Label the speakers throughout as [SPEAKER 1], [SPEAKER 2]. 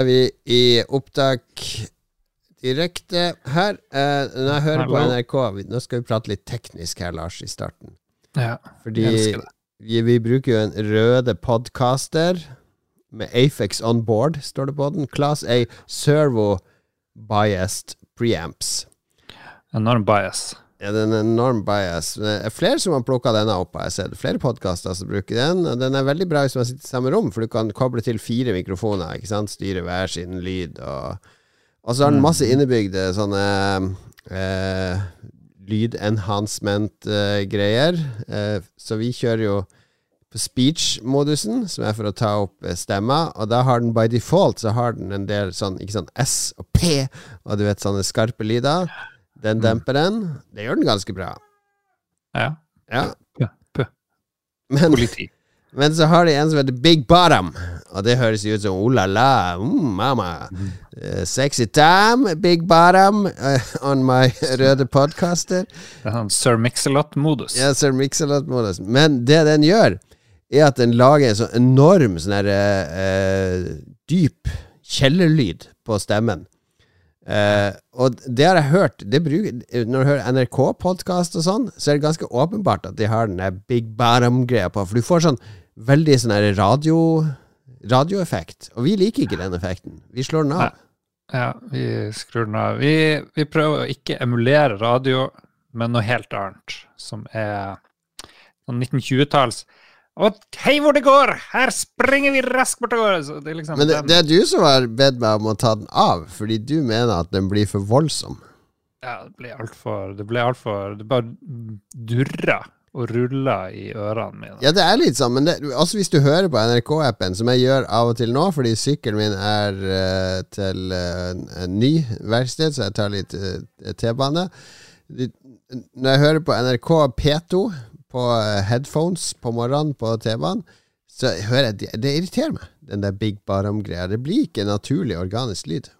[SPEAKER 1] er vi i opptak direkte her. Eh, når jeg hører på NRK vi- Nå skal vi prate litt teknisk her, Lars, i starten.
[SPEAKER 2] Ja,
[SPEAKER 1] Fordi vi, vi bruker jo en røde podcaster med Afex on board, står det på den. Class A servo biased preamps.
[SPEAKER 2] Enorm bias.
[SPEAKER 1] Ja, det er en enorm bias. Det er flere som har plukka denne opp, har jeg sett. Flere podkaster som bruker den. Og den er veldig bra hvis man sitter i samme rom, for du kan koble til fire mikrofoner. Ikke sant? Styre hver sin lyd. Og, og så har den masse innebygde sånne eh, lyd-enhancement-greier. Eh, så vi kjører jo på speech-modusen, som er for å ta opp stemma. Og da har den by default Så har den en del sånn Ikke sånn S og P, og du vet sånne skarpe lyder. Den demper den. Det gjør den ganske bra.
[SPEAKER 2] Ja.
[SPEAKER 1] Ja.
[SPEAKER 2] P. P.
[SPEAKER 1] Men,
[SPEAKER 2] Politi.
[SPEAKER 1] men så har de en som heter Big Bottom, og det høres jo ut som oh la la, mm, mamma. Mm. Uh, sexy time, Big Bottom, uh, on my røde podcaster.
[SPEAKER 2] Det er han Sir Mix-a-lot-modus.
[SPEAKER 1] Ja, Sir Mix-a-lot-modus. Men det den gjør, er at den lager en sånn enorm sånn her eh, dyp kjellerlyd på stemmen. Eh, og det har jeg hørt bruker, Når du hører NRK-podkast og sånn, så er det ganske åpenbart at de har den der Big Bottom-greia på, for du får sånn veldig sånn radio radioeffekt. Og vi liker ikke den effekten. Vi slår den av.
[SPEAKER 2] Nei. Ja, vi skrur den av. Vi, vi prøver å ikke emulere radio, men noe helt annet, som er sånn 1920-talls Og hei hvor det går! Her springer vi raskt bortover! Så det liksom
[SPEAKER 1] Men det, det er du som har bedt meg om å ta den av, fordi du mener at den blir for voldsom.
[SPEAKER 2] Ja, det ble altfor Det ble altfor Det bare durra og rulla i ørene mine.
[SPEAKER 1] Ja, det er litt sånn, men det, også hvis du hører på NRK-appen, som jeg gjør av og til nå, fordi sykkelen min er uh, til uh, en ny verksted, så jeg tar litt uh, T-bane. Når jeg hører på NRK P2 på eh, headphones på morgenen på TV-en, så hører jeg det, det irriterer meg, den der Big Bottom-greia. Det blir ikke naturlig organisk lyd.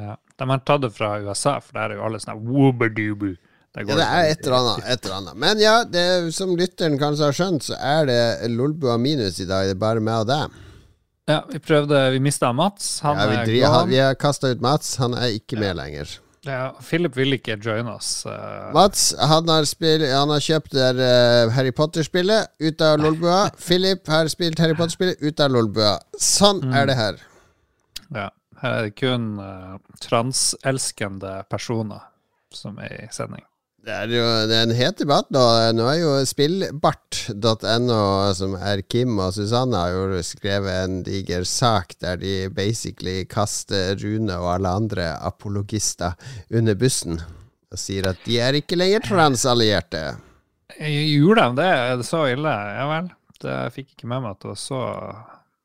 [SPEAKER 2] Ja. De har tatt det fra USA, for der er jo alle sånn wooba-doobu.
[SPEAKER 1] Ja, det er et eller annet. Et eller annet. Men ja, det, som lytteren kanskje har skjønt, så er det Lolbua minus i dag. Det er bare meg og deg.
[SPEAKER 2] Ja, vi prøvde Vi mista Mats. Han
[SPEAKER 1] Ja, vi,
[SPEAKER 2] er
[SPEAKER 1] han, vi har kasta ut Mats. Han er ikke med lenger.
[SPEAKER 2] Ja, Philip vil ikke joine oss. Uh...
[SPEAKER 1] Mats han har, spill, han har kjøpt der, uh, Harry Potter-spillet ut av Lolbua. Philip har spilt Harry Potter-spillet ut av Lolbua. Sånn er det her.
[SPEAKER 2] ja. Her er det kun uh, transelskende personer som er i sending.
[SPEAKER 1] Det er jo det er en het debatt nå. Nå er jo spillbart.no, som er Kim og Susanne, har jo skrevet en diger sak der de basically kaster Rune og alle andre apologister under bussen. Og sier at de er ikke lenger transallierte.
[SPEAKER 2] Gjorde de det? Er det så ille? Ja vel. Det jeg fikk ikke med meg at det var så,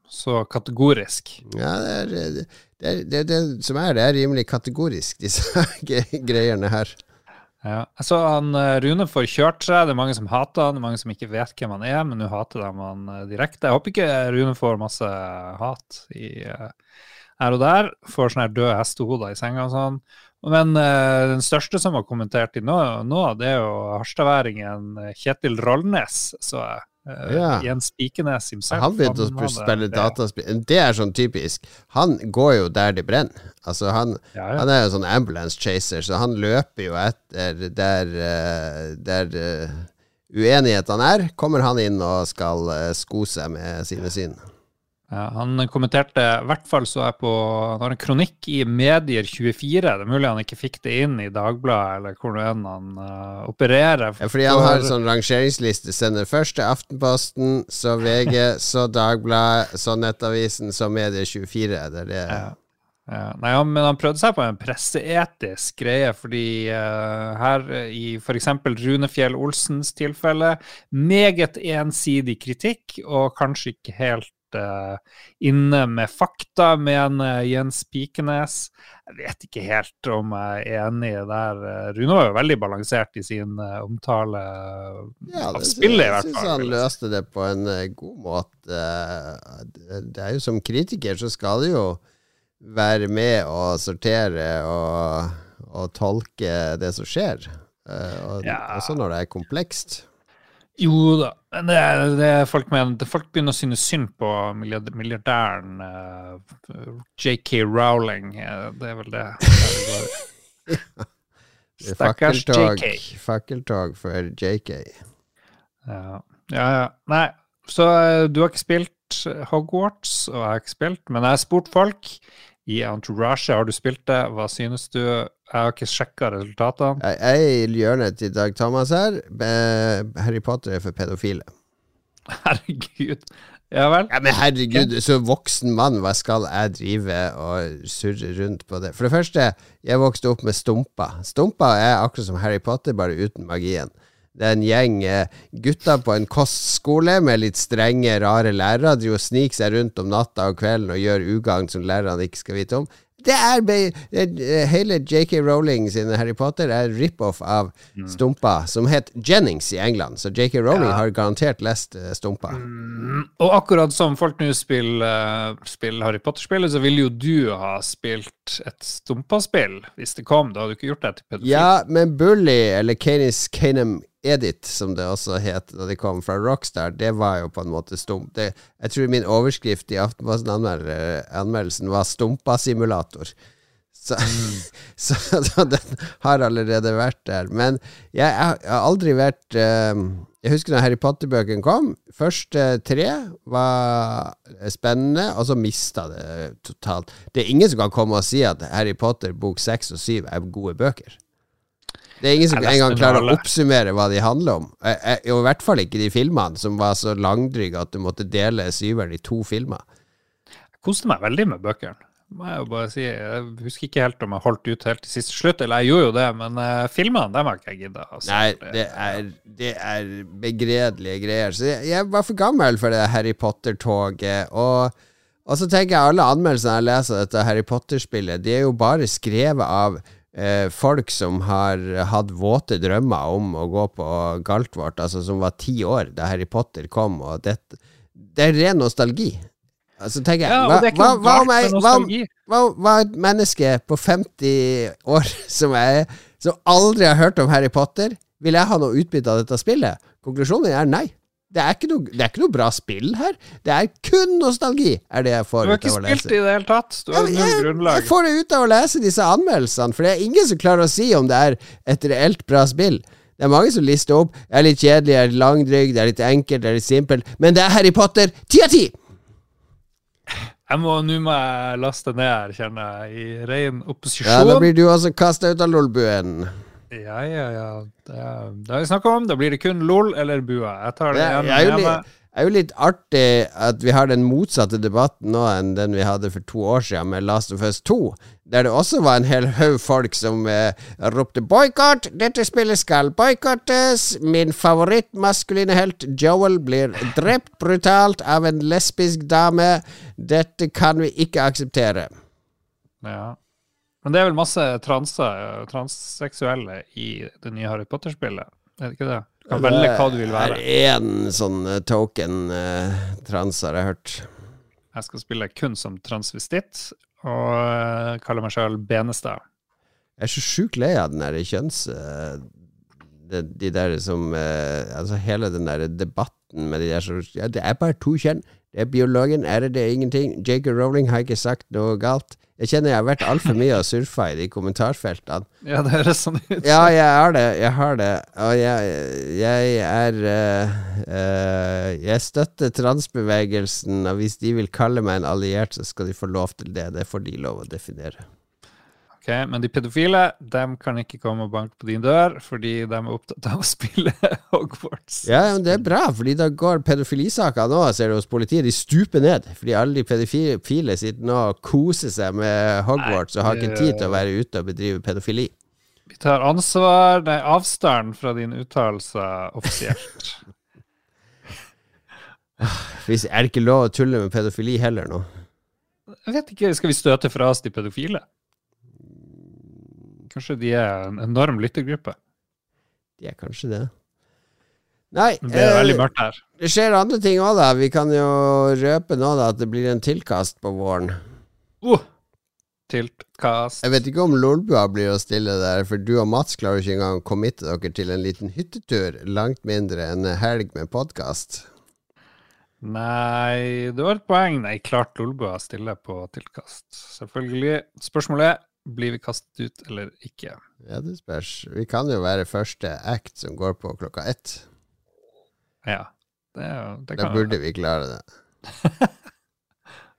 [SPEAKER 2] så kategorisk.
[SPEAKER 1] Ja, det er det, er, det, er det som er, det er rimelig kategorisk, disse greiene her.
[SPEAKER 2] Ja. Så han eh, Rune får kjørt seg. Det er mange som hater han, det er mange som ikke vet hvem han er, men nå hater de han eh, direkte. Jeg håper ikke Rune får masse hat i, eh, her og der. Får sånne døde hestehoder i senga og sånn. Men uh, den største som har kommentert i nå, nå det er jo harstadværingen Kjetil Rollnes, så jeg. Eh,
[SPEAKER 1] Ja.
[SPEAKER 2] Jens Spikenes himself.
[SPEAKER 1] Han begynte å spille dataspill. Det er sånn typisk. Han går jo der det brenner. Altså, han,
[SPEAKER 2] Ja, ja.
[SPEAKER 1] han er jo sånn ambulance chaser, så han løper jo etter der, eh, der eh, uenighetene er. Kommer han inn og skal sko seg med sine syn.
[SPEAKER 2] Han kommenterte, i hvert fall så jeg på Han har en kronikk i Medier24. Det er mulig han ikke fikk det inn i Dagbladet, eller hvor enn han uh, opererer.
[SPEAKER 1] Ja, fordi han har en sånn rangeringsliste. Sender først til Aftenposten, så VG, så Dagbladet, så Nettavisen, så Medier24. Det er det.
[SPEAKER 2] Ja. Ja, nei, han, men han prøvde seg på en presseetisk greie, fordi uh, her i f.eks. Runefjell Olsens tilfelle meget ensidig kritikk, og kanskje ikke helt inne med fakta, mener Jens Pikenes. Jeg vet ikke helt om jeg er enig der. Eh, Rune var jo veldig balansert i sin eh, omtale
[SPEAKER 1] Ja,
[SPEAKER 2] av spillet, i hvert fall. Jeg syns han
[SPEAKER 1] løste det på en eh, god måte. Eh, det- er jo Som kritiker så skal du jo være med og sortere og, og tolke det som skjer. Eh, og,
[SPEAKER 2] Ja.
[SPEAKER 1] Også når det er komplekst.
[SPEAKER 2] Jo da, men det det folk, mener, folk begynner å synes synd på milliardæren uh, JK Rowling. Uh, det er vel det. det
[SPEAKER 1] Stakkars JK. Fakkeltog for JK.
[SPEAKER 2] Ja. ja, ja. Nei, så uh, du har ikke spilt Hogwarts, og jeg har ikke spilt, men jeg har spurt folk i Entourage. Har du spilt det? Hva synes du? Jeg har ikke sjekka resultatene.
[SPEAKER 1] Jeg er i hjørnet til Dag Thomas her. Harry Potter er for pedofile.
[SPEAKER 2] Herregud. Ja vel?
[SPEAKER 1] Ja, Men herregud, så voksen mann, hva skal jeg drive og surre rundt på det? For det første, jeg vokste opp med Stumpa. Stumpa er akkurat som Harry Potter, bare uten magien. Det er en gjeng eh, gutter på en kostskole med litt strenge, rare lærere. De sniker seg rundt om natta og kvelden og gjør ugagn som lærerne ikke skal vite om. Det er eh, Hele JK Rowling sin Harry Potter er rip-off av mm. Stumpa, som het Jennings i England. Så JK Rowling ja. har garantert lest uh, Stumpa.
[SPEAKER 2] Mm. Og akkurat som folk nå spiller, spiller Harry Potter-spillet, så ville jo du ha spilt et Stumpa-spill hvis det kom. Da hadde du ikke gjort det til pedofil.
[SPEAKER 1] Ja, men Bully, eller Canis Canum Edit, som det også het da de kom fra Rockstar, det var jo på en måte stump. Det, jeg tror min overskrift i Aftenposten-anmeldelsen var 'Stumpa-simulator'. Så, mm. så, så, den har allerede vært der. Men jeg, jeg har aldri vært uh, Jeg husker da Harry Potter-bøkene kom. Første tre var spennende, og så mista det totalt. Det er ingen som kan komme og si at Harry Potter bok seks og syv er gode bøker. Det er ingen som engang klarer å oppsummere hva de handler om. Og I hvert fall ikke de filmene, som var så langdryge at du måtte dele syveren i to filmer.
[SPEAKER 2] Jeg koste meg veldig med bøkene. Må jeg jo bare si. Jeg husker ikke helt om jeg holdt ut helt til siste slutt, eller jeg gjorde jo det, men uh, filmene, dem har ikke jeg gidda.
[SPEAKER 1] Altså. Nei, det er, det er begredelige greier. Så jeg, jeg var for gammel for det Harry Potter-toget. og og så tenker jeg alle anmeldelsene jeg leser av dette Harry Potter-spillet, de er jo bare skrevet av eh, folk som har hatt våte drømmer om å gå på Galtvort, altså som var ti år da Harry Potter kom, og det, det er ren nostalgi. Altså tenker jeg, ja, hva, hva, hva, om jeg hva, hva, hva et menneske på 50 år som jeg som aldri har hørt om Harry Potter, vil jeg ha noe utbytte av dette spillet? Konklusjonen er nei. Det er, noe, det er, ikke noe, bra spill her. Det er kun nostalgi, er det jeg får ut av å lese.
[SPEAKER 2] Du har ikke spilt i det hele tatt. Du har null grunnlag.
[SPEAKER 1] Jeg får det ut av å lese disse anmeldelsene, for det er ingen som klarer å si om det er et reelt bra spill. Det er mange som lister opp. Det er litt kjedelig, det er litt langdrygg, det er litt enkelt, det er litt simpelt. Men det er Harry Potter ti av ti!
[SPEAKER 2] Nå må jeg laste ned her, kjenner jeg, i ren opposisjon.
[SPEAKER 1] Ja, Da blir du også kasta ut av lolbuen.
[SPEAKER 2] Ja, ja, ja. Det, det har vi snakka om. Da blir det kun LOL eller Bua. Jeg tar det,
[SPEAKER 1] det er, litt, er jo litt artig at vi har den motsatte debatten nå enn den vi hadde for to år siden med Last of Us 2, der det også var en hel haug folk som eh, ropte 'boikott', 'dette spillet skal boikottes', 'min favorittmaskuline helt Joel blir drept brutalt av en lesbisk dame', 'dette kan vi ikke akseptere'.
[SPEAKER 2] Ja. Men det er vel masse transer, transseksuelle i det nye Harry Potter-spillet? Er det ikke det? Du kan velge hva du vil være.
[SPEAKER 1] Det er én sånn eh, token uh, trans, har jeg hørt.
[SPEAKER 2] Jeg skal spille kun som transvestitt, og uh, kaller meg sjøl Benestad.
[SPEAKER 1] Jeg er så sjukt lei av den der kjønns... Uh, de, de, der som Altså hele den der debatten med de der som ja, Det er bare to kjønn. Det er biologen, er det det ingenting? Jacob Rowling har ikke sagt noe galt. Jeg kjenner jeg har vært altfor mye og surfa i de kommentarfeltene.
[SPEAKER 2] Ja, det høres sånn ut.
[SPEAKER 1] Ja, jeg har det. Jeg har det. Og jeg, jeg er uh, uh, Jeg støtter transbevegelsen, og hvis de vil kalle meg en alliert, så skal de få lov til det. Det får de lov å definere.
[SPEAKER 2] Ok, Men de pedofile de kan ikke komme og banke på din dør, fordi de er opptatt av å spille Hogwarts.
[SPEAKER 1] Ja, men det er bra, fordi da går pedofilisaker nå, ser du hos politiet, de stuper ned. Fordi alle de pedofile sitter nå og koser seg med Hogwarts Nei, og har ikke tid til å være ute og bedrive pedofili.
[SPEAKER 2] Vi tar ansvar, nei, avstand fra dine uttalelser offisielt.
[SPEAKER 1] er det ikke lov å tulle med pedofili heller nå?
[SPEAKER 2] Jeg vet ikke, Skal vi støte fra oss de pedofile? Kanskje de er en enorm lyttergruppe?
[SPEAKER 1] De er kanskje det. Nei,
[SPEAKER 2] det eh.
[SPEAKER 1] Det skjer andre ting òg, da. Vi kan jo røpe nå da at det blir en tilkast på våren.
[SPEAKER 2] Uh. Tiltkast.
[SPEAKER 1] Jeg vet ikke om Lolbua blir å stille der, for du og Mats klarer ikke engang å committe dere til en liten hyttetur. Langt mindre enn helg med podkast.
[SPEAKER 2] Nei, det var et poeng. Nei, klart Lolbua stiller på tiltkast. Selvfølgelig. Spørsmålet er blir vi kastet ut eller ikke.
[SPEAKER 1] Ja, det spørs. Vi kan jo være første act som går på klokka ett.
[SPEAKER 2] Ja. Det, det
[SPEAKER 1] Da burde vi klare det.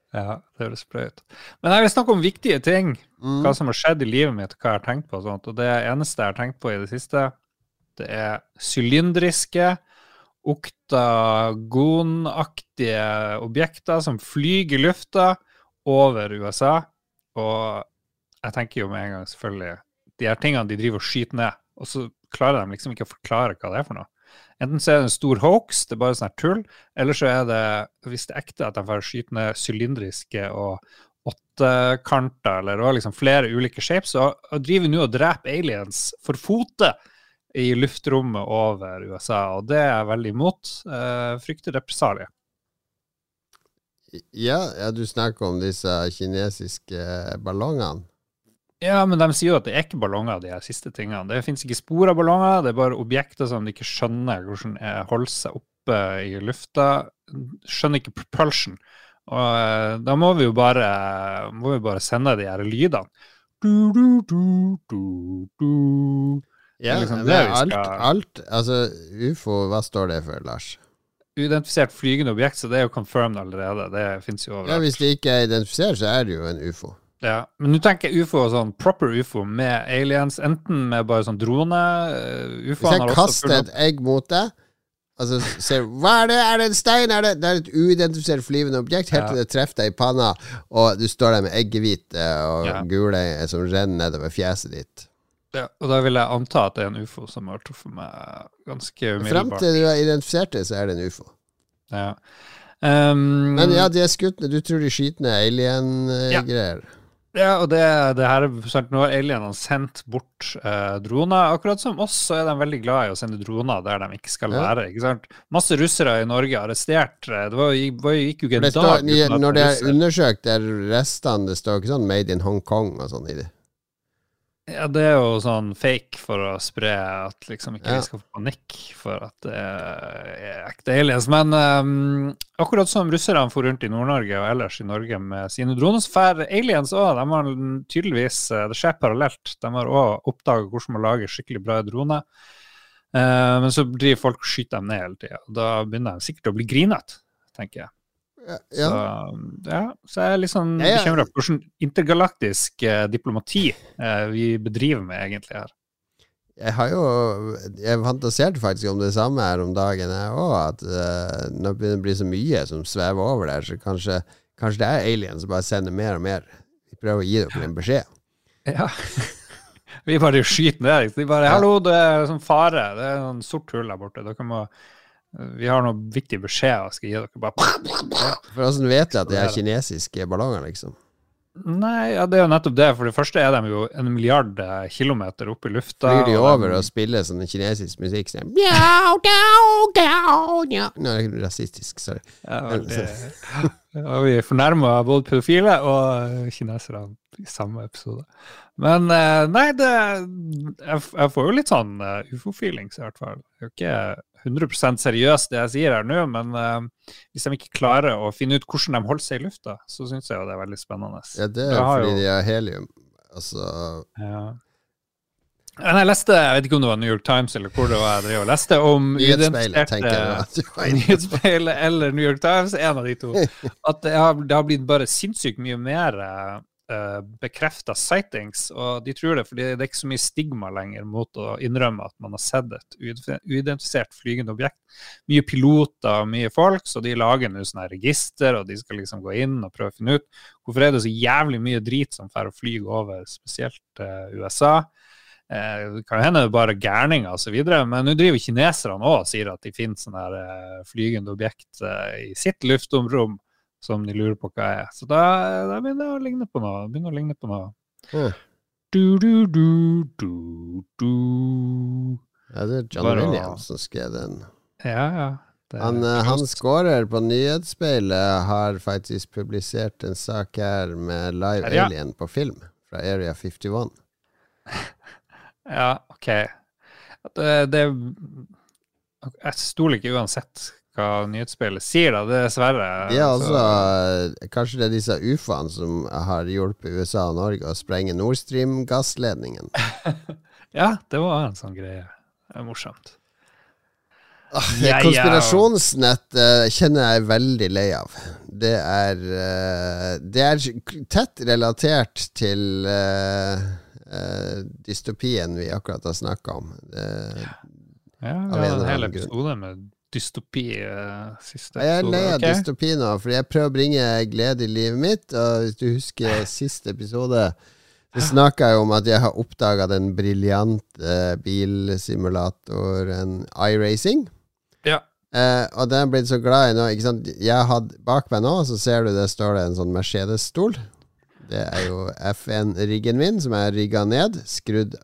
[SPEAKER 2] Ja, det høres bra ut. Men jeg vil snakke om viktige ting.
[SPEAKER 1] Mm.
[SPEAKER 2] Hva som har skjedd i livet mitt, og hva jeg har tenkt på. Og sånt. Og det eneste jeg har tenkt på i det siste, det er sylindriske, oktagonaktige objekter som flyr i lufta over USA. Og jeg tenker jo med en gang, selvfølgelig, de her tingene de driver og skyter ned, og så klarer de liksom ikke å forklare hva det er for noe. Enten så er det en stor hoax, det er bare sånn her tull, eller så er det, hvis det er ekte, at de får skyte ned sylindriske og åttekanter, eller også liksom flere ulike shapes, og driver nå og dreper aliens for fote i luftrommet over USA, og det er jeg veldig imot. Uh, frykter represalier.
[SPEAKER 1] Ja, ja, du snakker om disse kinesiske ballongene.
[SPEAKER 2] Ja, men de sier jo at det er ikke ballonger, de her siste tingene. Det finnes ikke spor av ballonger, det er bare objekter som de ikke skjønner hvordan er- holder seg oppe i lufta. Skjønner ikke propulsion. Og eh, da må vi jo bare, må vi bare sende de her lydene. Du, du, du, du, du.
[SPEAKER 1] Ja,
[SPEAKER 2] liksom det vi
[SPEAKER 1] alt,
[SPEAKER 2] skal-
[SPEAKER 1] alt Altså, ufo, hva står det for, Lars?
[SPEAKER 2] Uidentifisert flygende objekt, så det er jo confirmed allerede. Det fins jo
[SPEAKER 1] Ja. Hvis det ikke er identifisert, så er det jo en ufo.
[SPEAKER 2] Ja, men nå tenker jeg ufo sånn proper ufo med aliens, enten med bare sånn drone uh,
[SPEAKER 1] Hvis jeg kaster et egg mot deg, Altså, så ser Hva er det? Er det en stein? Er det, det er et uidentifisert flyvende objekt, helt til det treffer deg i panna, og du står der med eggehvite og
[SPEAKER 2] Ja.
[SPEAKER 1] gule som renner nedover fjeset ditt.
[SPEAKER 2] Ja, og da vil jeg anta at det er en ufo som har truffet meg ganske
[SPEAKER 1] Frem
[SPEAKER 2] umiddelbart.
[SPEAKER 1] til du har identifisert det, så er det en ufo.
[SPEAKER 2] Ja. Um,
[SPEAKER 1] Men ja, de er skutt. Du tror de skyter ned
[SPEAKER 2] Ja. Ja, og det, det her er sant, Nå har alienene sendt bort eh, droner. Akkurat som oss, så er de veldig glad i å sende droner der de ikke skal
[SPEAKER 1] Ja.
[SPEAKER 2] være. ikke sant? Masse russere i Norge arrestert. eh, Det var, var, gikk jo ikke en dag uten at
[SPEAKER 1] når det er undersøkt, er restene Det står ikke sånn 'Made in Hong Kong' og sånn i det.
[SPEAKER 2] Ja, det er jo sånn fake for å spre at liksom ikke
[SPEAKER 1] Ja.
[SPEAKER 2] vi skal få panikk for at det er ekte aliens. Men um, akkurat som russerne for rundt i Nord-Norge og ellers i Norge med sine droner, så får aliens òg. De har tydeligvis eh, Det skjer parallelt. De har òg oppdaga hvordan man lager skikkelig bra droner. Uh, men så driver folk og skyter dem ned hele tida. Da begynner de sikkert å bli grinete, tenker jeg.
[SPEAKER 1] Ja,
[SPEAKER 2] Så,
[SPEAKER 1] ja.
[SPEAKER 2] så jeg er litt sånn
[SPEAKER 1] Ja, ja.
[SPEAKER 2] bekymra for hvordan intergalaktisk eh, diplomati eh, vi bedriver med egentlig her.
[SPEAKER 1] Jeg har jo Jeg fantaserte faktisk om det samme her om dagen, jeg òg. At eh, når det begynner å bli så mye som svever over der, så kanskje, kanskje det er aliens som bare sender mer og mer. Vi prøver å gi dere en beskjed.
[SPEAKER 2] Ja. vi bare skyter ned. De bare 'Hallo, det er sånn fare. Det er sånn sort hull der borte. Dere må Vi har noen viktige beskjeder jeg skal gi dere. Bare
[SPEAKER 1] For Hvordan vet de at det er kinesiske ballonger, liksom?
[SPEAKER 2] Nei, ja, det er jo nettopp det. For det første er de jo en milliard eh, kilometer opp i lufta.
[SPEAKER 1] Flyr de
[SPEAKER 2] og
[SPEAKER 1] over og spiller sånn kinesisk musikk sånn. Nå er det rasistisk, sorry.
[SPEAKER 2] Ja, det... Ja, vi fornærma både pedofile og kinesere i samme episode. Men eh, nei, det Jeg, får jo litt sånn eh, ufo-feelings, i hvert fall. Det er jo ikke 100% seriøst det jeg sier her nå, men uh, hvis de ikke klarer å finne ut hvordan de holder seg i lufta, så syns jeg jo det er veldig spennende.
[SPEAKER 1] Ja, det er fordi
[SPEAKER 2] jo-
[SPEAKER 1] de har helium. Altså
[SPEAKER 2] Ja. Jeg leste, jeg vet ikke om det var New York Times eller hvor det var jeg leste, om
[SPEAKER 1] Nyhetsspeilet,
[SPEAKER 2] eller New York Times, en av de to. At det har, det har blitt bare sinnssykt mye mer uh, bekrefta sightings, og de tror det fordi det er ikke så mye stigma lenger mot å innrømme at man har sett et uidentifisert flygende objekt. Mye piloter og mye folk, så de lager nå sånne register, og de skal liksom gå inn og prøve å finne ut hvorfor er det så jævlig mye drit som får å flyge over spesielt eh, USA. Eh, det kan hende det er bare gærninger osv., men nå driver kineserne òg og sier at de finner sånne eh, flygende objekt eh, i sitt luftomrom som de lurer på hva er. Så da, da begynner det å ligne på noe. Begynner å ligne på noe. Du, du, du, du, du.
[SPEAKER 1] Ja, det er John
[SPEAKER 2] Bare
[SPEAKER 1] Williams som skrev den.
[SPEAKER 2] Ja, ja.
[SPEAKER 1] Han, eh, han scorer på nyhetsspeilet har faktisk publisert en sak her med Live
[SPEAKER 2] ja.
[SPEAKER 1] Alien på film fra Area 51.
[SPEAKER 2] Ja, OK. Det, det Jeg stoler ikke uansett hva nyhetsspillet sier, da. Dessverre.
[SPEAKER 1] Ja,
[SPEAKER 2] Så-
[SPEAKER 1] eh, Kanskje det er disse ufoene som har hjulpet USA og Norge å sprenge Nord Stream-gassledningen.
[SPEAKER 2] Ja, det var en sånn greie. Det er morsomt.
[SPEAKER 1] Ah. Konspirasjonsnett uh, kjenner jeg veldig lei av. Det er uh, Det er tett relatert til uh, dystopien vi akkurat har snakka om.
[SPEAKER 2] Ja, vi hadde en hel episode med dystopi eh, siste
[SPEAKER 1] jeg er lei av
[SPEAKER 2] okay.
[SPEAKER 1] dystopi nå, fordi jeg prøver å bringe glede i livet mitt. Og hvis du husker siste episode, så snakka jeg om at jeg har oppdaga den briljante bilsimulatoren iRacing.
[SPEAKER 2] Ja.
[SPEAKER 1] Eh, og den er blitt så glad i nå. Ikke sant? Jeg hadde Bak meg nå så ser du det står det en sånn Mercedes-stol. Det er jo F1-riggen min, som er rigga ned. Skrudd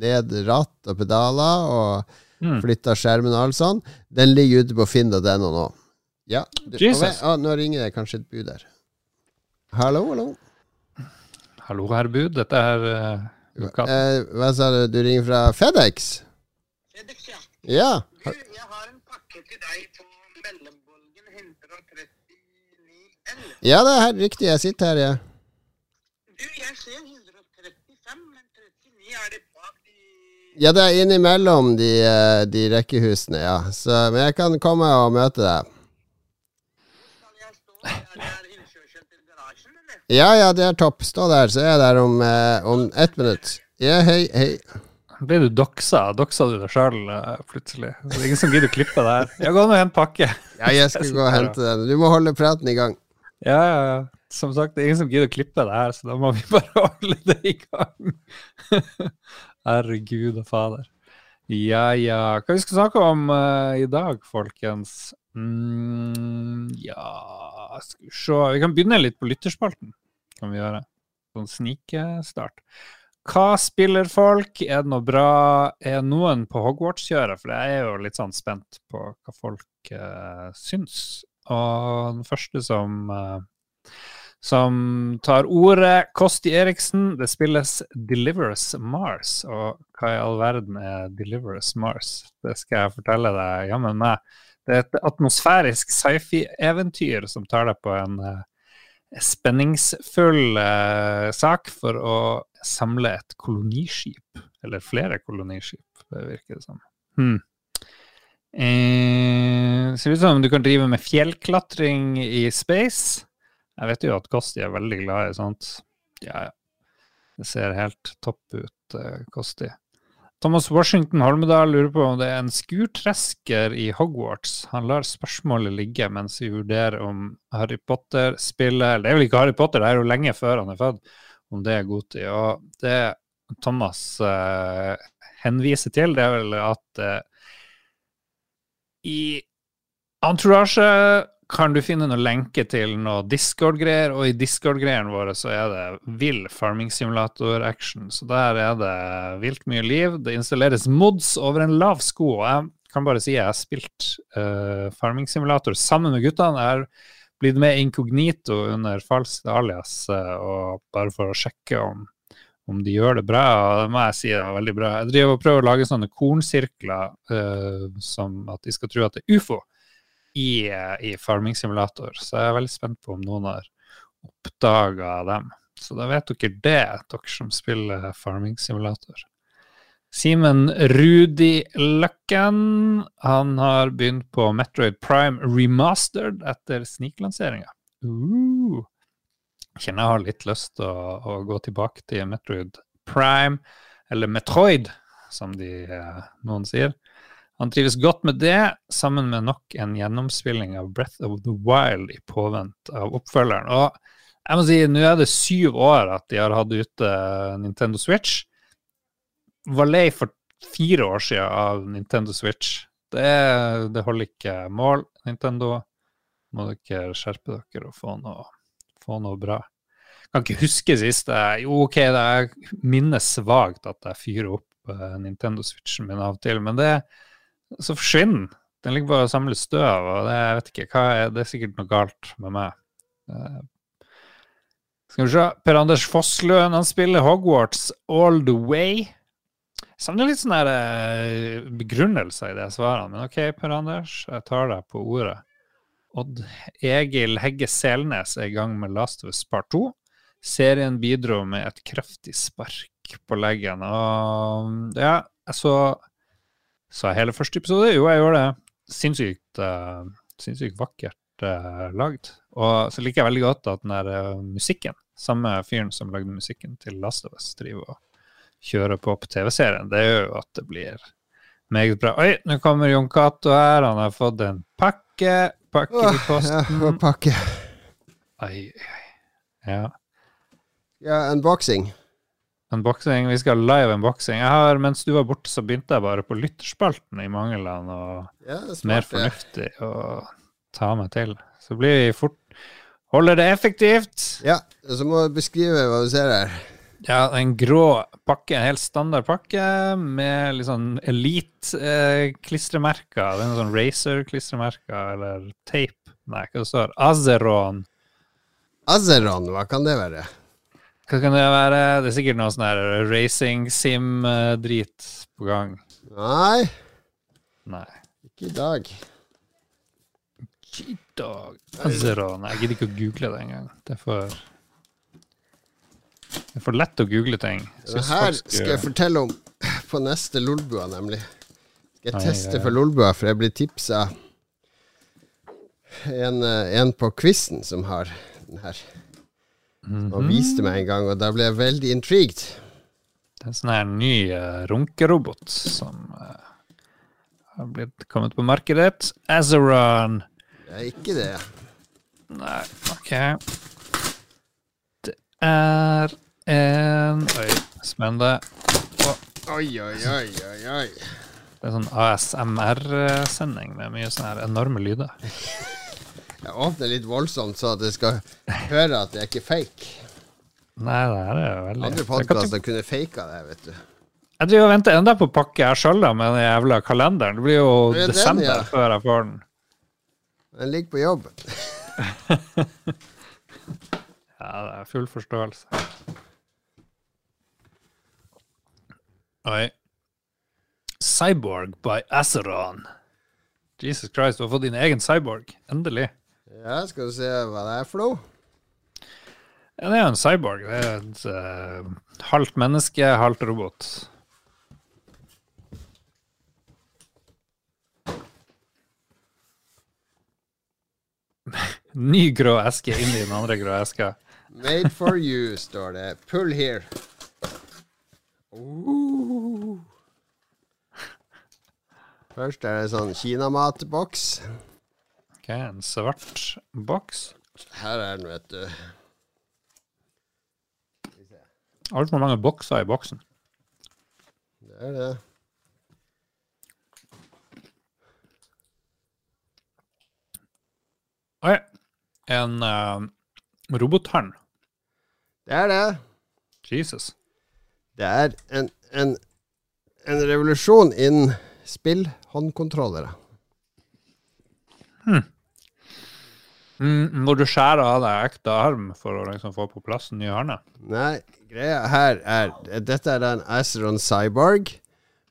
[SPEAKER 1] ned ratt og pedaler og
[SPEAKER 2] Mm.
[SPEAKER 1] flytta skjermen og alt sånn. Den ligger ute på finn.no nå. Ja. Du,
[SPEAKER 2] Jesus.
[SPEAKER 1] å, nå ringer det kanskje et bud der. Hallo, hallo.
[SPEAKER 2] Hallo, herr Bud. Dette er uh.
[SPEAKER 1] Eh, hva sa du? Du ringer fra FedEx?
[SPEAKER 3] FedEx, ja.
[SPEAKER 1] Ja.
[SPEAKER 3] Du, jeg har en pakke til deg på mellombolgen 139 L.
[SPEAKER 1] Ja, det er riktig. Jeg sitter her, jeg.
[SPEAKER 3] Du, jeg ser 135, men 39 er det bak de
[SPEAKER 1] Ja, det er innimellom de, eh, de rekkehusene, ja. Så, men jeg kan komme og møte deg. Ja, ja, det er topp. Stå der, så er jeg der om, eh, om ett minutt. Ja, hei, hei.
[SPEAKER 2] Ble du doxa? Doxa du deg sjøl plutselig? Det er ingen som gidder å klippe det her. Ja, gå og hent pakke.
[SPEAKER 1] Ja, jeg skal gå og hente den. Du må holde praten i gang.
[SPEAKER 2] Ja, ja, ja. Som sagt, det er ingen som gidder å klippe det her, så da må vi bare holde det i gang. Herregud og fader. Ja, ja. Hva vi skal snakke om uh, i dag, folkens? Mm, ja Skal vi se Vi kan begynne litt på lytterspalten. Kan vi gjøre. Sånn snikestart. Hva spiller folk? Er det noe bra? Er noen på Hogwarts-kjøret? For jeg er jo litt sånn spent på hva folk uh, syns. Og den første som eh, som tar ordet, Kosti Eriksen. Det spilles Deliverous Mars. Og hva i all verden er Deliverous Mars? Det skal jeg fortelle deg jammen meg. Det er et atmosfærisk sci-fi-eventyr som tar deg på en uh, spenningsfull uh, sak for å samle et koloniskip. Eller flere koloniskip, det virker det som. Hmm. Eh, ser ut som du kan drive med fjellklatring i space. Jeg vet jo at Kosti er veldig glad i sånt. Ja, ja. Det ser helt topp ut, eh, Kosti. Thomas Washington Holmedal lurer på om det er en skurtresker i Hogwarts. Han lar spørsmålet ligge mens vi vurderer om Harry Potter-spillet Det er vel ikke Harry Potter, det er jo lenge før han er født, om det er god tid. Og det Thomas eh, henviser til, det er vel at eh, i Entourage kan du finne noe lenke til noe Discord-greier, og i Discord-greiene våre så er det vill farming simulator-action. Så der er det vilt mye liv. Det installeres mods over en lav sko. og Jeg kan bare si jeg har spilt uh, farming simulator sammen med guttene. Jeg har blitt med inkognito under falskt alias, uh, og bare for å sjekke om om de gjør det bra, og det må jeg si er veldig bra. Jeg driver og prøver å lage sånne kornsirkler uh, som at de skal tro at det er ufo i, i Farming Simulator. Så jeg er veldig spent på om noen har oppdaga dem. Så da vet dere det, dere som spiller Farming Simulator. Simen Rudi Løkken, han har begynt på Metroid Prime Remastered etter sniklanseringa. Uh. Kjenner jeg har litt lyst til å, å gå tilbake til Metroid Prime, eller Metroid, som de, eh, noen sier. Han trives godt med det, sammen med nok en gjennomspilling av Breath of the Wild i påvent av oppfølgeren. Og jeg må si, nå er det syv år at de har hatt ute Nintendo Switch. Var lei for fire år siden av Nintendo Switch. Det, det holder ikke mål, Nintendo. Må dere skjerpe dere og få noe, få noe bra. Kan ikke huske sist Jo, OK, det er minnes svakt at jeg fyrer opp eh, Nintendo Switchen min av og til, men det så forsvinner Den ligger bare og samler støv, og det, jeg vet ikke, hva er, det er sikkert noe galt med meg. Uh, skal vi se. Per Anders Fossløen, han spiller Hogwarts all the way. Jeg savner litt sånne her eh, begrunnelse i de svarene, men OK, Per Anders, jeg tar deg på ordet. Odd Egil Hegge Selnes er i gang med Last of Us Part 2. Serien bidro med et kraftig spark på leggen, og ja, jeg så Så hele første episode? Jo, jeg gjorde det. Sinnssykt, uh, sinnssykt vakkert uh, lagd. Og så liker jeg veldig godt at den der uh, musikken, samme fyren som lagde musikken til Last of Us, driver og kjører på på TV-serien. Det gjør jo at det blir meget bra. Oi, nå kommer Jon Cato her. Han har fått en pakke. Pakke i
[SPEAKER 1] Åh, ja,
[SPEAKER 2] posten.
[SPEAKER 1] og pakke.
[SPEAKER 2] Oi, oi. Ja.
[SPEAKER 1] Ja, unboxing.
[SPEAKER 2] Unboxing. Vi skal live unboxing. Har, mens du var borte, så begynte jeg bare på lytterspalten i Mangeland, og
[SPEAKER 1] Ja, er
[SPEAKER 2] mer fornuftig å ta meg til. Så blir vi fort Holder det effektivt.
[SPEAKER 1] Ja, så må du beskrive hva du ser her.
[SPEAKER 2] Ja, en grå pakke, en helt standard pakke med litt sånn elite-klistremerker. det er noen sånn Racer-klistremerker eller tape. Nei, hva det står Azeron.
[SPEAKER 1] Azeron, hva kan det være?
[SPEAKER 2] Hva kan det være? Det er sikkert noe sånn her racing-sim-drit på gang.
[SPEAKER 1] Nei,
[SPEAKER 2] Nei.
[SPEAKER 1] ikke i dag.
[SPEAKER 2] Ikke i dag. Zero. Nei, Jeg gidder ikke å google det engang. Det er for Det er for lett å google ting.
[SPEAKER 1] Det her
[SPEAKER 2] faktisk,
[SPEAKER 1] skal jeg fortelle om på neste Lolbua, nemlig. Skal jeg teste for Lolbua, for jeg blir tipsa en, eh, en på quizen som har den her.
[SPEAKER 2] Mhm.
[SPEAKER 1] Og viste meg en gang, og da ble jeg veldig intrigued.
[SPEAKER 2] Det er en sånn her ny uh, runkerobot som uh, har blitt kommet på markedet. Azeron.
[SPEAKER 1] Det er ikke det.
[SPEAKER 2] Nei, OK. Det er en Oi, spennende.
[SPEAKER 1] Oi, oi, oi, oi, oi.
[SPEAKER 2] Det er sånn ASMR-sending med mye sånne her enorme lyder.
[SPEAKER 1] Jeg åpner litt voldsomt, så at jeg skal høre at det er ikke fake.
[SPEAKER 2] Nei, det er er jo veldig
[SPEAKER 1] Andre
[SPEAKER 2] Jeg
[SPEAKER 1] podkaster kunne faka det, vet du.
[SPEAKER 2] Jeg driver og venter enda på pakke jeg sjøl med den jævla kalenderen. Det blir jo
[SPEAKER 1] Det desember den, ja.
[SPEAKER 2] før jeg får den.
[SPEAKER 1] Den ligger på jobb.
[SPEAKER 2] Ja, det er full forståelse. Oi. Cyborg by Azeron. Jesus Christ, du har fått din egen cyborg. Endelig.
[SPEAKER 1] Ja, skal du se hva det er for noe?
[SPEAKER 2] Ja, det er jo en cyborg. Det er et uh, halvt menneske, halvt robot. Ny grå eske inn i den andre grå eska.
[SPEAKER 1] Made for you, står det. Pull here. Uh. Først er det sånn kinamatboks.
[SPEAKER 2] Ok, En svart boks.
[SPEAKER 1] Her er den, vet du.
[SPEAKER 2] Altfor mange bokser i boksen.
[SPEAKER 1] Det er det.
[SPEAKER 2] Oi. En uh, robothånd.
[SPEAKER 1] Det er det.
[SPEAKER 2] Jesus.
[SPEAKER 1] Det er en, en, en revolusjon innen spill-håndkontrollere.
[SPEAKER 2] Mm, når du skjærer av deg ekte arm for å liksom få på plass en ny hjørne.
[SPEAKER 1] Nei, greia her er Dette er en Azeron Cyborg.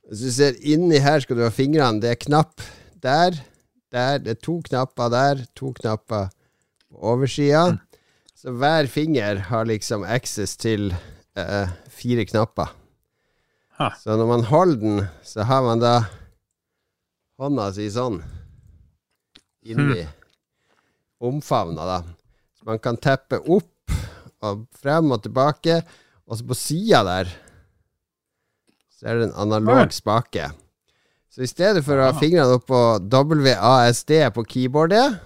[SPEAKER 1] Hvis du ser inni her, skal du ha fingrene. Det er knapp der, der. Det er to knapper der, to knapper på oversida. Så hver finger har liksom access til eh, fire knapper.
[SPEAKER 2] Ha.
[SPEAKER 1] Så når man holder den, så har man da hånda si sånn inni omfavna, da. Så man kan teppe opp og frem og tilbake, og så på sida der så er det en analog spake. Så i stedet for å ha fingrene opp på WASD på keyboardet,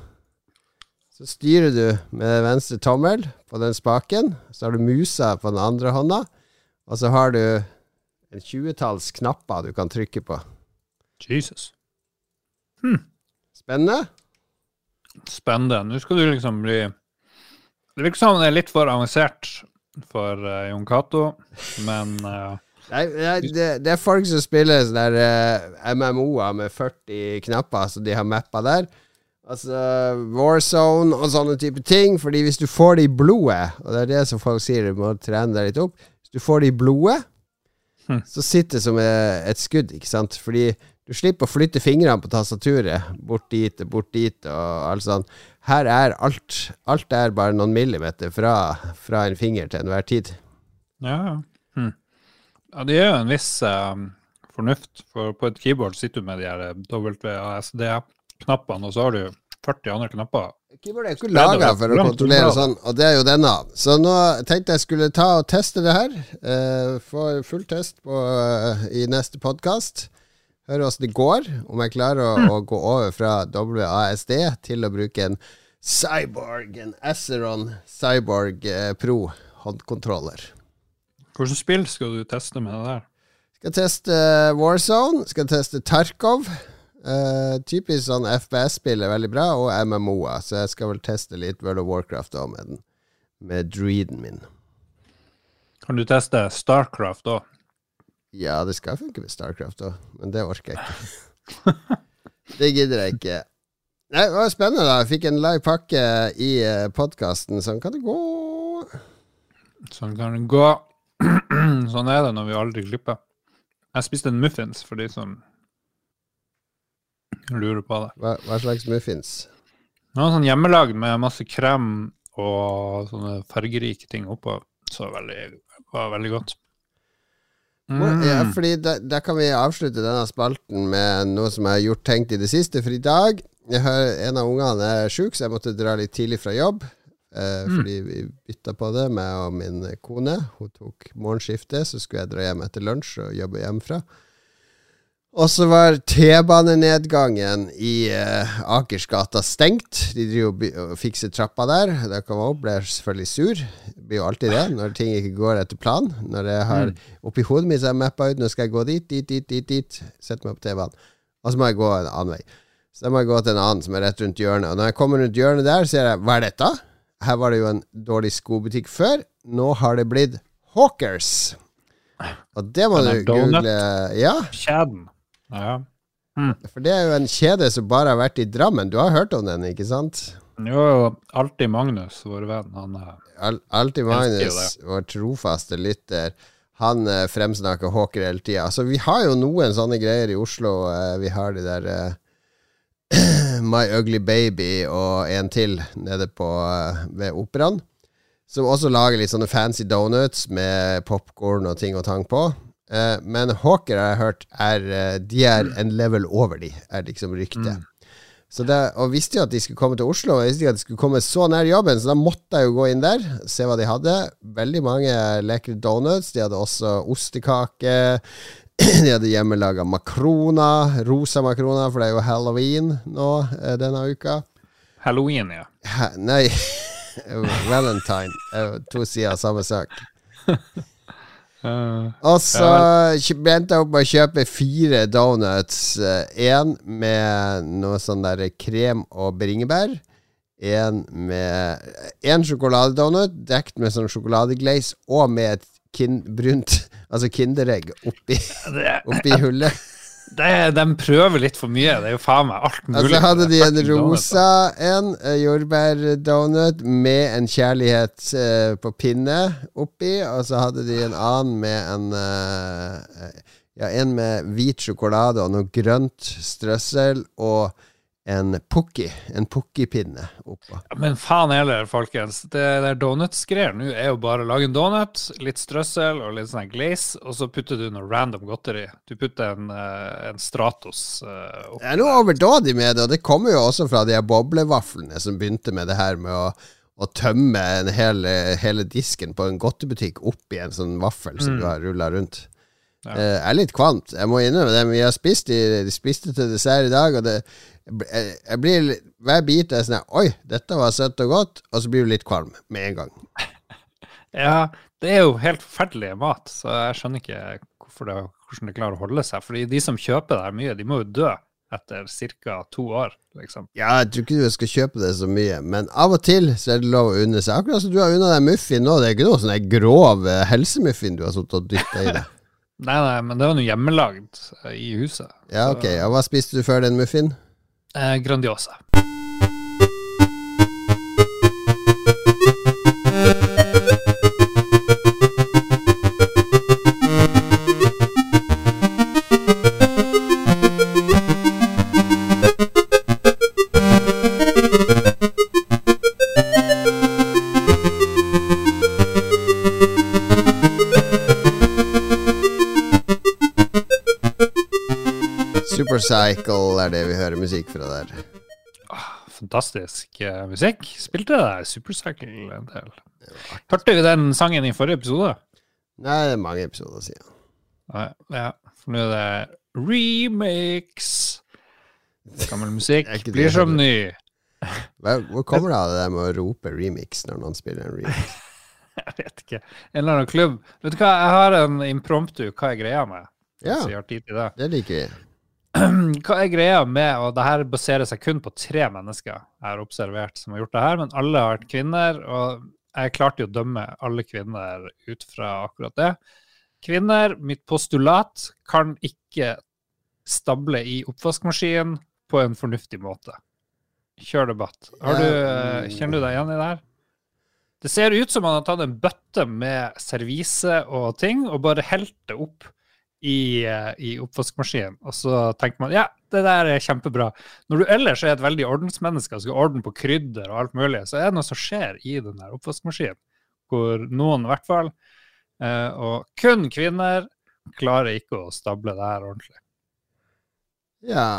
[SPEAKER 1] så styrer du med venstre tommel på den spaken, så har du musa på den andre hånda, og så har du en tjuetalls knapper du kan trykke på.
[SPEAKER 2] Jesus.
[SPEAKER 1] Spennende?
[SPEAKER 2] Spennende. Nå skal du liksom bli Det virker som det er litt for avansert for uh, Jon Cato, men uh,
[SPEAKER 1] Nei, nei, det, det er folk som spiller sånne der, eh, MMO-er med 40 knapper som de har mappa der. Altså Warzone og sånne type ting. Fordi hvis du får det i blodet, og det er det som folk sier, du må trene deg litt opp Hvis du får det i blodet,
[SPEAKER 2] Hm.
[SPEAKER 1] så sitter det som et skudd, ikke sant? Fordi du slipper å flytte fingrene på tastaturet bort dit og bort dit og alt sånt. Her er alt Alt er bare noen millimeter fra, fra en finger til enhver tid.
[SPEAKER 2] Ja, ja. Hm. ja det er jo en viss eh, fornuft, for på et keyboard sitter du med de her eh, WASD-knappene, og så har du 40 andre knapper.
[SPEAKER 1] Keyboard er jo ikke laga for å kontrollere sånn, og det er jo denne. Så nå tenkte jeg skulle ta og teste det her. Uh, få full test på, uh, i neste podkast. Høre åssen det går. Om jeg klarer å,
[SPEAKER 2] Mm.
[SPEAKER 1] å gå over fra WASD til å bruke en Cyborg, en Aceron Cyborg eh, Pro håndkontroller.
[SPEAKER 2] Hvilket spill skal du teste med det der?
[SPEAKER 1] Skal teste eh, Warzone. Skal teste Tarkov. Uh, typisk sånn FPS-spill er veldig bra, og MMO-er. Så jeg skal vel teste litt World of Warcraft da med den. Med druiden min.
[SPEAKER 2] Kan du teste Starcraft òg?
[SPEAKER 1] Ja, det skal funke med Starcraft òg, men det orker jeg ikke. det gidder jeg ikke. Nei, det var spennende, da. Jeg fikk en live pakke i uh, podkasten. Sånn kan det gå.
[SPEAKER 2] Sånn kan det gå. sånn er det når vi aldri glipper. Jeg spiste en muffins for de som lurer på det.
[SPEAKER 1] Hva, hva slags muffins?
[SPEAKER 2] Noe sånn hjemmelagd med masse krem og sånne fargerike ting oppå. Så veldig, var veldig godt.
[SPEAKER 1] Må- Ja,
[SPEAKER 2] Mm.
[SPEAKER 1] fordi da, da kan vi avslutte denne spalten med noe som jeg har gjort tenkt i det siste. For i dag jeg har, En av ungene er sjuk, så jeg måtte dra litt tidlig fra jobb. Eh, Fordi vi bytta på det, meg og min kone. Hun tok morgenskiftet, så skulle jeg dra hjem etter lunsj og jobbe hjemmefra. Og så var T-banenedgangen i eh, Akersgata stengt. De driver og fikser trappa der. Da opp, ble jeg selvfølgelig sur. Det blir jo alltid det når ting ikke går etter planen. Når jeg har Oppi hodet mitt så har jeg mappa ut Nå skal jeg gå dit, dit, dit, dit, dit. Sette meg på T-banen. Og så må jeg gå en annen vei. Så da må jeg gå til en annen som er rett rundt hjørnet. Og når jeg kommer rundt hjørnet der, ser jeg Hva er dette? Her var det jo en dårlig skobutikk før. Nå har det blitt Hawkers. Og det må du
[SPEAKER 2] donut.
[SPEAKER 1] google. Ja,
[SPEAKER 2] Kjeden. Ja.
[SPEAKER 1] for det er jo en kjede som bare har vært i Drammen. Du har hørt om den, ikke sant?
[SPEAKER 2] Jo, jo, alltid Magnus, vår venn, han er
[SPEAKER 1] Al Alltid Magnus, vår trofaste lytter, han eh, fremsnakker Håker hele tida. Altså, vi har jo noen sånne greier i Oslo. Eh, vi har de der eh, My Ugly Baby og en til nede på eh, ved Operaen. Som også lager litt sånne fancy donuts med popkorn og ting og tang på. Eh, men Hawker har jeg hørt er eh, De er en level over de, er liksom ryktet. Så det, og visste jo at de skulle komme til Oslo, og visste ikke at de skulle komme så nær jobben, så da måtte jeg jo gå inn der, se hva de hadde. Veldig mange lekre donuts. De hadde også ostekake. De hadde hjemmelaga makroner, rosa makroner, for det er jo halloween nå eh, denne uka.
[SPEAKER 2] Halloween, ja.
[SPEAKER 1] Nei, valentine. To sider av samme sak.
[SPEAKER 2] Eh,
[SPEAKER 1] Og så begynte endte jeg opp med å kjøpe fire donuts. Én med noe sånn der krem og bringebær. En med En sjokoladedonut dekt med sånn sjokoladeglaze, og med et kin, brunt Altså Kinderegg oppi, oppi hullet.
[SPEAKER 2] Det, de prøver litt for mye. Det er jo faen meg alt mulig.
[SPEAKER 1] Altså så hadde de en rosa en, jordbærdonut med en kjærlighet uh, på pinne oppi, og så hadde de en annen med en uh, Ja, en med hvit sjokolade og noe grønt strøssel, og en pukki. En pukkipinne oppå.
[SPEAKER 2] Ja, Men faen heller, folkens. Det der donuts-greier nå er jo bare å lage en donut, litt strøssel og litt sånn glaze, og så putter du noe random godteri. Du putter en, eh, en Stratos uh,
[SPEAKER 1] Det er noe overdådig med det, og det kommer jo også fra de boblevaflene som begynte med det her med å, å tømme en hel, hele disken på en godtebutikk oppi en sånn vaffel som du har rulla rundt.
[SPEAKER 2] Ja.
[SPEAKER 1] Eh, Jeg er litt kvant, jeg må innrømme det. Vi har spist de, de spiste til dessert i dag, og det, jeg, jeg blir Hver bit er sånn Oi, dette var søtt og godt, og så blir du litt kvalm med en gang.
[SPEAKER 2] Ja, det er jo helt forferdelig mat, så jeg skjønner ikke hvorfor det, hvordan det klarer å holde seg. Fordi de som kjøper det her mye, de må jo dø etter ca. to år, liksom.
[SPEAKER 1] Ja, jeg tror ikke du skal kjøpe det så mye, men av og til så er det lov å unne seg. Akkurat som du har unna deg muffin nå. Det er ikke noe sånn grov eh, helsemuffin du har sittet og dytta i deg.
[SPEAKER 2] Nei, nei, men det var noe hjemmelagd eh, i huset.
[SPEAKER 1] Ja, ok. Og hva spiste du før den muffin?
[SPEAKER 2] Eh, Grandiosa.
[SPEAKER 1] Supercycle er det vi hører musikk fra der.
[SPEAKER 2] Fantastisk eh, musikk. Spilte der Supercycle en del? Hørte vi den sangen i forrige episode?
[SPEAKER 1] Nei, det er mange episoder siden.
[SPEAKER 2] Ja, ja, for nå er det remix. Gammel musikk blir som ny.
[SPEAKER 1] Hvor kommer det av det der med å rope remix når noen spiller en remix?
[SPEAKER 2] Jeg vet ikke. En eller annen klubb. Vet du hva, jeg har en impromptu. Hva er greia med?
[SPEAKER 1] Ja,
[SPEAKER 2] jeg det
[SPEAKER 1] liker vi.
[SPEAKER 2] Hva er greia med, og det her baserer seg kun på tre mennesker jeg har observert som har gjort det her, men alle har vært kvinner, og jeg klarte jo å dømme alle kvinner ut fra akkurat det. Kvinner, mitt postulat, kan ikke stable i oppvaskmaskinen på en fornuftig måte. Kjør debatt. Du, kjenner du deg igjen i det her? Det ser ut som han har tatt en bøtte med servise og ting, og bare helt det opp i, eh, i oppvaskmaskinen. Og så tenker man ja, det der er kjempebra. Når du ellers er et veldig ordensmenneske og skal ordne på krydder og alt mulig, så er det noe som skjer i den der oppvaskmaskinen. Hvor noen i hvert fall, eh, og kun kvinner, klarer ikke å stable det her ordentlig.
[SPEAKER 1] Ja.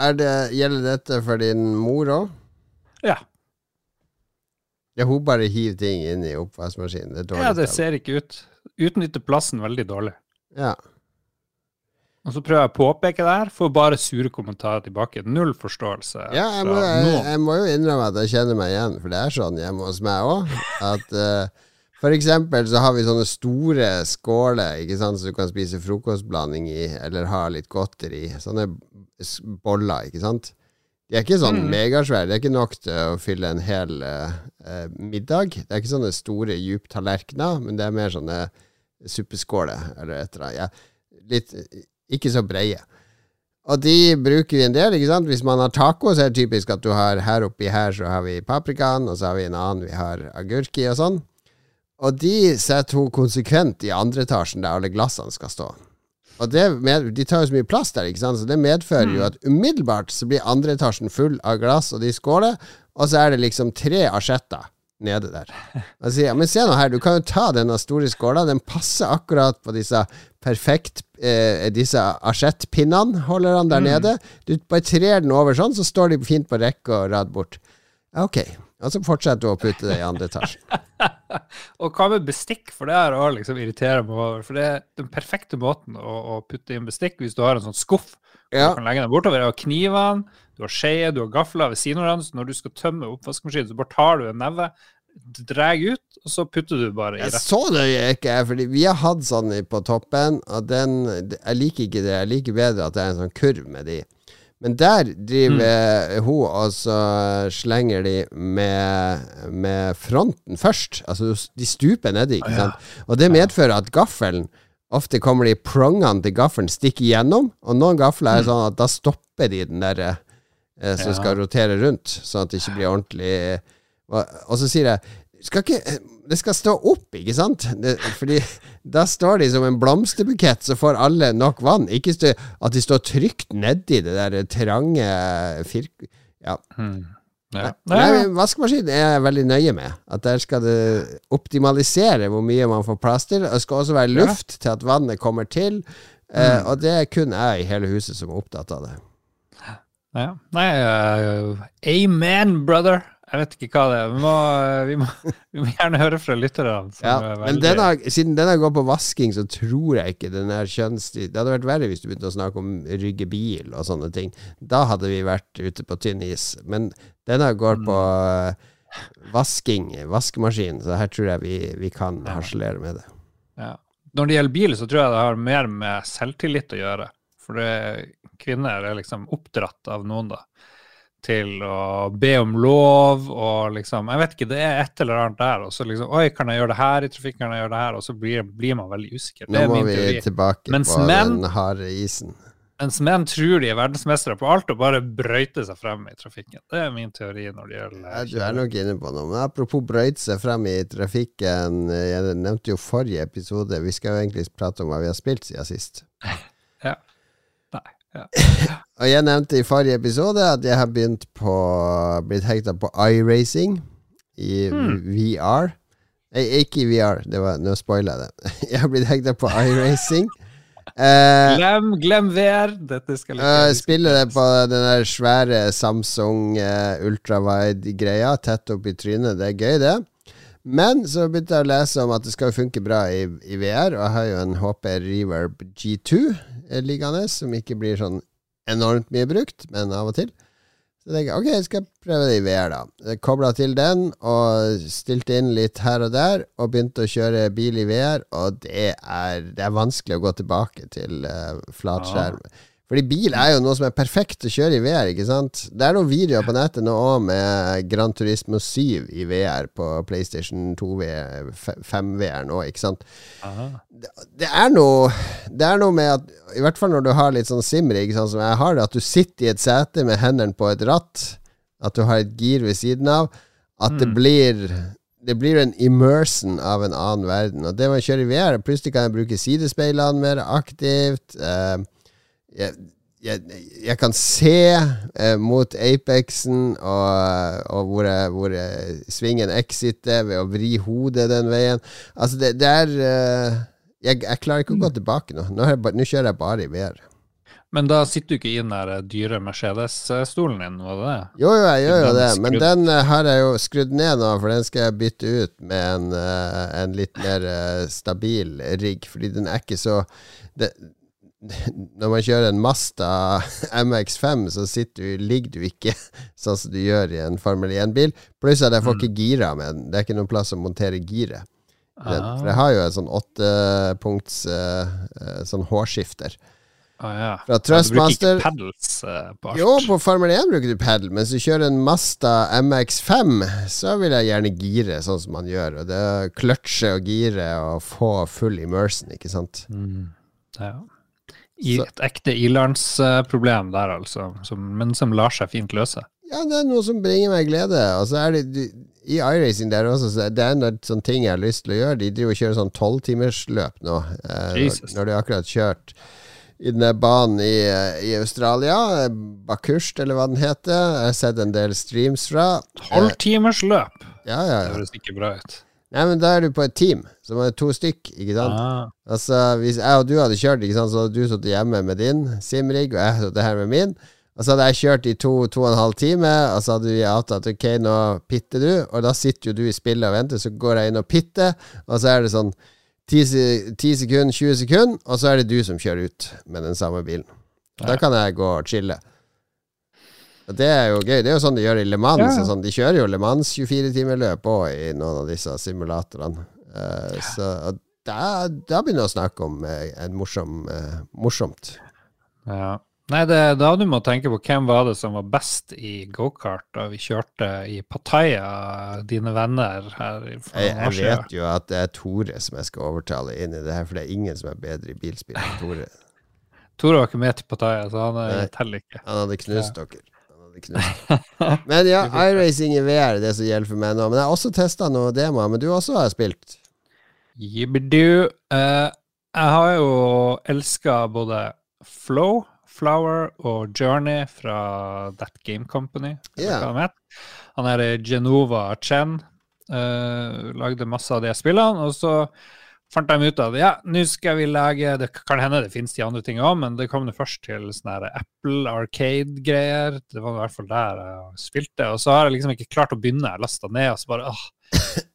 [SPEAKER 1] Er det, gjelder dette for din mor òg?
[SPEAKER 2] Ja,
[SPEAKER 1] Ja, hun bare hiver ting inn i oppvaskmaskinen. Det er
[SPEAKER 2] ja det ser ikke ut. Utnytter plassen veldig dårlig.
[SPEAKER 1] Ja.
[SPEAKER 2] Og så prøver jeg å påpeke det her, får bare sure kommentarer tilbake. Null forståelse.
[SPEAKER 1] Ja, jeg må, jeg, jeg må jo innrømme at jeg kjenner meg igjen, for det er sånn hjemme hos meg òg. At eh, for eksempel så har vi sånne store skåler ikke sant, så du kan spise frokostblanding i, eller ha litt godteri. Sånne boller, ikke sant. De er ikke sånn
[SPEAKER 2] Mm.
[SPEAKER 1] megasvære. Det er ikke nok til å fylle en hel uh, middag. Det er ikke sånne store djuptallerkener, men det er mer sånne suppeskåler eller et eller annet. Ja, litt ikke så breie. Og de bruker vi en del, ikke sant. Hvis man har taco, så er det typisk at du har her oppi her så har vi paprikaen, og så har vi en annen vi har agurk i og sånn. Og de setter hun konsekvent i andre etasjen der alle glassene skal stå. Og det med, De tar jo så mye plass der, ikke sant? så det medfører jo at umiddelbart så blir andre etasjen full av glass og de skåler, og så er det liksom tre asjetter nede der. Og sier men se nå her, du kan jo ta denne store skåla, den passer akkurat på disse perfekt eh, Disse asjettpinnene holder han der nede. Du bare trer den over sånn, så står de fint på rekke og rad bort. Ok. Og så fortsetter du å putte det i andre etasje.
[SPEAKER 2] Og hva med bestikk? For det er å liksom irritere meg over. For det er den perfekte måten å, å putte inn bestikk hvis du har en sånn skuff.
[SPEAKER 1] Ja.
[SPEAKER 2] Du kan legge den bortover. Og knivene, du har skje, du har gafler ved siden av hverandre. Når du skal tømme oppvaskmaskinen, så bare tar du en neve, drar ut, og så putter du bare i
[SPEAKER 1] Jeg
[SPEAKER 2] rett.
[SPEAKER 1] så det ikke, fordi vi har hatt sånn på toppen, og den Jeg liker ikke det. Jeg liker bedre at det er en sånn kurv med de. Men der driver
[SPEAKER 2] Mm.
[SPEAKER 1] hun og så slenger de med, med fronten først. Altså de stuper nedi, ikke sant. Og det medfører at gaffelen Ofte kommer de prongene til gaffelen stikker igjennom, og noen gafler er sånn at da stopper de den der eh, som
[SPEAKER 2] Mm. Ja.
[SPEAKER 1] skal rotere rundt, sånn at det ikke blir ordentlig og, og så sier jeg skal ikke, Det skal stå opp, ikke sant? Det, fordi da står de som en blomsterbukett, så får alle nok vann. Ikke stå, at de står trygt nedi det der trange firk... Ja.
[SPEAKER 2] Hmm. Ja.
[SPEAKER 1] Nei, Vaskemaskin er jeg veldig nøye med. At der skal det optimalisere hvor mye man får plass til. Det skal også være luft til at vannet kommer til. Eh, og det er kun jeg i hele huset som er opptatt av det.
[SPEAKER 2] Ja. Nei, uh, amen, brother. Jeg vet ikke hva det er. Vi må, vi må, vi må gjerne høre fra lytterne.
[SPEAKER 1] Ja, men denne, siden denne går på vasking, så tror jeg ikke den er kjønnsstil Det hadde vært verre hvis du begynte å snakke om rygge bil og sånne ting. Da hadde vi vært ute på tynn is. Men denne går på eh, vasking, vaskemaskin, så her tror jeg vi, vi kan
[SPEAKER 2] Ja.
[SPEAKER 1] harselere med det.
[SPEAKER 2] Ja. Når det gjelder bil, så tror jeg det har mer med selvtillit å gjøre. For det, kvinner er liksom oppdratt av noen, da. til å be om lov og liksom Jeg vet ikke, det er et eller annet der. Og så liksom Oi, kan jeg gjøre det her i trafikken? Kan jeg gjøre det her? Og så blir, blir man veldig usikker. Det
[SPEAKER 1] Nå må
[SPEAKER 2] min
[SPEAKER 1] vi
[SPEAKER 2] teori.
[SPEAKER 1] tilbake
[SPEAKER 2] Mens
[SPEAKER 1] på
[SPEAKER 2] menn-
[SPEAKER 1] den harde isen.
[SPEAKER 2] Mens menn tror de er verdensmestere på alt og bare brøyter seg frem i trafikken. Det er min teori når det gjelder
[SPEAKER 1] Ja, du er nok inne på noe. Men apropos brøyte seg frem i trafikken. Jeg nevnte jo forrige episode. Vi skal jo egentlig prate om hva vi har spilt siden sist.
[SPEAKER 2] Nei. Ja.
[SPEAKER 1] Og jeg nevnte i forrige episode at jeg har begynt på blitt hekta på iRacing i
[SPEAKER 2] Hmm.
[SPEAKER 1] VR. Nei, ikke i VR, det var, nå spoila jeg det. Jeg har blitt hekta på iRacing. Eh,
[SPEAKER 2] Glem, glem VR. Dette skal
[SPEAKER 1] jeg spiller det på den der svære Samsung uh, ultrawide-greia, tett opp i trynet. Det er gøy, det. Men så begynte jeg å lese om at det skal funke bra i, i VR, og jeg har jo en HP Reverb G2 eh, liggende, som ikke blir sånn enormt mye brukt, men av og til. Så jeg ok, jeg skal prøve det i VR, da. Kobla til den og stilte inn litt her og der, og begynte å kjøre bil i VR, og det er, det er vanskelig å gå tilbake til uh, flatskjerm. Fordi bil er jo noe som er perfekt å kjøre i VR, ikke sant? Det er noen videoer på nettet nå òg med Gran Turismo 7 i VR på PlayStation 2 VR, 5 VR nå, ikke sant?
[SPEAKER 2] Aha.
[SPEAKER 1] det er noe Det er noe med at I hvert fall når du har litt sånn simrig, sånn som jeg har det, at du sitter i et sete med hendene på et ratt, at du har et gir ved siden av, at det
[SPEAKER 2] Mm.
[SPEAKER 1] blir det blir en immersion av en annen verden. Og det man kjører i VR, plutselig kan jeg bruke sidespeilene mer aktivt. Eh, jeg, jeg, jeg kan se eh, mot Apexen og, og hvor, jeg, hvor svingen exiter ved å vri hodet den veien. Altså, det, det er eh, jeg, klarer ikke å gå tilbake nå. Nå, nå kjører jeg bare i VR.
[SPEAKER 2] Men da sitter du ikke i den der eh, dyre Mercedes-stolen din, var det det?
[SPEAKER 1] Jo, jo, jeg gjør jo det, men den eh, har jeg jo skrudd ned nå, for den skal jeg bytte ut med en, eh, en litt mer stabil rigg, fordi den er ikke så det, Når man kjører en Masta MX5, så du, ligger du ikke sånn som du gjør i en Formel 1-bil. Pluss at jeg får ikke gira med den. Det er ikke noen plass å montere giret.
[SPEAKER 2] Ah.
[SPEAKER 1] For jeg har jo en sånn åttepunkts eh, sånn hårskifter.
[SPEAKER 2] Ah, ja.
[SPEAKER 1] Fra
[SPEAKER 2] Ja, du bruker ikke pedals eh, på alt?
[SPEAKER 1] Jo, på Formel 1 bruker du pedal, men hvis du kjører en Masta MX5, så vil jeg gjerne gire sånn som man gjør. Og det kløtsje og gire og få full immersion, ikke sant.
[SPEAKER 2] Mm. Ja. I, et ekte ilandsproblem der, altså, som, men som lar seg fint løse.
[SPEAKER 1] Ja, det er noe som bringer meg glede. Og så er det du, I iRacing der også, så det er en sånn ting jeg har lyst til å gjøre. De driver og kjører sånn tolvtimersløp nå. Eh, når,
[SPEAKER 2] Jesus.
[SPEAKER 1] når de akkurat kjørt i den banen i, i Australia, eh, Bakurst eller hva den heter. Jeg har sett en del streams fra. Eh,
[SPEAKER 2] Tolvtimersløp!
[SPEAKER 1] ja, ja,
[SPEAKER 2] Det høres ikke bra ut.
[SPEAKER 1] Nei, men da er du på et team, som er to stykk, ikke sant?
[SPEAKER 2] Ah,
[SPEAKER 1] Altså, hvis jeg og du hadde kjørt, ikke sant, så hadde du sittet hjemme med din simrig, og jeg hadde sittet her med min. Og så hadde jeg kjørt i to, to og en halv time, og så hadde vi avtalt ok, nå pitter du, og da sitter jo du i spillet og venter, så går jeg inn og pitter, og så er det sånn 10, 10 sekunder, 20 sekunder, og så er det du som kjører ut med den samme bilen. Da kan jeg gå og chille. Det er jo gøy. Det er jo sånn de gjør i Le Mans.
[SPEAKER 2] Ja.
[SPEAKER 1] Sånn. De kjører jo Le Mans 24-timerløp òg i noen av disse simulatorene. Eh, så da, da begynner jeg å snakke om eh, en morsom, eh, morsomt.
[SPEAKER 2] ja. Nei, det, da du må tenke på hvem var det som var best i gokart da vi kjørte i Pattaya, dine venner her for
[SPEAKER 1] Jeg, jeg vet jo at det er Tore som jeg skal overtale inn i det her, for det er ingen som er bedre i bilspill enn Tore.
[SPEAKER 2] Tore var ikke med til Pattaya, så han er teller ikke.
[SPEAKER 1] Han hadde knust dere. Men ja, iRacing i VR er det som gjelder for meg nå. Men jeg har også testa noen demoer, men du også har spilt.
[SPEAKER 2] Jibbidu. Uh, jeg har jo elska både Flow, Flower og Journey fra That Game Company. Yeah. han. Han er Genova Chen. Uh, lagde masse av de spillene, og så fant de ut at ja, nå skal vi lage Det kan hende det finnes de andre ting òg, men det kom det først til sånne Apple Arcade-greier. Det var i hvert fall der jeg spilte. Og så har jeg liksom ikke klart å begynne. Jeg lasta ned, og så bare åh,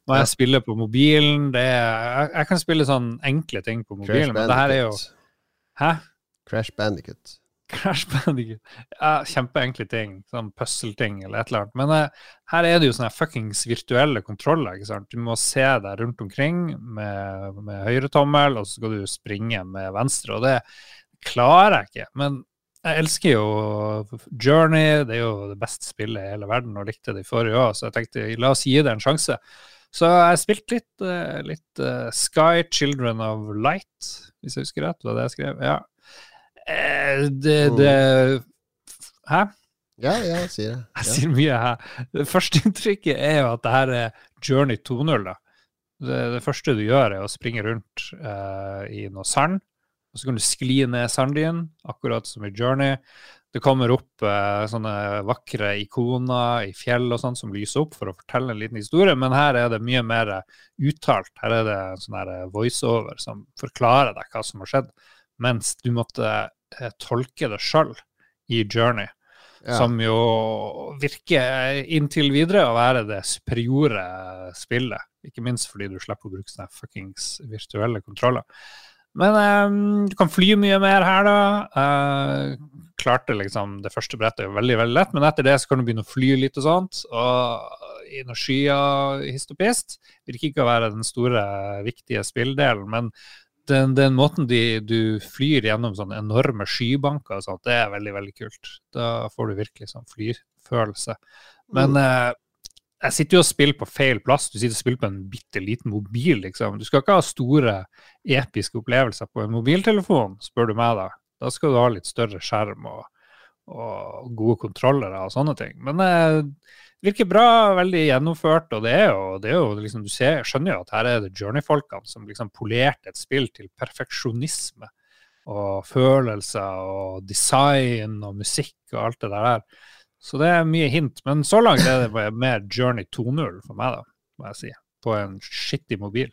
[SPEAKER 2] må jeg spille på mobilen. Det er, jeg, jeg kan spille sånn enkle ting på mobilen, men det her er jo Hæ?
[SPEAKER 1] Crash Bandicoot.
[SPEAKER 2] Crash Bandicoot. Ja, kjempeenkle ting. Sånn puzzle-ting eller et eller annet. Men uh, her er det jo sånne fuckings virtuelle kontroller. ikke sant? Du må se deg rundt omkring med, med høyretommel, og så skal du springe med venstre. Og det klarer jeg ikke. Men jeg elsker jo Journey, det er jo det beste spillet i hele verden, og likte det i forrige år, så jeg tenkte la oss gi det en sjanse. Så jeg har spilt litt, eh, litt eh, Sky Children of Light, hvis jeg husker rett, var det jeg skrev. Ja. Eh, det, det Hæ?
[SPEAKER 1] Ja, ja, sier. Jeg Ja.
[SPEAKER 2] sier mye her. Det første inntrykket er jo at det her er Journey 2.0. da. Det, det første du gjør, er å springe rundt eh, i noe sand. Og så kan du skli ned sanddynen, akkurat som i Journey. Det kommer opp eh, sånne vakre ikoner i fjell og sånn som lyser opp for å fortelle en liten historie, men her er det mye mer uttalt. Her er det en sånn voiceover som forklarer deg hva som har skjedd, mens du måtte eh, tolke det sjøl i Journey
[SPEAKER 1] Ja.
[SPEAKER 2] som jo virker inntil videre å være det superiore spillet. Ikke minst fordi du slipper å bruke sånne fuckings virtuelle kontroller. Men um, du kan fly mye mer her, da. Uh, klarte liksom Det første brettet veldig veldig lett, men etter det så kan du begynne å fly litt og sånt. Og i noen skyer hist og pist. Virker ikke å være den store, viktige spilldelen, men den, den måten de, du flyr gjennom sånne enorme skybanker og sånt, det er veldig, veldig kult. Da får du virkelig sånn flyrfølelse. Men eh, jeg sitter jo og spiller på feil plass. Du sitter og spiller på en bitte liten mobil, liksom. Du skal ikke ha store, episke opplevelser på en mobiltelefon, spør du meg, da. Da skal du ha litt større skjerm og, og gode kontrollere og sånne ting. Men eh, det virker bra, veldig gjennomført, og det er jo, det er jo liksom, du ser, skjønner jo at her er det Journey-folkene som liksom polerte et spill til perfeksjonisme. Og følelser og design og musikk og alt det der. Så det er mye hint. Men så langt er det mer Journey 2.0 for meg, da, må jeg si. På en skittig mobil.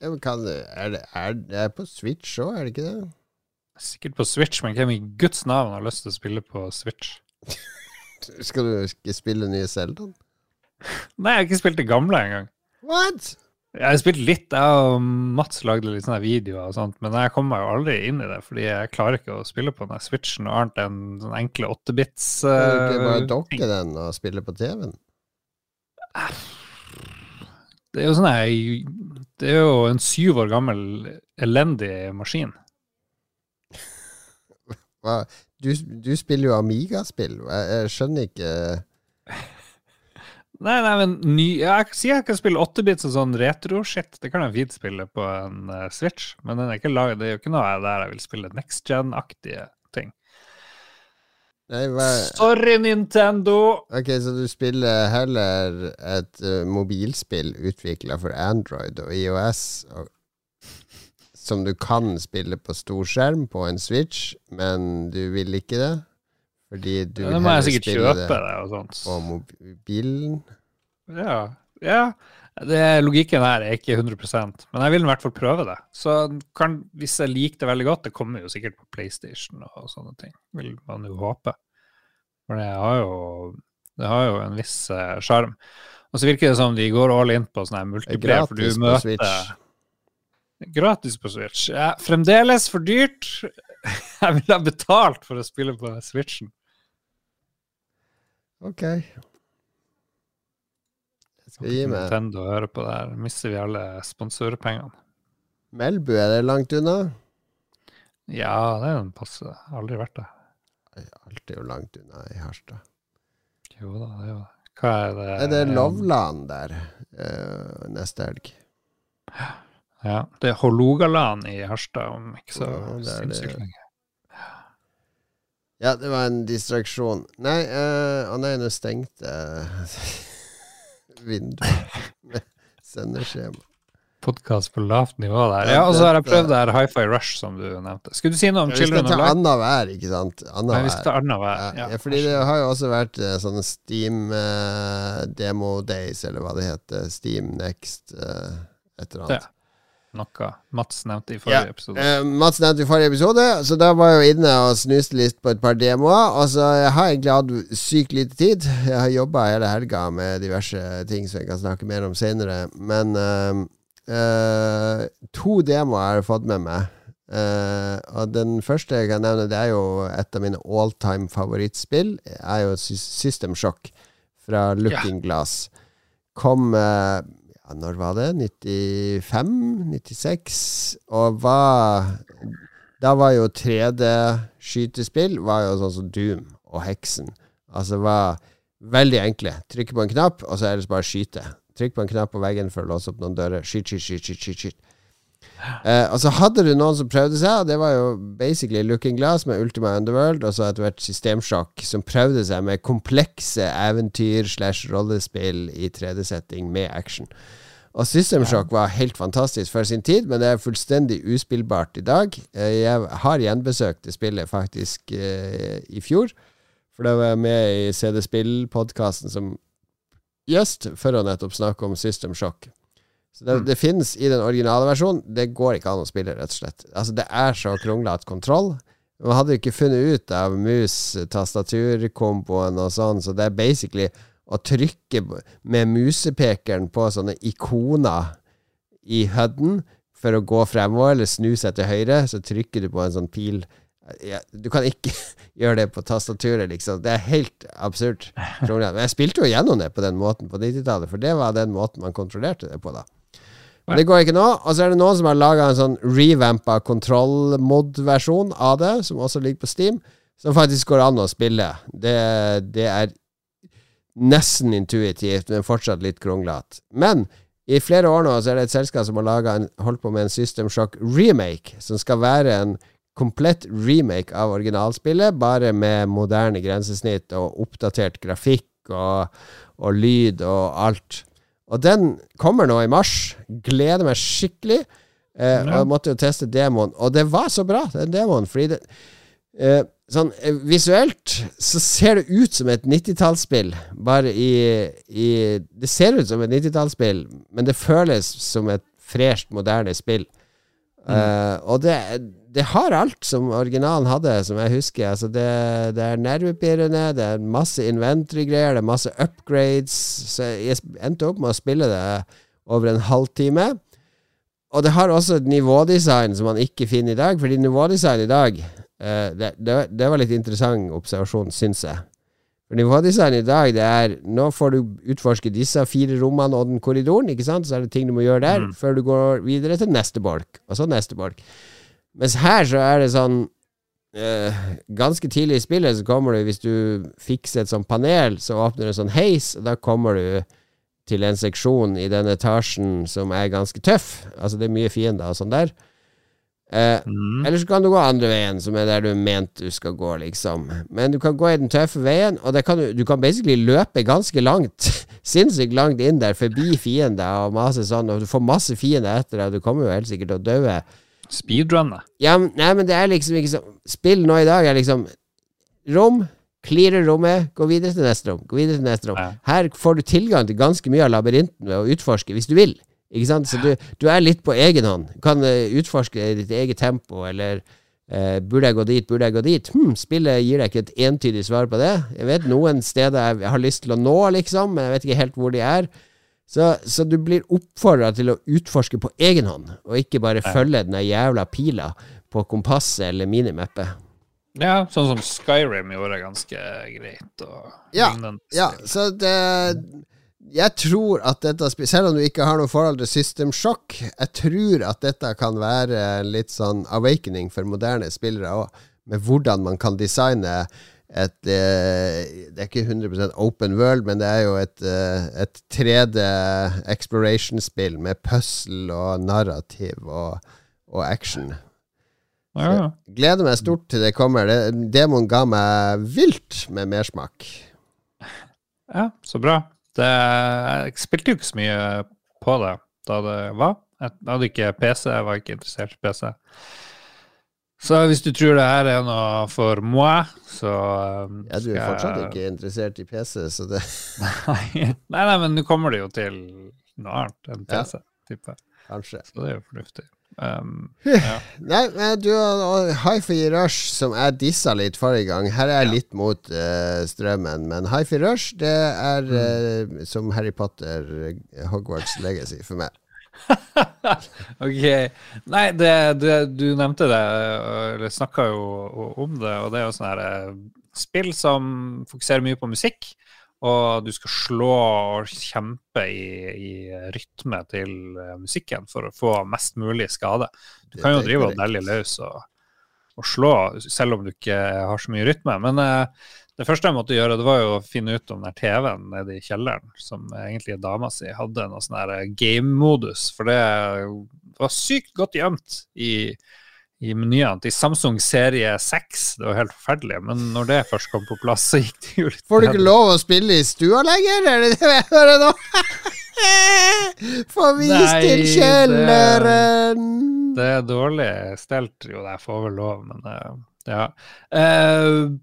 [SPEAKER 1] Ja, kan, er, det, er det på Switch òg, er det ikke det?
[SPEAKER 2] Sikkert på Switch, men hvem i Guds navn har lyst til å spille på Switch?
[SPEAKER 1] Skal du ikke spille nye Zelda?
[SPEAKER 2] Nei, jeg har ikke spilt det gamle engang.
[SPEAKER 1] What?
[SPEAKER 2] Jeg har spilt litt, jeg og Mats lagde litt sånne videoer og sånt, men jeg kommer meg jo aldri inn i det, fordi jeg klarer ikke å spille på den Switchen og annet enn sånne enkle 8-bits.
[SPEAKER 1] Kan du ikke bare
[SPEAKER 2] eh,
[SPEAKER 1] dokke den og spille på TV-en?
[SPEAKER 2] Det er jo sånn Det er jo en syv år gammel elendig maskin.
[SPEAKER 1] Du, du spiller jo Amiga-spill. Jeg, jeg skjønner ikke
[SPEAKER 2] Nei, nei, men ny, jeg sier jeg kan spille 8-bits og sånn retro-shit. Det kan jeg fint spille på en uh, Switch, men den er ikke laget, det er jo ikke noe der jeg vil spille next gen-aktige ting.
[SPEAKER 1] Nei,
[SPEAKER 2] Sorry, Nintendo!
[SPEAKER 1] Ok, så du spiller heller et uh, mobilspill utvikla for Android og IOS, og, som du kan spille på storskjerm på en Switch, men du vil ikke det? Fordi du
[SPEAKER 2] Ja,
[SPEAKER 1] vil heller spille det
[SPEAKER 2] det
[SPEAKER 1] på mobilen?
[SPEAKER 2] Ja. ja. Det, logikken her er ikke 100% men jeg vil i hvert fall prøve det. Så kan, hvis jeg liker det veldig godt, det kommer jo sikkert på PlayStation og sånne ting, vil man jo håpe. For det har jo, det har jo en viss eh, sjarm. og så virker det som de går all in på sånn her
[SPEAKER 1] er
[SPEAKER 2] multiplayer, for du møter
[SPEAKER 1] Switch.
[SPEAKER 2] Gratis på Switch. Ja, fremdeles for dyrt. Jeg ville ha betalt for å spille på Switchen.
[SPEAKER 1] Ok. Jeg skal gi meg.
[SPEAKER 2] Nintendo hører på det her. Mister vi alle sponsorpengene.
[SPEAKER 1] Melbu, er det langt unna?
[SPEAKER 2] Ja, det er en passe. Aldri vært der.
[SPEAKER 1] Alt er jo langt unna i Harstad.
[SPEAKER 2] Jo da, det er jo det. Hva er det?
[SPEAKER 1] Er det Lovland der eh, neste helg?
[SPEAKER 2] Ja, det er Hålogaland i Harstad om ikke så
[SPEAKER 1] Ja,
[SPEAKER 2] sinnssykt lenge.
[SPEAKER 1] Ja, det var en distraksjon. Nei, uh, nei, nå stengte vinduet med sendeskjema.
[SPEAKER 2] Podkast på lavt nivå der. Ja, og så har jeg prøvd det her Hi-Fi Rush, som du nevnte. Skulle du si noe om
[SPEAKER 1] Vi skal
[SPEAKER 2] Children
[SPEAKER 1] ta
[SPEAKER 2] of Light?
[SPEAKER 1] annenhver, ikke sant?
[SPEAKER 2] Nei, vi skal ta annenhver.
[SPEAKER 1] Ja, ja, fordi det har jo også vært uh, sånne Steam uh, Demo Days, eller hva det heter. Steam Next, eh, et eller annet.
[SPEAKER 2] Det. Noe Mats nevnte i forrige episode.
[SPEAKER 1] Eh, Mats nevnte i forrige episode, så da var jeg jo inne og snuste litt på et par demoer. Og så jeg har egentlig hatt sykt lite tid. Jeg har jobba hele helga med diverse ting som jeg kan snakke mer om senere. Men eh, eh, to demoer har jeg fått med meg. Eh, og den første jeg kan nevne, det er jo et av mine all time favorittspill. er jo System Shock fra Looking Glass. Kom eh, ja, Når var det? 95? 96? Og hva Da var jo 3D skytespill var jo sånn som Doom og Heksen. Altså var veldig enkle. Trykke på en knapp, og så er det bare skyte. Trykk på en knapp på veggen for å låse opp noen dører. Skyt, skyt, skyt, skyt, skyt, skyt. Eh, og så hadde du noen som prøvde seg, og det var jo basically Looking Glass med Ultima Underworld, og så etter hvert Systemsjokk, som prøvde seg med komplekse eventyr slash rollespill i 3D-setting med action. Og System Shock var helt fantastisk for sin tid, men det er fullstendig uspillbart i dag. Eh, Jeg har gjenbesøkt det spillet faktisk eh, i fjor, for da var jeg med i CD Spill-podkasten som gjest for å nettopp snakke om System Shock. Så det, det finnes i den originale versjonen. Det går ikke an å spille, rett og slett. Altså, det er så kronglete kontroll. Man hadde ikke funnet ut av mus-tastaturkomboen og sånn, så det er basically å trykke med musepekeren på sånne ikoner i HUD-en for å gå fremover eller snu seg til høyre, så trykker du på en sånn pil. Ja, du kan ikke gjøre det på tastaturet, liksom. Det er helt absurd. Men jeg spilte jo gjennom det på den måten på 90-tallet, for det var den måten man kontrollerte det på da. Men det går ikke nå. Og så er det noen som har laga en sånn revampa kontroll-mod-versjon av det, som også ligger på Steam, som faktisk går an å spille. Det, det er nesten intuitivt, men fortsatt litt kronglete. Men i flere år nå så er det et selskap som har en, holdt på med en System Shock remake, som skal være en komplett remake av originalspillet, bare med moderne grensesnitt og oppdatert grafikk og, og lyd og alt. Og den kommer nå i mars. Gleder meg skikkelig. Eh, og jeg måtte jo teste demoen, og det var så bra, den demoen, fordi det eh, Sånn eh, visuelt så ser det ut som et 90-tallsspill, bare i, i Det ser ut som et 90-tallsspill, men det føles som et fresht, moderne spill. Eh, og det, det har alt som originalen hadde, som jeg husker. Altså det, det er nervepirrende, det er masse inventory-greier, det er masse upgrades. Så jeg endte opp med å spille det over en halvtime. Og det har også et nivådesign som man ikke finner i dag, fordi nivådesign i dag det, det, det var litt interessant observasjon, syns jeg. For nivådesign i dag, det er Nå får du utforske disse fire rommene og den korridoren, ikke sant? Så er det ting du må gjøre der, før du går videre til neste bolk, og så neste bolk. Mens her så er det sånn eh, Ganske tidlig i spillet så kommer du, hvis du fikser et sånt panel, så åpner det en sånn heis, og da kommer du til en seksjon i den etasjen som er ganske tøff. Altså det er mye fiender og sånn der. Eh,
[SPEAKER 2] Mm.
[SPEAKER 1] Eller så kan du gå andre veien, som er der du mente du skal gå, liksom. Men du kan gå i den tøffe veien, og det kan du, du kan basically løpe ganske langt. Sinnssykt langt inn der, forbi fiender og masse sånn, og du får masse fiender etter deg, og du kommer jo helt sikkert til å daue.
[SPEAKER 2] Speedrunner.
[SPEAKER 1] Ja, men- nei, men det er liksom ikke sånn Spill nå i dag er liksom rom, cleare rommet, gå videre til neste rom, gå videre til neste rom.
[SPEAKER 2] Ja.
[SPEAKER 1] Her får du tilgang til ganske mye av labyrinten ved å utforske, hvis du vil. Ikke sant? Så du, du er litt på egen hånd. Du kan eh, utforske i ditt eget tempo, eller eh, burde jeg gå dit, burde jeg gå dit? Hm, spillet gir deg ikke et entydig svar på det. Jeg vet noen steder jeg har lyst til å nå, liksom, men jeg vet ikke helt hvor de er. Så, så du blir oppfordra til å utforske på egen hånd, og ikke bare følge den jævla pila på kompasset eller minimappet.
[SPEAKER 2] Ja, sånn som Skyrim gjorde ganske greit. Og
[SPEAKER 1] Ja, Ja, så det Jeg tror at dette Selv om du ikke har noe forhold til System Shock, jeg tror at dette kan være litt sånn awakening for moderne spillere òg, med hvordan man kan designe et eh, Det er ikke 100% open world, men det er jo et, eh, et 3D exploration-spill med puzzle og narrativ og, og action.
[SPEAKER 2] Så.
[SPEAKER 1] Gleder meg stort til det kommer. Det, demoen ga meg vilt med mersmak.
[SPEAKER 2] ja, så bra. Det, jeg spilte jo ikke så mye på det da det var. Jeg hadde ikke PC, jeg var ikke interessert i PC. Så hvis du tror det her er noe for moi, så um,
[SPEAKER 1] Ja, du er fortsatt
[SPEAKER 2] jeg-
[SPEAKER 1] ikke interessert i PC, så det
[SPEAKER 2] Nei, nei, men nå kommer det jo til noe annet enn
[SPEAKER 1] Ja.
[SPEAKER 2] PC, tipper jeg.
[SPEAKER 1] kanskje.
[SPEAKER 2] Så det er jo fornuftig. Um, ja.
[SPEAKER 1] Nei, men du Hifi Rush, som jeg dissa litt forrige gang Her er jeg litt mot uh, strømmen, men Hifi Rush, det er eh, som Harry Potter, eh, Hogwarts Legacy for meg.
[SPEAKER 2] Ok. Nei, det, det, du nevnte det, eller snakka jo om det, og det er jo sånn her spill som fokuserer mye på musikk, og du skal slå og kjempe i, i rytme til eh, musikken for å få mest mulig skade. Du kan jo drive og dælje løs og, og, slå, selv om du ikke har så mye rytme. Men eh, det første jeg måtte gjøre, det var jo å finne ut om den TV-en nede i kjelleren, som egentlig dama si, hadde noe sånn her game-modus. For det var sykt godt gjemt i, i menyene til Samsung serie 6. Det var helt forferdelig. Men når det først kom på plass, så gikk det jo litt
[SPEAKER 1] Får du ikke lov å spille i stua lenger? Er det det jeg hører nå? Få
[SPEAKER 2] Nei,
[SPEAKER 1] til
[SPEAKER 2] det-
[SPEAKER 1] kjelleren!
[SPEAKER 2] Det er dårlig stelt. Jo, jeg får vel lov, men eh, ja. Uh,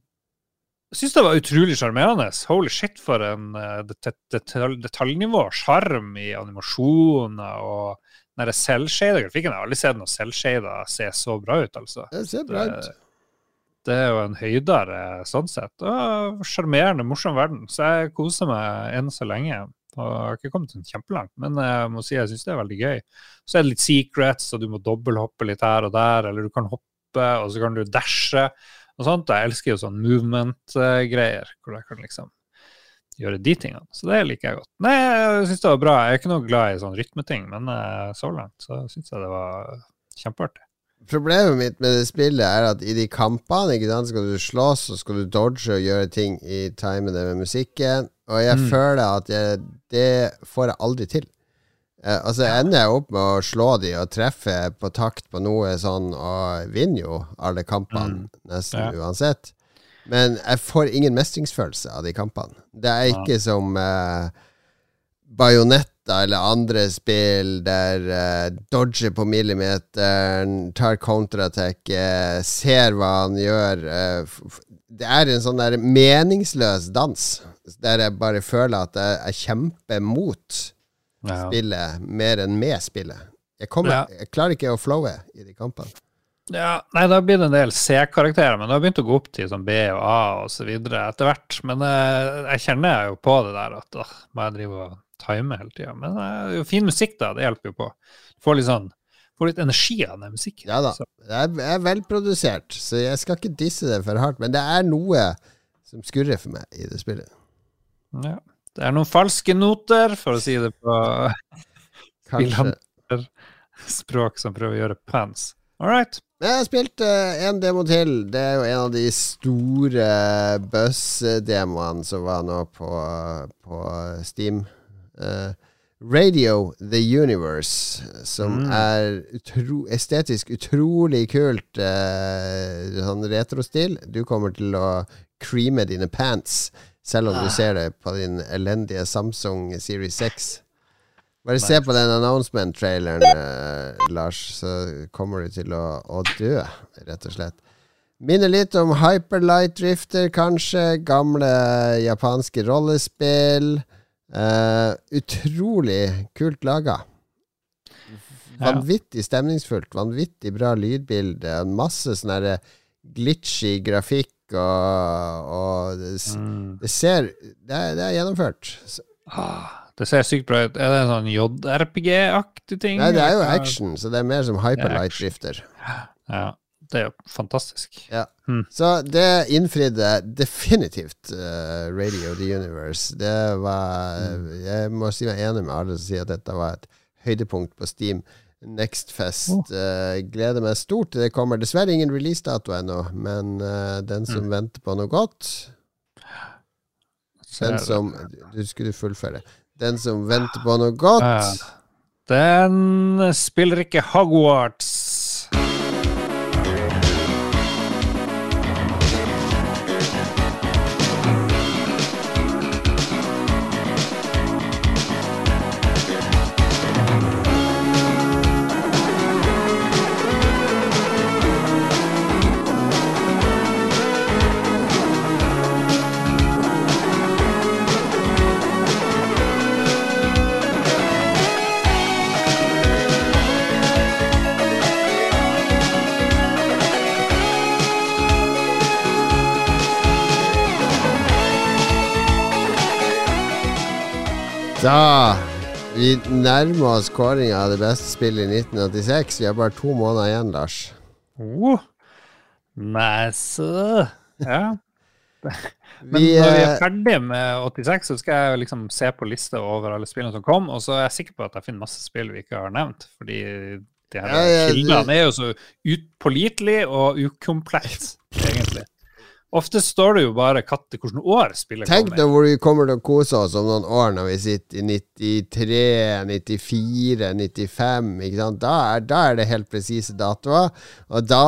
[SPEAKER 2] Syns det var utrolig sjarmerende. Holy shit, for en eh, det- det- det- detaljnivå. Sjarm i animasjoner og den selvshada grafikken. Jeg har aldri sett noe selvshada se så bra ut, altså.
[SPEAKER 1] Det ser bra ut.
[SPEAKER 2] Det, det er jo en høydere sånn sett. Sjarmerende, morsom verden. Så jeg koser meg enn så lenge. Og jeg har ikke kommet sånn kjempelangt, men jeg må si jeg syns det er veldig gøy. Så er det litt secrets, og du må dobbelthoppe litt her og der, eller du kan hoppe, og så kan du dashe og sånt. Jeg elsker jo sånn movement-greier, hvor jeg kan liksom gjøre de tingene. Så det liker jeg godt. Nei, jeg syns det var bra. Jeg er ikke noe glad i sånn rytmeting, men eh, så langt så syns jeg det var kjempeartig.
[SPEAKER 1] Problemet mitt med det spillet er at i de kampene ikke sant, skal du slåss og skal du dodge og gjøre ting i timene med musikken. Og jeg
[SPEAKER 2] Mm.
[SPEAKER 1] føler at jeg, det får jeg aldri til. Eh, altså ja. ender jeg opp med å slå de og treffe på takt på noe sånn, og vinner jo alle kampene nesten
[SPEAKER 2] Mm. Ja.
[SPEAKER 1] uansett. Men jeg får ingen mestringsfølelse av de kampene. Det er ikke som uh, Bajonetta eller andre spill der uh, dodger på millimeteren, tar counterattack, uh, ser hva han gjør. Uh, det er en sånn der meningsløs dans, der jeg bare føler at jeg, jeg kjemper mot
[SPEAKER 2] Ja.
[SPEAKER 1] spillet mer enn med spillet. Jeg, kommer,
[SPEAKER 2] Ja.
[SPEAKER 1] jeg klarer ikke å flowe i de kampene.
[SPEAKER 2] Ja, nei, da blir det en del C-karakterer, men det har begynt å gå opp til sånn B og A videre etter hvert. Men eh, jeg kjenner jo på det der at åh, må jeg drive og time hele tida. Men eh, det er jo fin musikk, da. Det hjelper jo på. Får litt sånn Får litt energi av den musikken.
[SPEAKER 1] Ja da.
[SPEAKER 2] Så,
[SPEAKER 1] Det er, er velprodusert, så jeg skal ikke disse det for hardt. Men det er noe som skurrer for meg i det spillet.
[SPEAKER 2] ja. Det er noen falske noter, for å si det på
[SPEAKER 1] Kanskje.
[SPEAKER 2] som prøver å gjøre pants. All right.
[SPEAKER 1] Men jeg har spilt uh, en demo til. Det er jo en av de store Buzz-demoene som var nå på, på Steam. Uh, Radio The Universe, som
[SPEAKER 2] Mm.
[SPEAKER 1] er utro, estetisk utrolig kult. Uh, sånn retrostil. Du kommer til å creame dine pants, selv om
[SPEAKER 2] Ah.
[SPEAKER 1] du ser det på din elendige Samsung Series 6. Bare se på den announcement-traileren, eh, Lars, så kommer du til å, å dø, rett og slett. Minner litt om Hyperlight Drifter, kanskje. Gamle japanske rollespill. Eh, utrolig kult laga. Vanvittig stemningsfullt, vanvittig bra lydbilde. Masse sånn herre glitchy grafikk og, og det,
[SPEAKER 2] Mm.
[SPEAKER 1] det ser Det er, det er gjennomført. Så,
[SPEAKER 2] Ah, det ser sykt bra ut. Er det en sånn JRPG-aktig ting?
[SPEAKER 1] nei, det er jo action, så det er mer som Hyperlight. Drifter.
[SPEAKER 2] Ja, det er jo fantastisk.
[SPEAKER 1] Ja, Så det innfridde definitivt uh, Radio The Universe. Det var Jeg må si meg enig med alle som sier at dette var et høydepunkt på Steam. Next Fest. Uh, gleder meg stort det kommer. Dessverre ingen releasedato ennå, men uh, den som venter på noe godt Den som Du skulle fullføre. Den som venter på noe godt
[SPEAKER 2] Den spiller ikke Hogwarts.
[SPEAKER 1] Vi nærmer oss kåringa av det beste spillet i 1986. Vi har bare to måneder igjen, Lars.
[SPEAKER 2] Oh. Nice. Ja. Men
[SPEAKER 1] Vi,
[SPEAKER 2] når vi er
[SPEAKER 1] eh,
[SPEAKER 2] ferdig med 86, så skal jeg liksom se på lista over alle spillene som kom, og så er jeg sikker på at jeg finner masse spill vi ikke har nevnt. Fordi De her
[SPEAKER 1] Ja, ja,
[SPEAKER 2] kildene er jo så upålitelige og ukomplett, egentlig. Ofte står det jo bare katt i hvilket år spillet
[SPEAKER 1] Tenk
[SPEAKER 2] kommer.
[SPEAKER 1] deg hvor vi kommer til å kose oss om noen år når vi sitter i 93, 94, 95. Ikke sant? Da, er, da er det helt presise datoer. Og da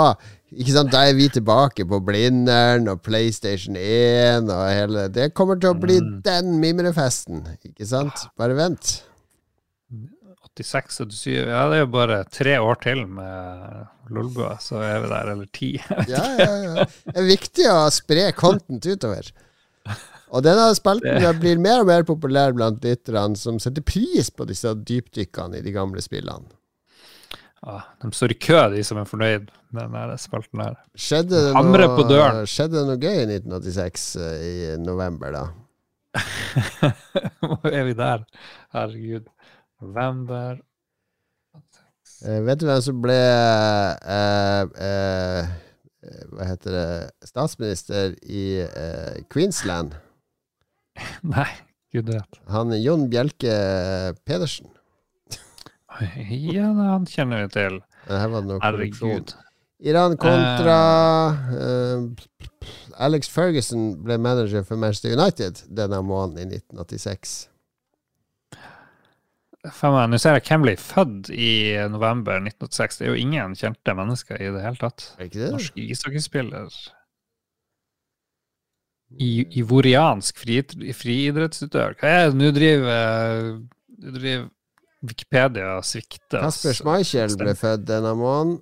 [SPEAKER 1] ikke sant? Da er vi tilbake på Blindern og PlayStation 1 og hele Det kommer til å bli
[SPEAKER 2] Mm.
[SPEAKER 1] den mimrefesten, ikke sant? Bare vent.
[SPEAKER 2] 86 og 87 Ja, det er jo bare tre år til med Lolbua, så er vi der, eller ti.
[SPEAKER 1] Ja, ja, ja. Det er viktig å spre content utover. Og denne spalten blir mer og mer populær blant lytterne som setter pris på disse dypdykkene i de gamle spillene.
[SPEAKER 2] Ja, de står i kø, de som er fornøyd med denne spalten her.
[SPEAKER 1] Skjedde det,
[SPEAKER 2] Hamre på
[SPEAKER 1] noe, skjedde det noe gøy i 1986 eh, i november, da?
[SPEAKER 2] Hvor er vi der? Herregud. November
[SPEAKER 1] Eh, vet du hvem som ble eh, eh, eh, Hva heter det Statsminister i eh, Queensland?
[SPEAKER 2] Nei, gud rett.
[SPEAKER 1] Han Jon Bjelke Pedersen.
[SPEAKER 2] Ja, han kjenner vi til.
[SPEAKER 1] Eh, Her var det.
[SPEAKER 2] Herregud.
[SPEAKER 1] Iran kontra uh, Alex Ferguson ble manager for Manchester United denne måneden i 1986.
[SPEAKER 2] Faen Nå ser jeg hvem ble født i november 1986. Det er jo ingen kjente mennesker i det hele tatt.
[SPEAKER 1] Er ikke det?
[SPEAKER 2] Norsk ishockeyspiller. I, ivoriansk fri, friidrettsutøver. Hva er det nå driver driver Wikipedia svikter oss.
[SPEAKER 1] Kasper Schmeichel ble født denne måneden.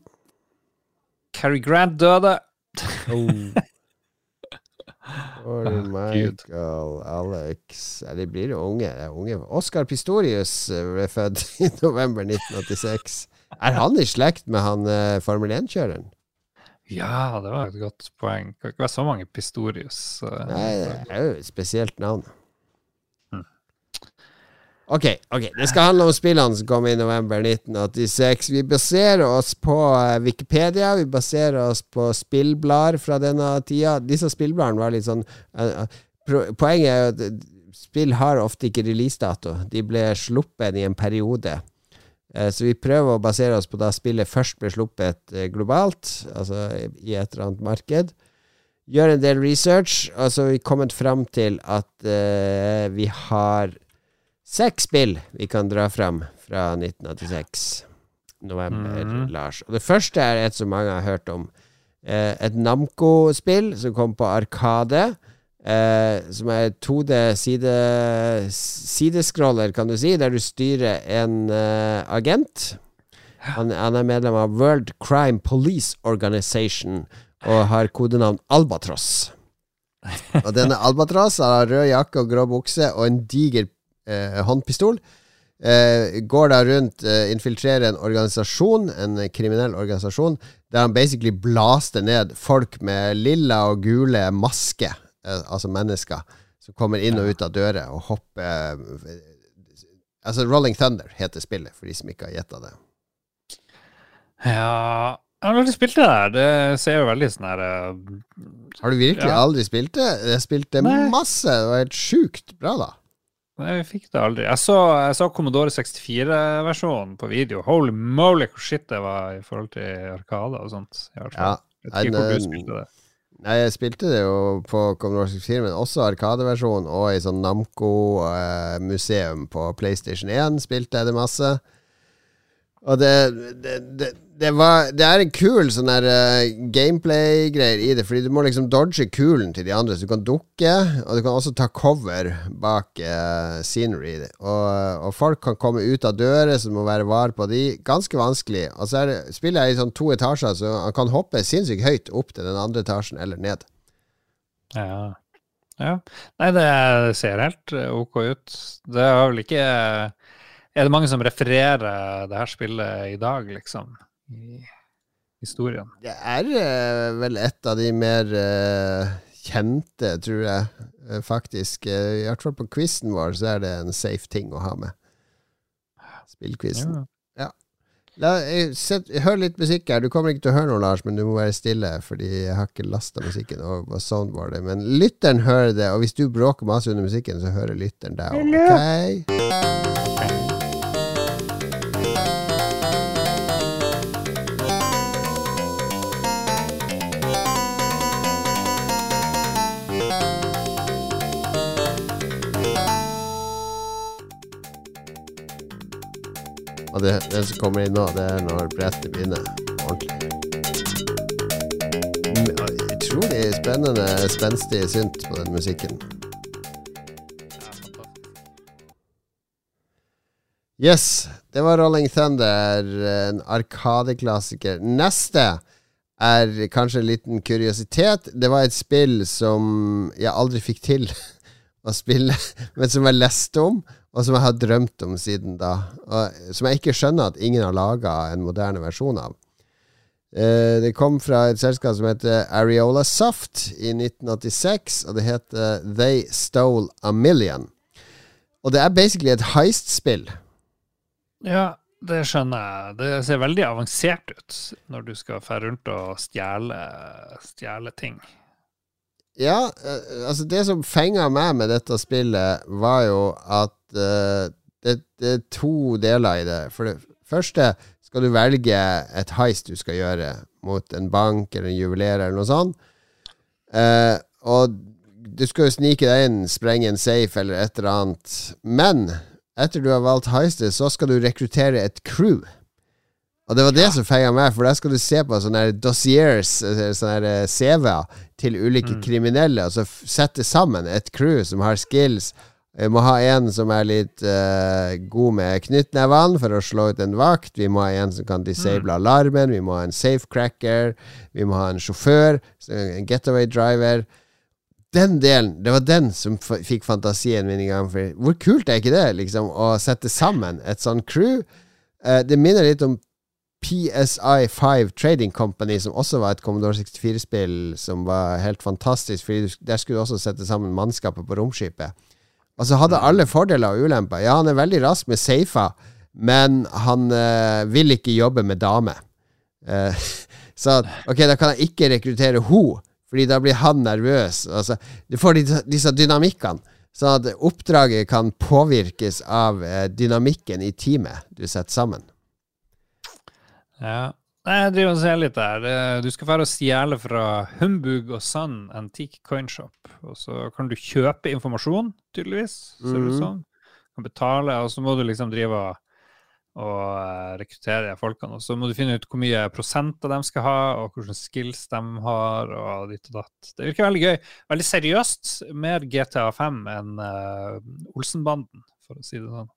[SPEAKER 2] Cary Grant døde.
[SPEAKER 1] Or
[SPEAKER 2] Ah,
[SPEAKER 1] Michael, Alex ja, De blir jo unge. unge. Oscar Pistorius eh, ble født i november 1986. Er han i slekt med han eh, Formel 1-kjøreren?
[SPEAKER 2] Ja, det var et godt poeng. Det kan ikke være så mange Pistorius. eh,
[SPEAKER 1] Nei, det er jo et spesielt navn. Ok, ok, det skal handle om spillene som kom i november 1986. Vi baserer oss på eh, Wikipedia, vi baserer oss på spillblader fra denne tida. Disse spillbladene var litt sånn eh, eh, Poenget er jo at spill har ofte ikke releasedato. De ble sluppet i en periode. Så vi prøver å basere oss på da spillet først ble sluppet globalt, altså i et eller annet marked gjør en del research, og så har vi kommet fram til at uh, vi har seks spill vi kan dra fram fra 1986. November,
[SPEAKER 2] mm.
[SPEAKER 1] Lars. Og det første er et som mange har hørt om. Eh, et Namco-spill som kom på Arkade. Eh, som er 2D side, sidescroller, kan du si, der du styrer en eh, agent. Han, han er medlem av World Crime Police Organization og har kodenavn Albatross. Og denne Albatross har rød jakke og grå bukse og en diger eh, håndpistol. Eh, går da rundt, eh, infiltrerer en organisasjon, en kriminell organisasjon, der han basically blaster ned folk med lilla og gule masker, eh, altså mennesker, som kommer inn og ut av dører og hopper eh, Altså Rolling Thunder heter spillet, for de som ikke har gjetta det.
[SPEAKER 2] Ja Jeg har aldri spilt det der. Det ser jo veldig sånn her uh,
[SPEAKER 1] Har du virkelig
[SPEAKER 2] Ja.
[SPEAKER 1] aldri spilt det? Jeg spilte
[SPEAKER 2] Nei.
[SPEAKER 1] masse. Det var helt sjukt bra, da.
[SPEAKER 2] Nei, vi fikk det aldri. Jeg så, jeg så Commodore 64-versjonen på video. Holy moly, hvor shit det var i forhold til Arkada og sånt. I hvert
[SPEAKER 1] Ja.
[SPEAKER 2] Jeg vet ikke hvor du spilte det.
[SPEAKER 1] Nei, jeg spilte det jo på Commodore 64, men også Arkadeversjon og i sånn Namco-museum på PlayStation 1 spilte jeg det masse. Og det, det, det, det var Det er en kul sånn eh, gameplay-greier i det, fordi du må liksom dodge kulen til de andre, så du kan dukke, og du kan også ta cover bak uh, scenery. Og, og folk kan komme ut av dører, så du må være var på de. Ganske vanskelig. Og så det, spiller jeg i sånn to etasjer, så han kan hoppe sinnssykt høyt opp til den andre etasjen eller ned.
[SPEAKER 2] Ja. ja. Nei, det ser helt eh, ok ut. Det er vel ikke Er det mange som refererer det her spillet i dag, liksom? I historien?
[SPEAKER 1] Det er uh, vel et av de mer uh, kjente, tror jeg, uh, faktisk. I hvert fall på quizen vår så er det en safe ting å ha med. Spillquizen.
[SPEAKER 2] Ja.
[SPEAKER 1] La, set, hør litt musikk her. Du kommer ikke til å høre noe, Lars, men du må være stille, fordi jeg har ikke lasta musikken over på soundboardet. Men lytteren hører det, og hvis du bråker masse under musikken, så hører lytteren deg òg. Ok? Og det, den som kommer inn nå, det er når brettet begynner ordentlig. Utrolig spennende, spenstig synt på den musikken. Yes, det var Rolling Thunder, en Arkadeklassiker. Neste er kanskje en liten kuriositet. Det var et spill som jeg aldri fikk til å spille, men som jeg leste om, og som jeg har drømt om siden da. Og som jeg ikke skjønner at ingen har laga en moderne versjon av. Eh, det kom fra et selskap som heter Areola Soft i 1986, og det heter They Stole a Million. Og det er basically et heist-spill.
[SPEAKER 2] Ja, det skjønner jeg. Det ser veldig avansert ut når du skal fære rundt og stjele, stjele ting.
[SPEAKER 1] Ja, eh, altså det som fenga meg med dette spillet, var jo at eh, det, det er to deler i det. For det første skal du velge et heist du skal gjøre mot en bank eller en juveler eller noe sånt. Uh, og du skal jo snike deg inn, sprenge en safe eller et eller annet. Men etter du har valgt heistet, så skal du rekruttere et crew. Og det var det som feiga meg, for der skal du se på sånne dossiers, eh, sånne CV-er til ulike kriminelle, og så sette sammen et crew som har skills. Vi må ha en som er litt uh, god med knyttnevene for å slå ut en vakt. Vi må ha en som kan disable alarmen. Vi må ha en safecracker. Vi må ha en sjåfør. En getaway driver. Den delen, det var den som fikk fantasien min i gang. For hvor kult er ikke det, liksom, å sette sammen et sånn crew? Uh, det minner litt om PSI5 Trading Company, som også var et Commodore 64-spill som var helt fantastisk, Fordi der skulle du også sette sammen mannskapet på romskipet. Og så hadde alle fordeler og ulemper. Ja, han er veldig rask med safer, men han eh, vil ikke jobbe med dame. Eh, så ok, da kan jeg ikke rekruttere henne, fordi da blir han nervøs. Altså, du får disse dynamikkene. Sånn at oppdraget kan påvirkes av eh, dynamikken i teamet du setter sammen.
[SPEAKER 2] Ja. Nei, Jeg driver og ser litt der. Du skal fære og stjele fra Humbug og Sun Antique Coinshop. Og så kan du kjøpe informasjon, tydeligvis. Ser det ut
[SPEAKER 1] Mhm.
[SPEAKER 2] Du Kan betale, og så må du liksom drive og, og eh, rekruttere de folkene. Og så må du finne ut hvor mye prosenter de skal ha, og hvilke skills de har, og ditt og datt. Det virker veldig gøy. Veldig seriøst. Mer GTA 5 enn uh, Olsenbanden, for å si det sånn.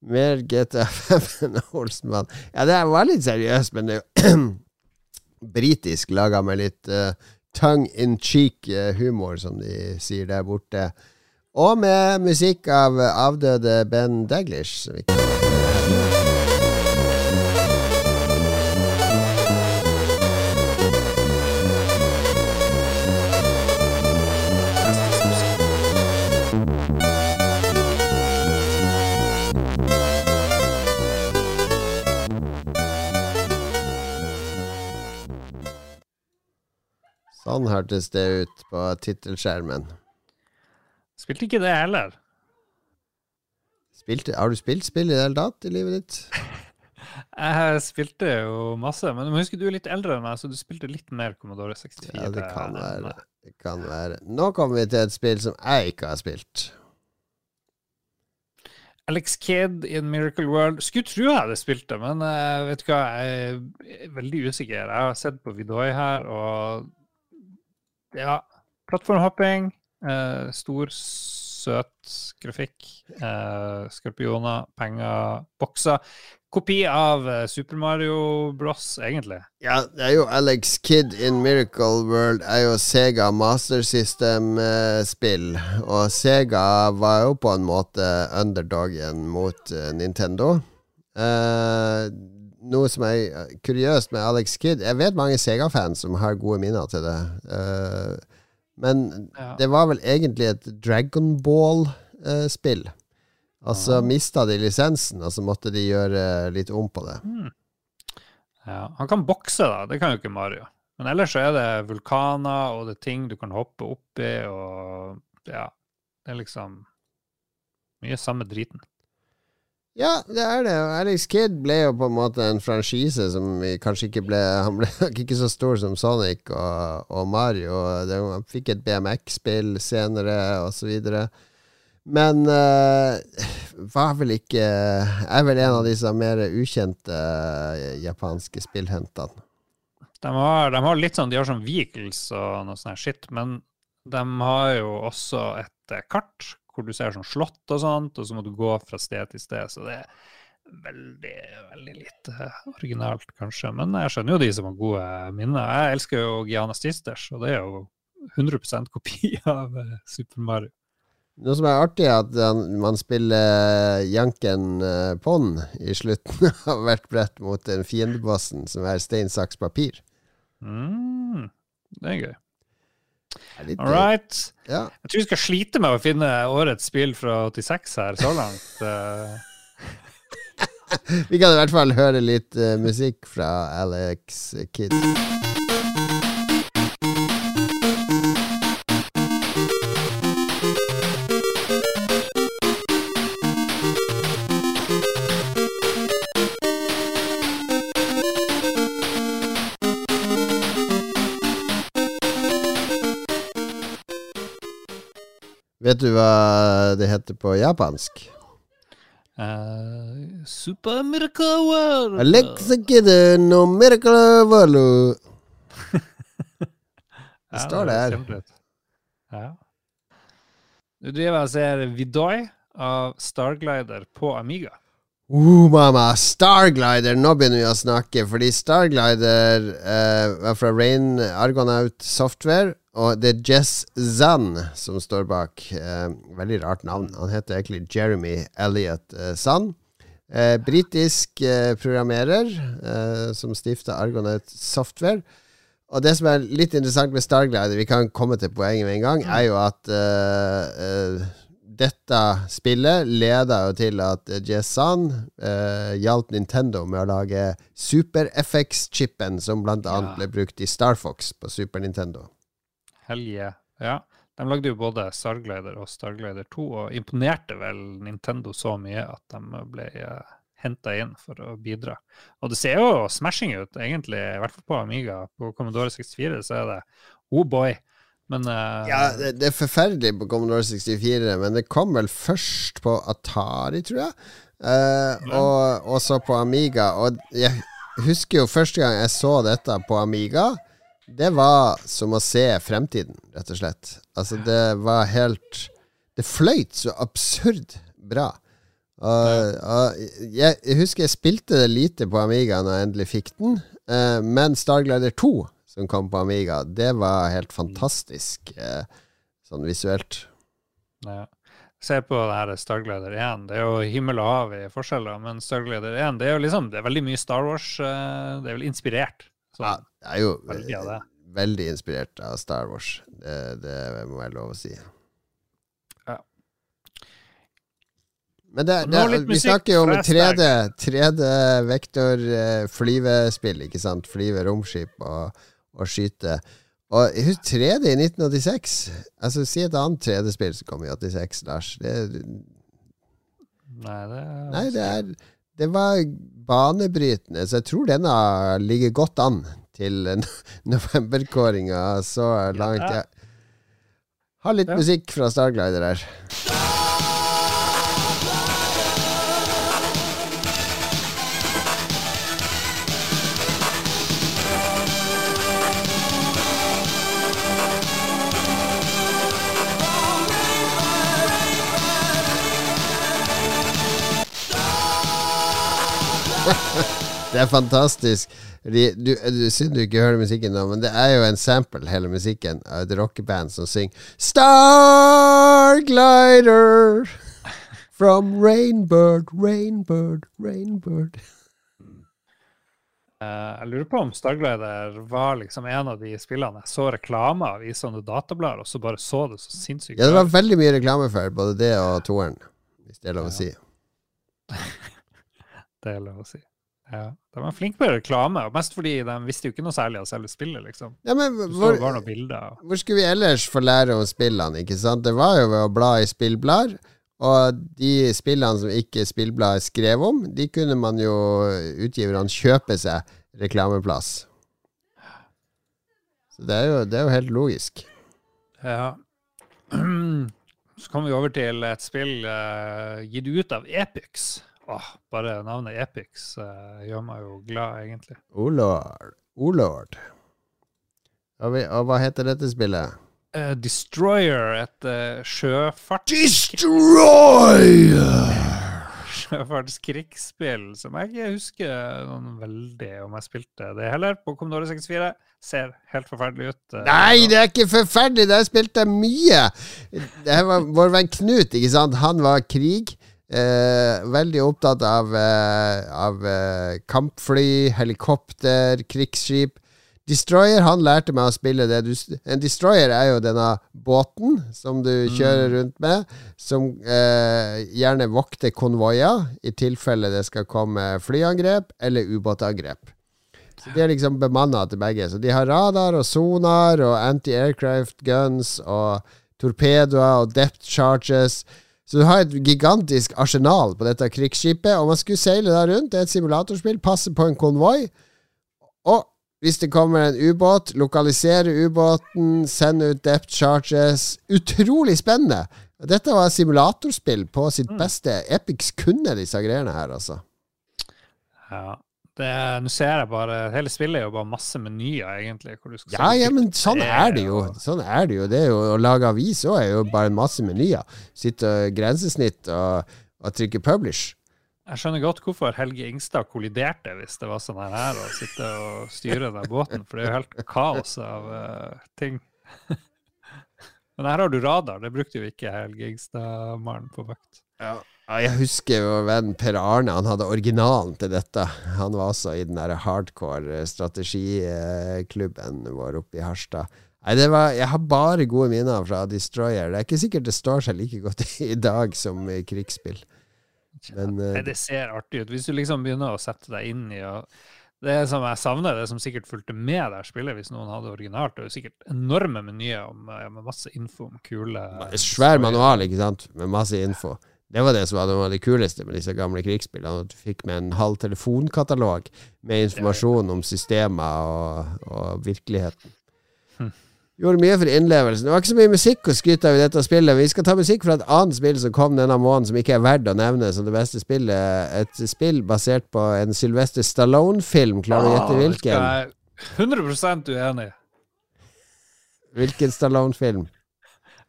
[SPEAKER 1] Mer GTA 5 enn Olsenmann. Ja, det var litt seriøst, men det er jo britisk laga med litt uh, tongue in cheek eh, som de sier der borte. Og med musikk av eh, avdøde Ben Daglish. som vi Sånn hørtes det ut på tittelskjermen.
[SPEAKER 2] Spilte ikke det heller.
[SPEAKER 1] Spilte, har du spilt spill i det hele tatt i livet ditt?
[SPEAKER 2] Jeg spilte jo masse, men du må huske du er litt eldre enn meg, så du spilte litt mer Commodore 64.
[SPEAKER 1] Ja, det kan være. Det kan være. Nå kommer vi til et spill som jeg ikke har spilt.
[SPEAKER 2] Alex Kidd in Miracle World. Skulle tro jeg hadde spilt det, men uh, vet du hva, jeg er veldig usikker. Jeg har sett på Vidoy her, og ja, plattformhopping, eh, stor, søt grafikk, eh, skorpioner, penger, bokser. Kopi av eh, Super Mario Bros, egentlig.
[SPEAKER 1] Ja, det er jo Alex Kidd in Miracle World er jo Sega Master System-spill. og Sega var jo på en måte underdogen mot eh, Nintendo. Eh, noe som er eh, kuriøst med Alex Kidd Jeg vet mange Sega-fans som har gode minner til det. Uh, men
[SPEAKER 2] Ja.
[SPEAKER 1] det var vel egentlig et Dragon Ball-spill. altså
[SPEAKER 2] ja.
[SPEAKER 1] mista de lisensen, og så måtte de gjøre litt om på det.
[SPEAKER 2] Ja, han kan bokse, da. Det kan jo ikke Mario. Men ellers så er det vulkaner, og det er ting du kan hoppe oppi, og ja Det er liksom mye samme driten.
[SPEAKER 1] Ja, det er det. Alex Kidd ble jo på en måte en franchise som kanskje ikke ble Han ble ikke så stor som Sonic og, og Mario. Han fikk et BMX-spill senere, videre. Men uh, var vel ikke Er vel en av disse mer ukjente eh, japanske spillhentene.
[SPEAKER 2] De har, de har litt sånn, de har sånn vehicles og noe sånt shit, men de har jo også et eh, kart hvor du ser sånn slott og sånt, og så må du gå fra sted til sted. Så det er veldig, veldig lite originalt, kanskje. Men jeg skjønner jo de som har gode minner. Jeg elsker jo Giana Sisters, og det er jo 100% kopi av eh, Super Mario.
[SPEAKER 1] Noe som er artig, er at man spiller Janken uh, Pond i slutten av hvert brett mot den fiendebossen, som er stein, saks, papir.
[SPEAKER 2] Mm, det er gøy. All right.
[SPEAKER 1] Ja.
[SPEAKER 2] Jeg tror vi skal slite med å finne årets spill fra 86 her så langt. Eh,
[SPEAKER 1] Vi kan i hvert fall høre litt uh, musikk fra Alex Kidd. Vet du hva det heter på japansk?
[SPEAKER 2] Uh, Super Miracle World.
[SPEAKER 1] Alexa Kidd no miracle volu. det
[SPEAKER 2] står ut. Ja. Du driver og ser Vidoi av Starglider på Amiga.
[SPEAKER 1] Uh, mamma, Starglider! Nå begynner vi å snakke, fordi Starglider eh, var fra Rain Argonaut Software, og det er Jess Zan som står bak. Eh, veldig rart navn. Han heter egentlig Jeremy Elliot eh, Zan. Eh, Britisk eh, programmerer eh, som stifta Argonaut Software. Og det som er litt interessant med Starglider, vi kan komme til poenget med en gang, er jo at eh, dette spillet leda jo til at Jezan eh, hjalp Nintendo med å lage Super FX-chipen, som annet
[SPEAKER 2] Ja.
[SPEAKER 1] ble brukt i Star Fox på Super Nintendo.
[SPEAKER 2] Helje. Ja. De lagde jo både Starglider og Starglider 2, og imponerte vel Nintendo så mye at de ble uh, henta inn for å bidra. Og det ser jo smashing ut, egentlig, i hvert fall på Amiga. På Commodore 64 så er det oh boy. Men uh,
[SPEAKER 1] Ja, det, det er forferdelig på Commodore 64, men det kom vel først på Atari, tror jeg. Uh, og, og så på Amiga. Og jeg husker jo første gang jeg så dette på Amiga. Det var som å se fremtiden, rett og slett. Altså, det var helt Det fløyt så absurd bra. Og, og jeg, jeg husker jeg spilte det lite på Amiga når jeg endelig fikk den, eh, men Starglider 2, som kom på Amiga, det var helt fantastisk eh, sånn visuelt.
[SPEAKER 2] Ja. Se på det her Starglider 1. Det er jo himmel og hav i forskjeller, men Starglider 1 det er jo liksom, det er veldig mye Star Wars. eh, Det er vel inspirert. Sånn.
[SPEAKER 1] Ja, det er jo
[SPEAKER 2] veldig av
[SPEAKER 1] veldig inspirert av Star Wars. Det, det må være lov å si.
[SPEAKER 2] Ja.
[SPEAKER 1] Men det, det, vi snakker jo om 3D, 3D vektor flyvespill, ikke sant? Flyve romskip og, og skyte. Og husk 3D i 1986. Altså Si et annet 3D-spill som kom i 86, Lars. Det,
[SPEAKER 2] Nei, det,
[SPEAKER 1] nei, det er Det var banebrytende, så jeg tror denne ligger godt an til novemberkåringa så langt. Jeg har litt musikk fra Starglider her. Det er fantastisk. De, du, du Synd du ikke hører musikken nå, men det er jo en sample, hele musikken, av et rockeband som synger Starglider from Rainbird, Rainbird, Rainbird.
[SPEAKER 2] Eh, jeg lurer på om Starglider var liksom en av de spillene jeg så reklame av i sånne datablader, og så bare så det så sinnssykt
[SPEAKER 1] Ja, det var veldig mye reklame for både det og toeren, hvis det er lov å si.
[SPEAKER 2] Det er lov å si. Ja. De var flinke på reklame, mest fordi de visste jo ikke noe særlig av selve spillet, liksom.
[SPEAKER 1] Ja, men hvor, hvor skulle vi ellers få lære om spillene, ikke sant? Det var jo ved å bla i spillblader, og de spillene som ikke spillbladet skrev om, de kunne man jo, utgiverne, kjøpe seg reklameplass. Så det er jo, det er jo helt logisk.
[SPEAKER 2] Ja. Så kommer vi over til et spill uh, gitt ut av Epix. Åh, bare navnet Epix uh, gjør meg jo glad, egentlig.
[SPEAKER 1] Oh lord. Oh lord. Og, vi, og hva heter dette spillet?
[SPEAKER 2] Uh, Destroyer, et uh, sjøfart...
[SPEAKER 1] Destroyer!
[SPEAKER 2] sjøfartskrigsspill som jeg ikke husker noen veldig om jeg spilte det heller, på Commodore 64. Ser helt forferdelig ut. eh,
[SPEAKER 1] Nei, det er ikke forferdelig! Der spilte jeg mye! Det var vår venn Knut, ikke sant? Han var krig. Eh, veldig opptatt av, eh, av eh, kampfly, helikopter, krigsskip. Destroyer, han lærte meg å spille det. Du, en destroyer er jo denne båten som du kjører rundt med, som eh, gjerne vokter konvoier i tilfelle det skal komme flyangrep eller ubåtangrep. Så De er liksom bemanna til begge. Så de har radar og sonar og anti-aircraft guns og torpedoer og depth charges. Så du har et gigantisk arsenal på dette krigsskipet, og man skulle seile der rundt. Det er et simulatorspill, passe på en konvoi. Og hvis det kommer en ubåt, lokalisere ubåten, sende ut depth charges. Utrolig spennende! Dette var simulatorspill på sitt beste. Epics kunne disse greiene her, altså.
[SPEAKER 2] Ja. Det- Nå ser jeg bare Hele spillet er jo bare masse menyer, egentlig. Hvor du skal
[SPEAKER 1] Ja, ja, men sånn er det jo. Sånn er det jo. Det er jo Å lage avis òg er jo bare masse menyer. Sitte og grensesnitt og, og trykke publish.
[SPEAKER 2] Jeg skjønner godt hvorfor Helge Ingstad kolliderte hvis det var sånn her, her å sitte og styre den båten, for det er jo helt kaos av uh, ting. Men her har du radar, det brukte jo ikke Helge Ingstad-mannen på vakt.
[SPEAKER 1] Ja. Jeg husker jo vennen Per Arne, han hadde originalen til dette. Han var også i den der hardcore strategiklubben vår oppe i Harstad. Nei, det var, Jeg har bare gode minner fra Destroyer. Det er ikke sikkert det står seg like godt i dag som i krigsspill. Men eh,
[SPEAKER 2] Nei, det ser artig ut. Hvis du liksom begynner å sette deg inn i og Det som jeg savner, det som sikkert fulgte med der spillet, hvis noen hadde originalt, det er jo sikkert enorme menyer om, eh, med masse info om kule
[SPEAKER 1] Svær manual, ikke sant, med masse info. Det var det som var det kuleste med disse gamle krigsspillene. At du fikk med en halv telefonkatalog med informasjon om systemer og, og virkeligheten.
[SPEAKER 2] Hm.
[SPEAKER 1] Gjorde mye for innlevelsen. Det var ikke så mye musikk å skryte av i dette spillet. Vi skal ta musikk fra et annet spill som kom denne måneden, som ikke er verdt å nevne som det beste spillet. Et spill basert på en Sylvester Stallone-film. Klarer du å gjette
[SPEAKER 2] Ah,
[SPEAKER 1] hvilken?
[SPEAKER 2] skal jeg 100 uenig.
[SPEAKER 1] Hvilken Stallone-film?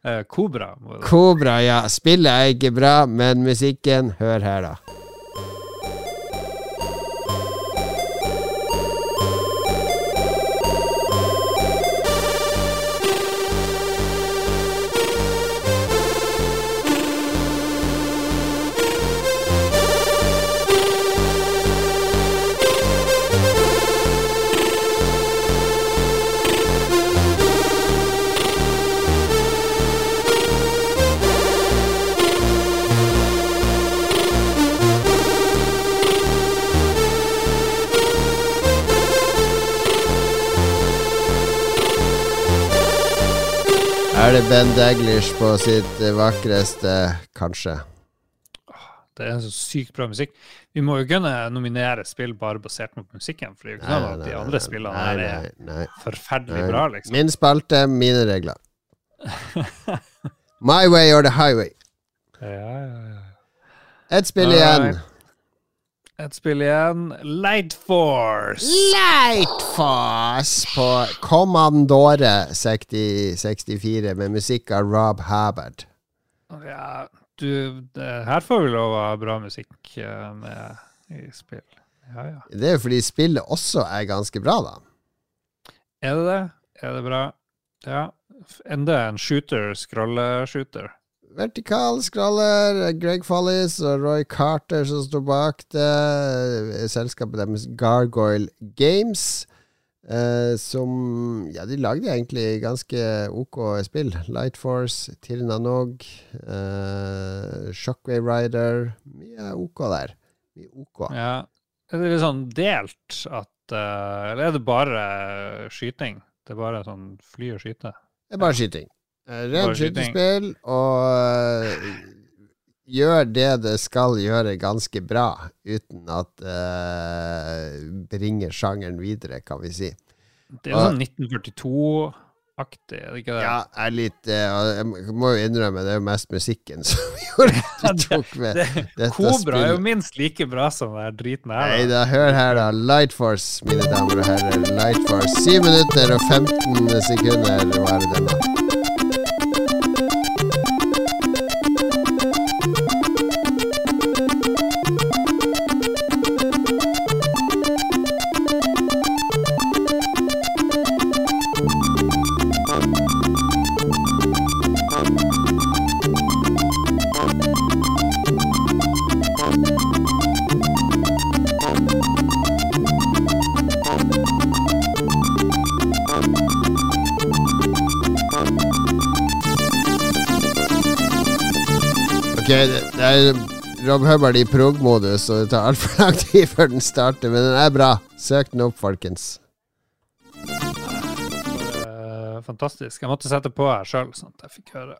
[SPEAKER 2] Eh, Kobra.
[SPEAKER 1] Kobra, ja. Spillet er ikke bra, men musikken Hør her, da. Ben Daglish på sitt eh, vakreste, kanskje?
[SPEAKER 2] Det er så sykt bra musikk. Vi må jo kunne nominere spill bare basert mot musikken, for det er jo ikke sånn at de andre spillene
[SPEAKER 1] nei,
[SPEAKER 2] er forferdelig bra, liksom.
[SPEAKER 1] Min spalte, mine regler. My way or the highway.
[SPEAKER 2] Ja, ja, ja.
[SPEAKER 1] Ett spill igjen.
[SPEAKER 2] Et spill igjen. Light Force.
[SPEAKER 1] Lightfoss på Commandore 60, 64 med musikk av Rob Habard.
[SPEAKER 2] Ja, du, det, her får vi lov å ha bra musikk eh, med i spill. Ja, ja.
[SPEAKER 1] Det er jo fordi spillet også er ganske bra, da.
[SPEAKER 2] Er det det? Er det bra? Ja. Enda en shooter, scrolle-shooter.
[SPEAKER 1] Vertikal skraller, Greg Follis og Roy Carter som står bak det. Selskapet deres Gargoyle Games. Eh, som Ja, de lagde egentlig ganske OK spill. Light Force, Tirna Nog, eh, Shockwave Rider. Mye OK der. Mye OK.
[SPEAKER 2] Ja. Er det litt sånn delt at eh, Eller er det bare skyting? Det er bare sånn fly og skyte?
[SPEAKER 1] Det er bare skyting. Eh, Rent skytespill, og eh, gjør det det skal gjøre, ganske bra, uten at uh, bringer sjangeren videre, kan vi si.
[SPEAKER 2] Det er sånn 1942 aktig, er det ikke det?
[SPEAKER 1] Ja, er litt uh, Jeg må jo innrømme, det er jo mest musikken som gjorde at du tok med
[SPEAKER 2] Det,
[SPEAKER 1] dette
[SPEAKER 2] Kobra er jo minst like bra som den driten her.
[SPEAKER 1] Nei
[SPEAKER 2] da.
[SPEAKER 1] hør her, da. Light Force, mine damer og herrer. Light Force. 7 minutter og 15 sekunder var det denne. Er Rob Hubbard i prog-modus, og det tar altfor lang tid før den starter, men den er bra. Søk den opp, folkens.
[SPEAKER 2] Eh, fantastisk. Jeg måtte sette på her sjøl, sånn at jeg fikk høre.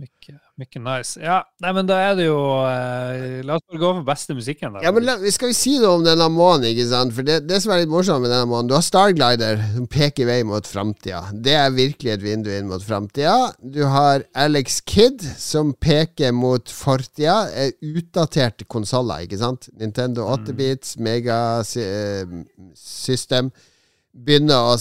[SPEAKER 2] Mye, mye nice. Ja, nei, men da er det jo eh, La oss bare gå for beste musikken. Der.
[SPEAKER 1] Ja, men la, Skal vi si noe om denne månen? ikke sant? For det, det som er litt morsomt med denne månen Du har Starglider, som peker vei mot framtida. Det er virkelig et vindu inn mot framtida. Du har Alex Kidd, som peker mot fortida. Er Utdaterte konsoller, ikke sant? Nintendo 8-bits, Megasystem. Begynner å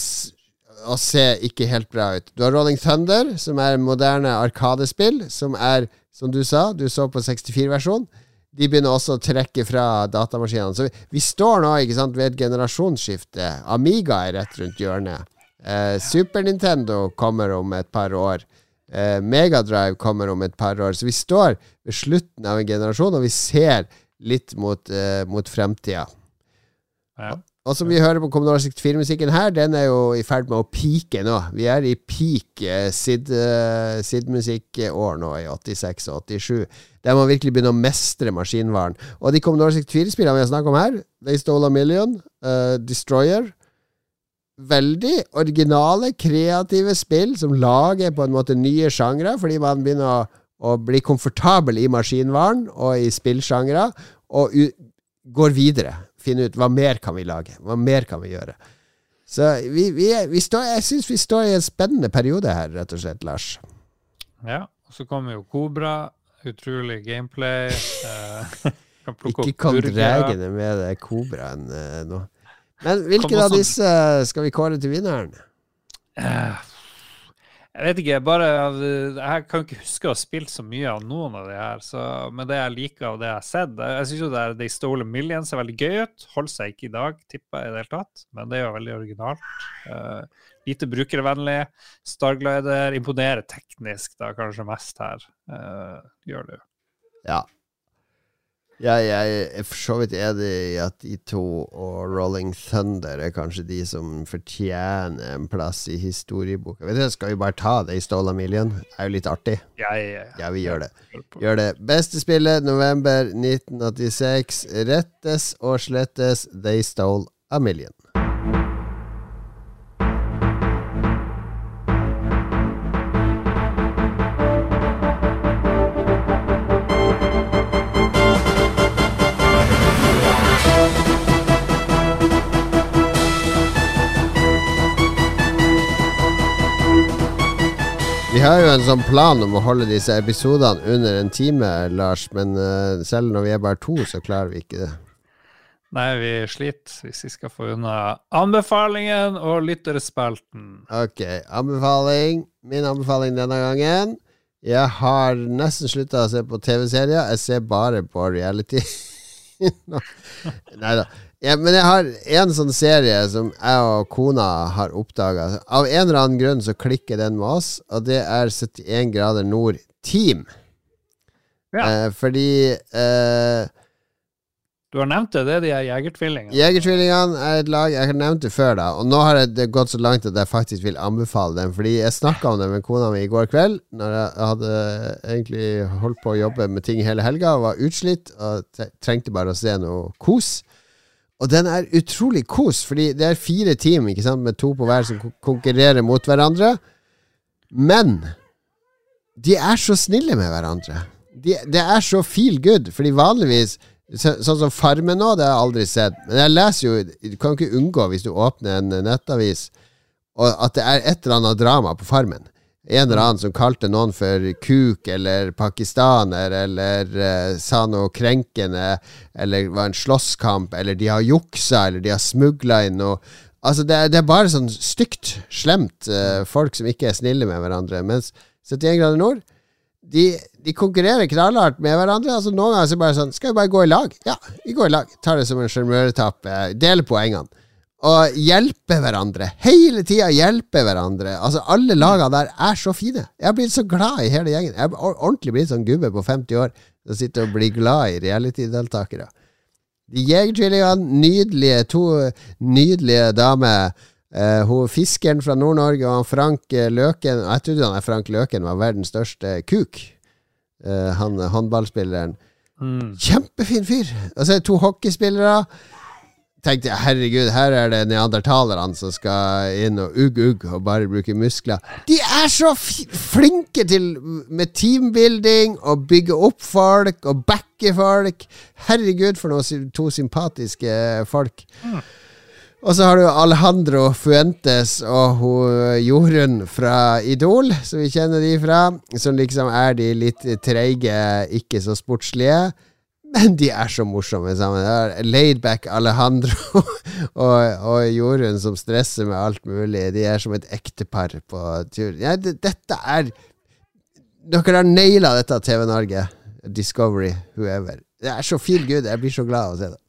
[SPEAKER 1] å se ikke helt bra ut. Du har Rolling Thunder, som er moderne arkadespill, som er, som du sa, du så på 64-versjon. De begynner også å trekke fra datamaskinene. Så vi, vi står nå ikke sant, ved et generasjonsskifte. Amiga er rett rundt hjørnet. Eh, Super Nintendo kommer om et par år. Eh, Megadrive kommer om et par år. Så vi står ved slutten av en generasjon, og vi ser litt mot, eh, mot fremtida.
[SPEAKER 2] Ja.
[SPEAKER 1] Og som vi hører på Commodore 64-musikken her, den er jo i ferd med å peake nå. Vi er i peak eh, eh, SID-musikkår nå, i 86 og 87. Der man virkelig begynner å mestre maskinvaren. Og de Commodore 64-spillene vi har snakket om her, They Stole a Million, uh, Destroyer Veldig originale, kreative spill som lager på en måte nye sjangre, fordi man begynner å, å bli komfortabel i maskinvaren og i spillsjangre, og går videre. Finne ut hva mer kan vi lage, hva mer kan vi gjøre. Så vi, vi, vi står, jeg syns vi står i en spennende periode her, rett og slett, Lars.
[SPEAKER 2] ja. Og så kommer jo Kobra. Utrolig gameplay. eh, kan
[SPEAKER 1] Ikke kom dregende med det kobraen eh, nå. Men hvilken av disse skal vi kåre til vinneren?
[SPEAKER 2] Eh, Jeg vet ikke, Jeg bare Jeg kan ikke huske å ha spilt så mye av noen av de her, så, men det jeg liker av det jeg har sett Jeg, syns jo det er They Stole Million ser veldig gøy ut. Holder seg ikke i dag, tipper jeg i det hele tatt, men det er jo veldig originalt. Uh, lite brukervennlig. Starglider imponerer teknisk da kanskje mest her. Uh, gjør det jo.
[SPEAKER 1] Ja. Jeg, jeg er for så vidt enig i at de to og Rolling Thunder er kanskje de som fortjener en plass i historieboka. Vet du, Skal vi bare ta They Stole a Million? Det er jo litt artig.
[SPEAKER 2] Ja,
[SPEAKER 1] Ja, vi gjør det. Gjør det. Beste spillet, november 1986. Rettes og slettes They Stole a Million. Vi har jo en sånn plan om å holde disse episodene under en time, Lars. Men uh, selv når vi er bare to, så klarer vi ikke det.
[SPEAKER 2] Nei, vi sliter hvis vi skal få unna anbefalingen og lytterspalten.
[SPEAKER 1] Ok, anbefaling. Min anbefaling denne gangen. Jeg har nesten slutta å se på TV-serier. Jeg ser bare på reality. Nei da. Ja, men jeg har en sånn serie som jeg og kona har oppdaga. Av en eller annen grunn så klikker den med oss, og det er 71 grader nord Team.
[SPEAKER 2] Ja.
[SPEAKER 1] Eh, fordi eh,
[SPEAKER 2] Du har nevnt det, det er de jegertvillingene.
[SPEAKER 1] Jegertvillingene er et lag Jeg har nevnt det før, da. Og nå har det gått så langt at jeg faktisk vil anbefale dem. Fordi jeg snakka om det med kona mi i går kveld, når jeg hadde egentlig holdt på å jobbe med ting hele helga og var utslitt og trengte bare å se noe kos. Og den er utrolig kos, fordi det er fire team ikke sant, med to på hver som konkurrerer mot hverandre. Men de er så snille med hverandre. De, det er så feel good, fordi vanligvis så, Sånn som Farmen nå, det har jeg aldri sett. Men jeg leser jo Du kan ikke unngå, hvis du åpner en nettavis, at det er et eller annet drama på Farmen. En eller annen som kalte noen for kuk eller pakistaner, eller uh, sa noe krenkende, eller var en slåsskamp, eller de har juksa, eller de har smugla inn noe Altså, det er, det er bare sånn stygt, slemt uh, folk som ikke er snille med hverandre. Mens 71 grader nord de, de konkurrerer knallhardt med hverandre. Altså Noen ganger så bare sånn Skal vi bare gå i lag? Ja, vi går i lag. Tar det som en sjarmøretappe. Deler poengene. Og hjelpe hverandre. Hele tida hjelpe hverandre. Altså Alle lagene der er så fine. Jeg har blitt så glad i hele gjengen. Jeg har ordentlig blitt sånn gubbe på 50 år som sitter og blir glad i reality-deltakere. De Jegertvillingene, nydelige, to nydelige damer. Uh, hun Fiskeren fra Nord-Norge og han Frank Løken Jeg trodde han Frank Løken var verdens største kuk. Uh, han håndballspilleren.
[SPEAKER 2] Mm.
[SPEAKER 1] Kjempefin fyr! Og så er det to hockeyspillere. Tenkte jeg, herregud, her er det neandertalerne som skal inn og ugg-ugg og bare bruke muskler. De er så flinke til med teambuilding og bygge opp folk og backe folk. Herregud, for noen to sympatiske folk.
[SPEAKER 2] Mm.
[SPEAKER 1] Og så har du Alejandro Fuentes og Jorunn fra Idol, som vi kjenner de fra. Som liksom er de litt treige, ikke så sportslige. Men de er så morsomme sammen. Laidback Alejandro og, og Jorunn som stresser med alt mulig. De er som et ektepar på tur. Ja, dette er Dere har naila dette, TV Norge. Discovery, whoever. Det er så feel good. Jeg blir så glad av å se det.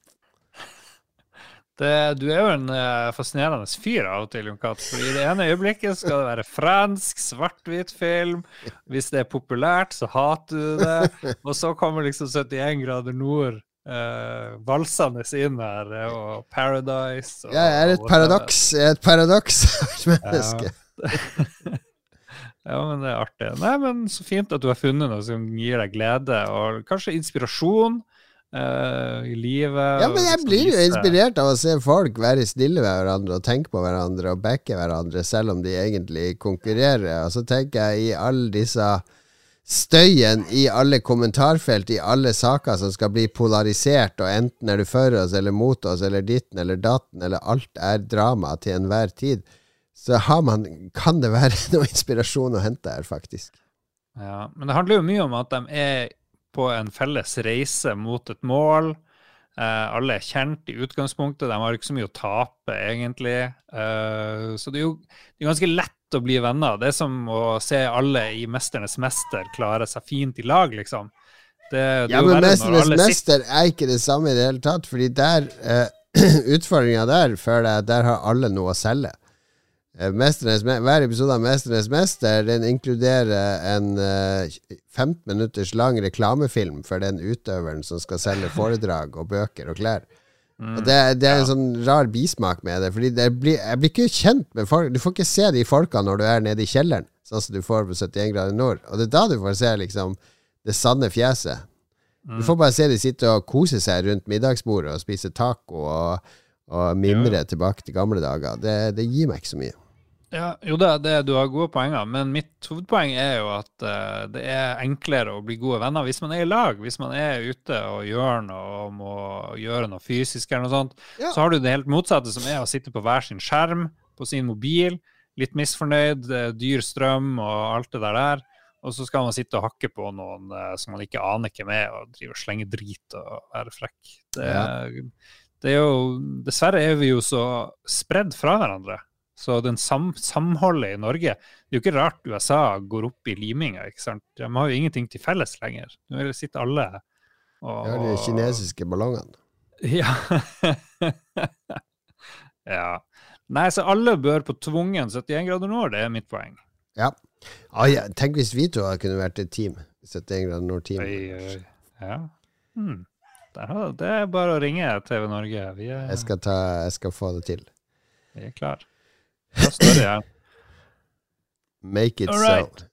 [SPEAKER 2] Det, du er jo en uh, fascinerende fyr av og til, Jon Cath. For i det ene øyeblikket skal det være fransk, svart-hvit film. Hvis det er populært, så hater du det. Og så kommer liksom 71 grader nord uh, valsende inn her, og Paradise. Og,
[SPEAKER 1] jeg er et paradoks. Jeg er et paradoks menneske.
[SPEAKER 2] Ja. ja, men det er artig. Nei, men Så fint at du har funnet noe som gir deg glede, og kanskje inspirasjon. Uh, i livet.
[SPEAKER 1] Ja, men jeg blir jo inspirert av å se folk være snille med hverandre og tenke på hverandre og backe hverandre, selv om de egentlig konkurrerer. Og så tenker jeg i alle disse støyen i alle kommentarfelt i alle saker som skal bli polarisert, og enten er du for oss eller mot oss eller ditten eller datten, eller alt er drama til enhver tid, så man, kan det være noe inspirasjon å hente her, faktisk.
[SPEAKER 2] Ja, men det handler jo mye om at de er på en felles reise mot et mål. Uh, alle er kjent i utgangspunktet, de har ikke så mye å tape, egentlig. Uh, så det er jo det er ganske lett å bli venner. Det er som å se alle i 'Mesternes mester' klare seg fint i lag, liksom. Det, det
[SPEAKER 1] ja, men 'Mesternes mester' er ikke det samme i det hele tatt, fordi der uh, Utfordringa der føler jeg der har alle noe å selge. Eh, Mesternes, hver episode av 'Mesternes mester' Den inkluderer en uh, eh, 15 minutters lang reklamefilm for den utøveren som skal selge foredrag og bøker og klær. Mm, og det, det, er en sånn rar bismak med det. Fordi det blir, jeg blir ikke kjent med folk Du får ikke se de folka når du er nede i kjelleren, sånn som du får på 71 grader nord. Og det er da du får se liksom det sanne fjeset. Du får bare se de sitte og kose seg rundt middagsbordet og spise taco og, og mimre tilbake til gamle dager. Det, det gir meg ikke så mye.
[SPEAKER 2] Ja, jo da, det, du har gode poenger, men mitt hovedpoeng er jo at uh, det er enklere å bli gode venner hvis man er i lag. Hvis man er ute og gjør noe og må gjøre noe fysisk eller noe sånt. Ja. Så har du det helt motsatte, som er å sitte på hver sin skjerm på sin mobil. Litt misfornøyd, dyr strøm og alt det der. Og så skal man sitte og hakke på noen uh, som man ikke aner hvem er, og drive og slenge drit og være frekk. Det, ja. det er jo Dessverre er vi jo så spredd fra hverandre. Så den sam samholdet i Norge Det er jo ikke rart USA går opp i liminga. ikke sant? De har jo ingenting til felles lenger. Nå sitter alle
[SPEAKER 1] og Ja, de kinesiske ballongene.
[SPEAKER 2] Ja. ja. Nei, så alle bør på tvungen 71 grader nord, det er mitt poeng.
[SPEAKER 1] Ja. Ah, ja. Tenk hvis vi to kunne vært et team. 71 grader nord-team.
[SPEAKER 2] Ja. Hmm. Det er bare å ringe TV Norge. Er...
[SPEAKER 1] Jeg, skal ta, jeg skal få det til.
[SPEAKER 2] Vi er klar. Da står det igjen.
[SPEAKER 1] Make it right. so.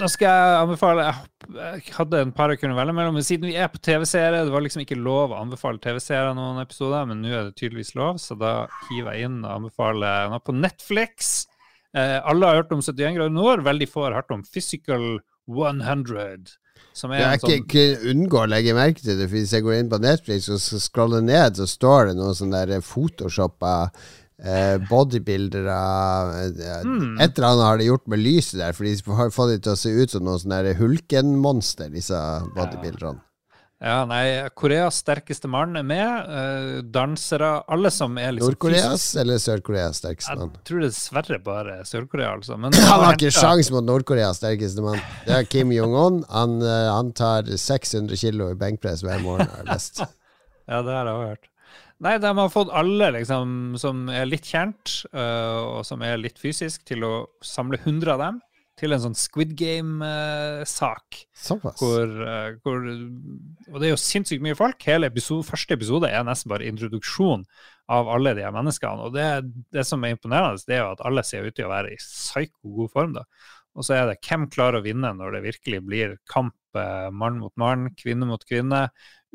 [SPEAKER 2] Da skal jeg anbefale Jeg hadde en par jeg kunne velge mellom. Men siden vi er på TV-seere, det var liksom ikke lov å anbefale TV-seere noen episoder, men nå er det tydeligvis lov, så da hiver jeg inn og anbefaler noe på Netflix. Eh, alle har hørt om 71 grader nord, veldig få har hørt om Physical 100.
[SPEAKER 1] Som er jeg sånn... ikke unngå å legge merke til det, for hvis jeg går inn på Netflix og scroller ned, så står det noe sånn der photoshoppa eh, bodybuildere eh,
[SPEAKER 2] Mm.
[SPEAKER 1] Et eller annet har de gjort med lyset der, for de har fått det til å se ut som noen sånne hulkenmonster, disse bodybuilderne.
[SPEAKER 2] Ja, nei, Koreas sterkeste mann er med. eh, dansere, alle som er liksom
[SPEAKER 1] Nord-Koreas eller Sør-Koreas sterkeste
[SPEAKER 2] Jeg
[SPEAKER 1] mann?
[SPEAKER 2] tror dessverre bare Sør-Korea, altså. Men
[SPEAKER 1] Han har ikke sjans mot Nord-Koreas sterkeste mann. Det er Kim Jong-un. Han, han tar 600 kilo i benkpress hver morgen. er best.
[SPEAKER 2] Ja, det har jeg også hørt. Nei, de har fått alle liksom, som er litt kjent, uh, og som er litt fysisk, til å samle 100 av dem til en sånn Squid Game-sak.
[SPEAKER 1] Såpass.
[SPEAKER 2] hvor, uh, hvor Og det er jo sinnssykt mye folk. Hele episode, første episode er nesten bare introduksjon av alle de her menneskene. Og det, det som er imponerende, det er jo at alle ser ut til å være i psyko god form. da. Og så er det hvem klarer å vinne når det virkelig blir kamp eh, mann mot mann, kvinne mot kvinne,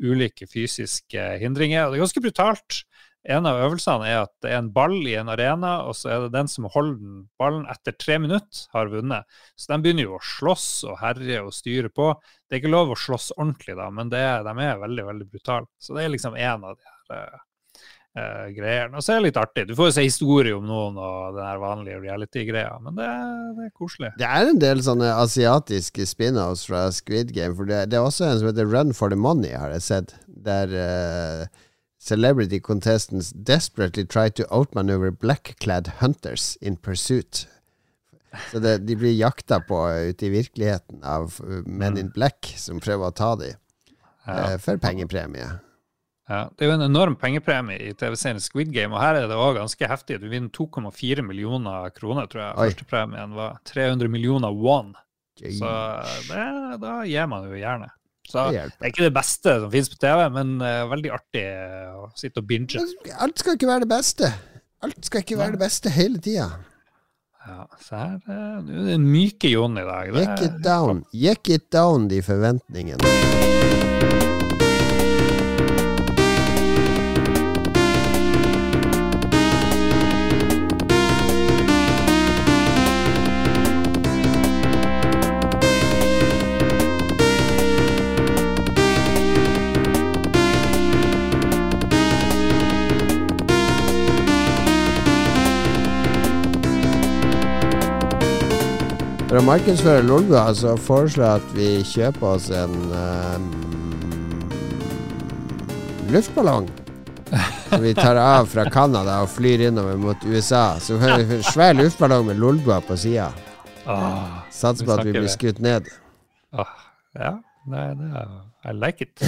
[SPEAKER 2] ulike fysiske hindringer. Og det er ganske brutalt. En av øvelsene er at det er en ball i en arena, og så er det den som holder den ballen etter tre minutter, har vunnet. Så de begynner jo å slåss og herje og styre på. Det er ikke lov å slåss ordentlig, da, men det, de er veldig, veldig brutale. Så det er liksom en av de her eh, eh, greiene. Og så er det litt artig. Du får jo se historie om noen og den her vanlige reality-greia, men det, det er koselig.
[SPEAKER 1] Det er en del sånne asiatiske spin-offs fra Squid Game. For det, det er også en som heter Run for the Money, har jeg sett. Der uh, celebrity contestants desperately try to outmaneuver black-clad hunters in pursuit. Så det, de blir jakta på ute i virkeligheten av menn Men in Black, som prøver å ta dem
[SPEAKER 2] Ja.
[SPEAKER 1] eh, for pengepremie.
[SPEAKER 2] Ja, det er jo en enorm pengepremie i TV-serien Squid Game, og her er det òg ganske heftig. Du vinner 2,4 millioner kroner, tror jeg. Førstepremien var 300 millioner won. Så det, da gir man jo gjerne. Så
[SPEAKER 1] Det
[SPEAKER 2] det er ikke det beste som finnes på TV, men uh, veldig artig å sitte og binge.
[SPEAKER 1] Alt skal ikke være det beste. Alt skal ikke være det beste hele tida.
[SPEAKER 2] Ja, så her eh, du er den myke Jon i dag. Det
[SPEAKER 1] it down. Jeck it down, de forventningene. For å markedsføre Lolbua, så foreslår jeg at vi kjøper oss en ehm, luftballong. Som vi tar av fra Canada og flyr innover mot USA. Så har vi en svær luftballong med Lolbua på sida.
[SPEAKER 2] Åh,
[SPEAKER 1] Satser på at vi blir skutt ned.
[SPEAKER 2] åh, ja, det, det, er- I like it.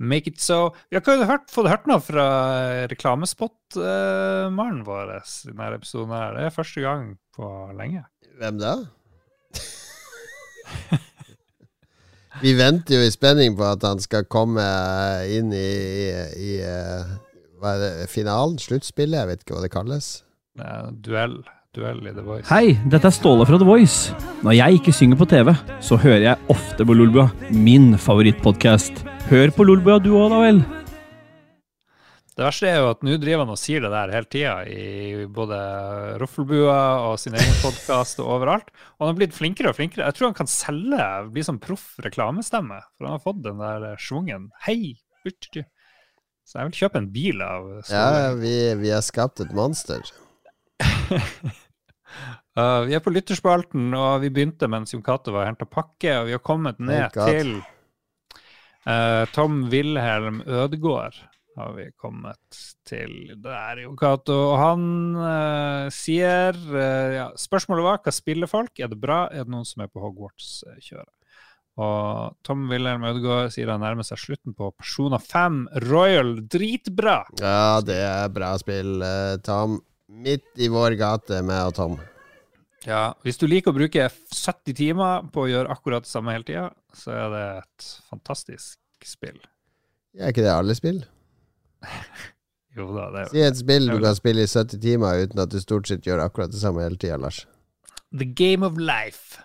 [SPEAKER 2] Make it so. Vi har ikke hørt, fått hørt noe fra reklamespot-mannen vår i denne episoden. her. Det er første gang på lenge.
[SPEAKER 1] Hvem da? Vi venter jo i spenning på at han skal komme inn i, i, i eh, hva er det, finalen? Sluttspillet? Jeg vet ikke hva det kalles.
[SPEAKER 2] Duell. Duell i The Voice.
[SPEAKER 4] Hei, dette er Ståle fra The Voice. Når jeg ikke synger på TV, så hører jeg ofte på Lolbua, min favorittpodkast. Hør på Lolbua du òg, da vel.
[SPEAKER 2] Det verste er jo at nå driver han og sier det der hele tida, i både Roffelbua og sin egen podkast og overalt. Og han har blitt flinkere og flinkere. Jeg tror han kan selge, bli sånn proff reklamestemme. For han har fått den der schwungen. Hei! Så jeg vil kjøpe en bil av
[SPEAKER 1] Ja, vi, vi har skapt et monster.
[SPEAKER 2] Uh, vi er på lytterspalten, og vi begynte mens Jon Cato var og henta pakke, og vi har kommet ned
[SPEAKER 1] oh
[SPEAKER 2] til uh, Tom Wilhelm Ødegård. Har vi kommet til der, Jon Cato. Han uh, sier uh, ja, Spørsmålet var hva spiller folk? Er det bra? Er det noen som er på Hogwarts-kjøret? Og Tom Wilhelm Ødegaard sier han nærmer seg slutten på Persona 5 Royal. Dritbra!
[SPEAKER 1] Ja, det er bra spill, eh, Tom. Midt i vår gate med Tom.
[SPEAKER 2] Ja, hvis du liker å bruke 70 timer på å gjøre akkurat det samme hele tida, så er det et fantastisk spill.
[SPEAKER 1] Er ikke det alle spill?
[SPEAKER 2] Jo da, det er
[SPEAKER 1] Si et spill du kan spille i 70 timer uten at du stort sett gjør akkurat det samme hele tida, Lars.
[SPEAKER 2] The game of life.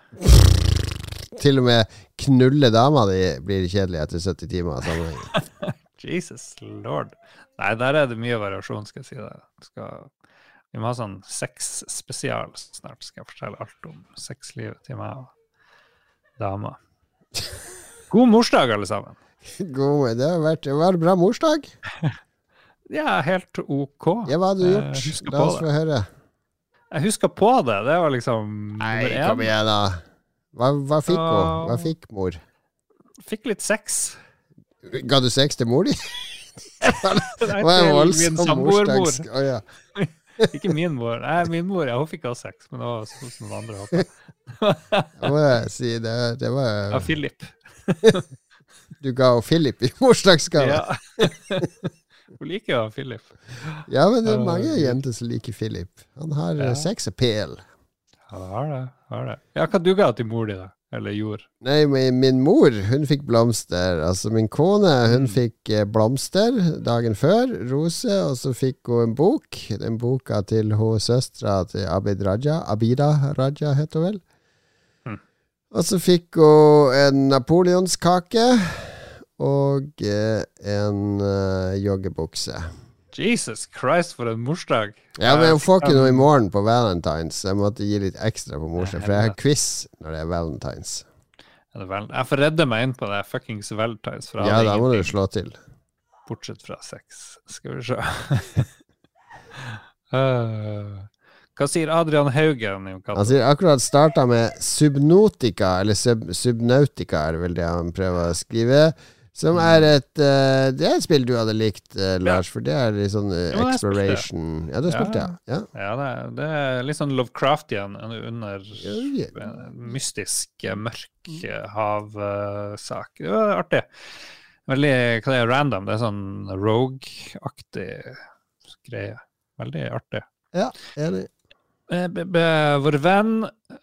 [SPEAKER 1] Til og med knulle dama di blir kjedelig etter 70 timer av sammenhengen.
[SPEAKER 2] Jesus lord. Nei, der er det mye variasjon, skal jeg si deg. Skal, vi må ha sånn sexspesial snart. Skal jeg fortelle alt om sexlivet til meg og dama. God morsdag, alle sammen.
[SPEAKER 1] God, det har vært det var en bra morsdag.
[SPEAKER 2] Ja, helt OK.
[SPEAKER 1] Ja, hva hadde du gjort? La oss få høre.
[SPEAKER 2] Jeg husker på det. Det var liksom
[SPEAKER 1] Nei, kom igjen, da. Hva, hva fikk hun? Hva fikk mor?
[SPEAKER 2] Fikk litt sex.
[SPEAKER 1] Ga du sex til mor di? Det var en voldsom morsdags... Oh, ja.
[SPEAKER 2] Ikke min mor. Nei, min mor ja, hun fikk også sex, men det var sånn som noen andre.
[SPEAKER 1] Det må jeg si. Det, det
[SPEAKER 2] Ja,
[SPEAKER 1] var
[SPEAKER 2] Philip.
[SPEAKER 1] Du ga Philip i morsdagsgave. Ja.
[SPEAKER 2] Hun liker jo Philip.
[SPEAKER 1] Ja, men det er mange jenter som liker Philip. Han har
[SPEAKER 2] Ja.
[SPEAKER 1] ja. sex appeal.
[SPEAKER 2] Ja, har det. Har det. Ja, hva du ga til mor di, da? Eller gjorde?
[SPEAKER 1] Nei, men min mor, hun fikk blomster. Altså, min kone, hun
[SPEAKER 2] Mm.
[SPEAKER 1] fikk eh, blomster dagen før, rose, og så fikk hun en bok. Den boka til hun søstera til Abid Raja. Abida Raja, heter hun vel.
[SPEAKER 2] Mm.
[SPEAKER 1] Og så fikk hun en napoleonskake og eh, en eh, joggebukse.
[SPEAKER 2] Jesus Christ, for en morsdag!
[SPEAKER 1] Ja, men hun får ikke noe i morgen på Valentines. Jeg måtte gi litt ekstra på morsdag, for jeg har quiz når det er Valentines.
[SPEAKER 2] Jeg får redde meg inn på det fuckings Valentines. For
[SPEAKER 1] Ja, da må du slå til.
[SPEAKER 2] Bortsett fra sex. Skal vi se. Eh, hva sier Adrian Haugen?
[SPEAKER 1] Han sier akkurat starta med Subnotica, eller sub, Subnautica er det vel det han prøver å skrive. Som er et uh, Det er et spill du hadde likt, uh, Lars, for det er litt sånn uh,
[SPEAKER 2] Jo, jeg spilte det.
[SPEAKER 1] exploration Ja, du har spilt det, ja?
[SPEAKER 2] Ja, det, er- det er litt sånn Lovecraftian under
[SPEAKER 1] Ja, ja.
[SPEAKER 2] mystisk, mørk havsak. Det var artig. Veldig hva det er, random. Det er sånn rogue-aktig greie. Veldig artig.
[SPEAKER 1] Ja, enig.
[SPEAKER 2] Eh, Vår venn,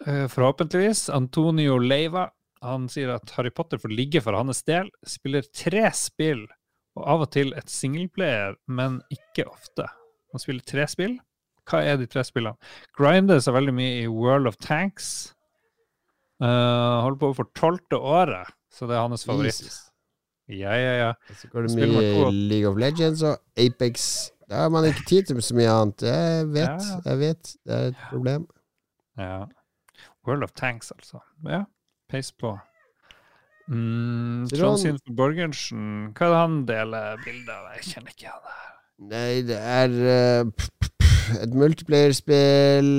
[SPEAKER 2] eh, forhåpentligvis, Antonio Leiva, han sier at Harry Potter får ligge for hans del. Spiller tre spill, og av og til et singleplayer, men ikke ofte. Han spiller tre spill. Hva er de tre spillene? Grinder seg veldig mye i World of Tanks. Uh, holder på for tolvte året, så det er hans favoritt.
[SPEAKER 1] Jesus.
[SPEAKER 2] Ja, ja, ja.
[SPEAKER 1] Så går det mye i League of Legends og Apex. Da har man ikke tid til så mye annet. Jeg vet,
[SPEAKER 2] Ja.
[SPEAKER 1] jeg vet. Det er et problem.
[SPEAKER 2] Ja. World of Tanks, altså. Ja, peis på. Mm,
[SPEAKER 1] Trond-
[SPEAKER 2] Sinfor Borgersen, hva er det han deler bilde av? Jeg kjenner ikke han der.
[SPEAKER 1] Nei, det er uh, p- p- p- et multiplayerspill.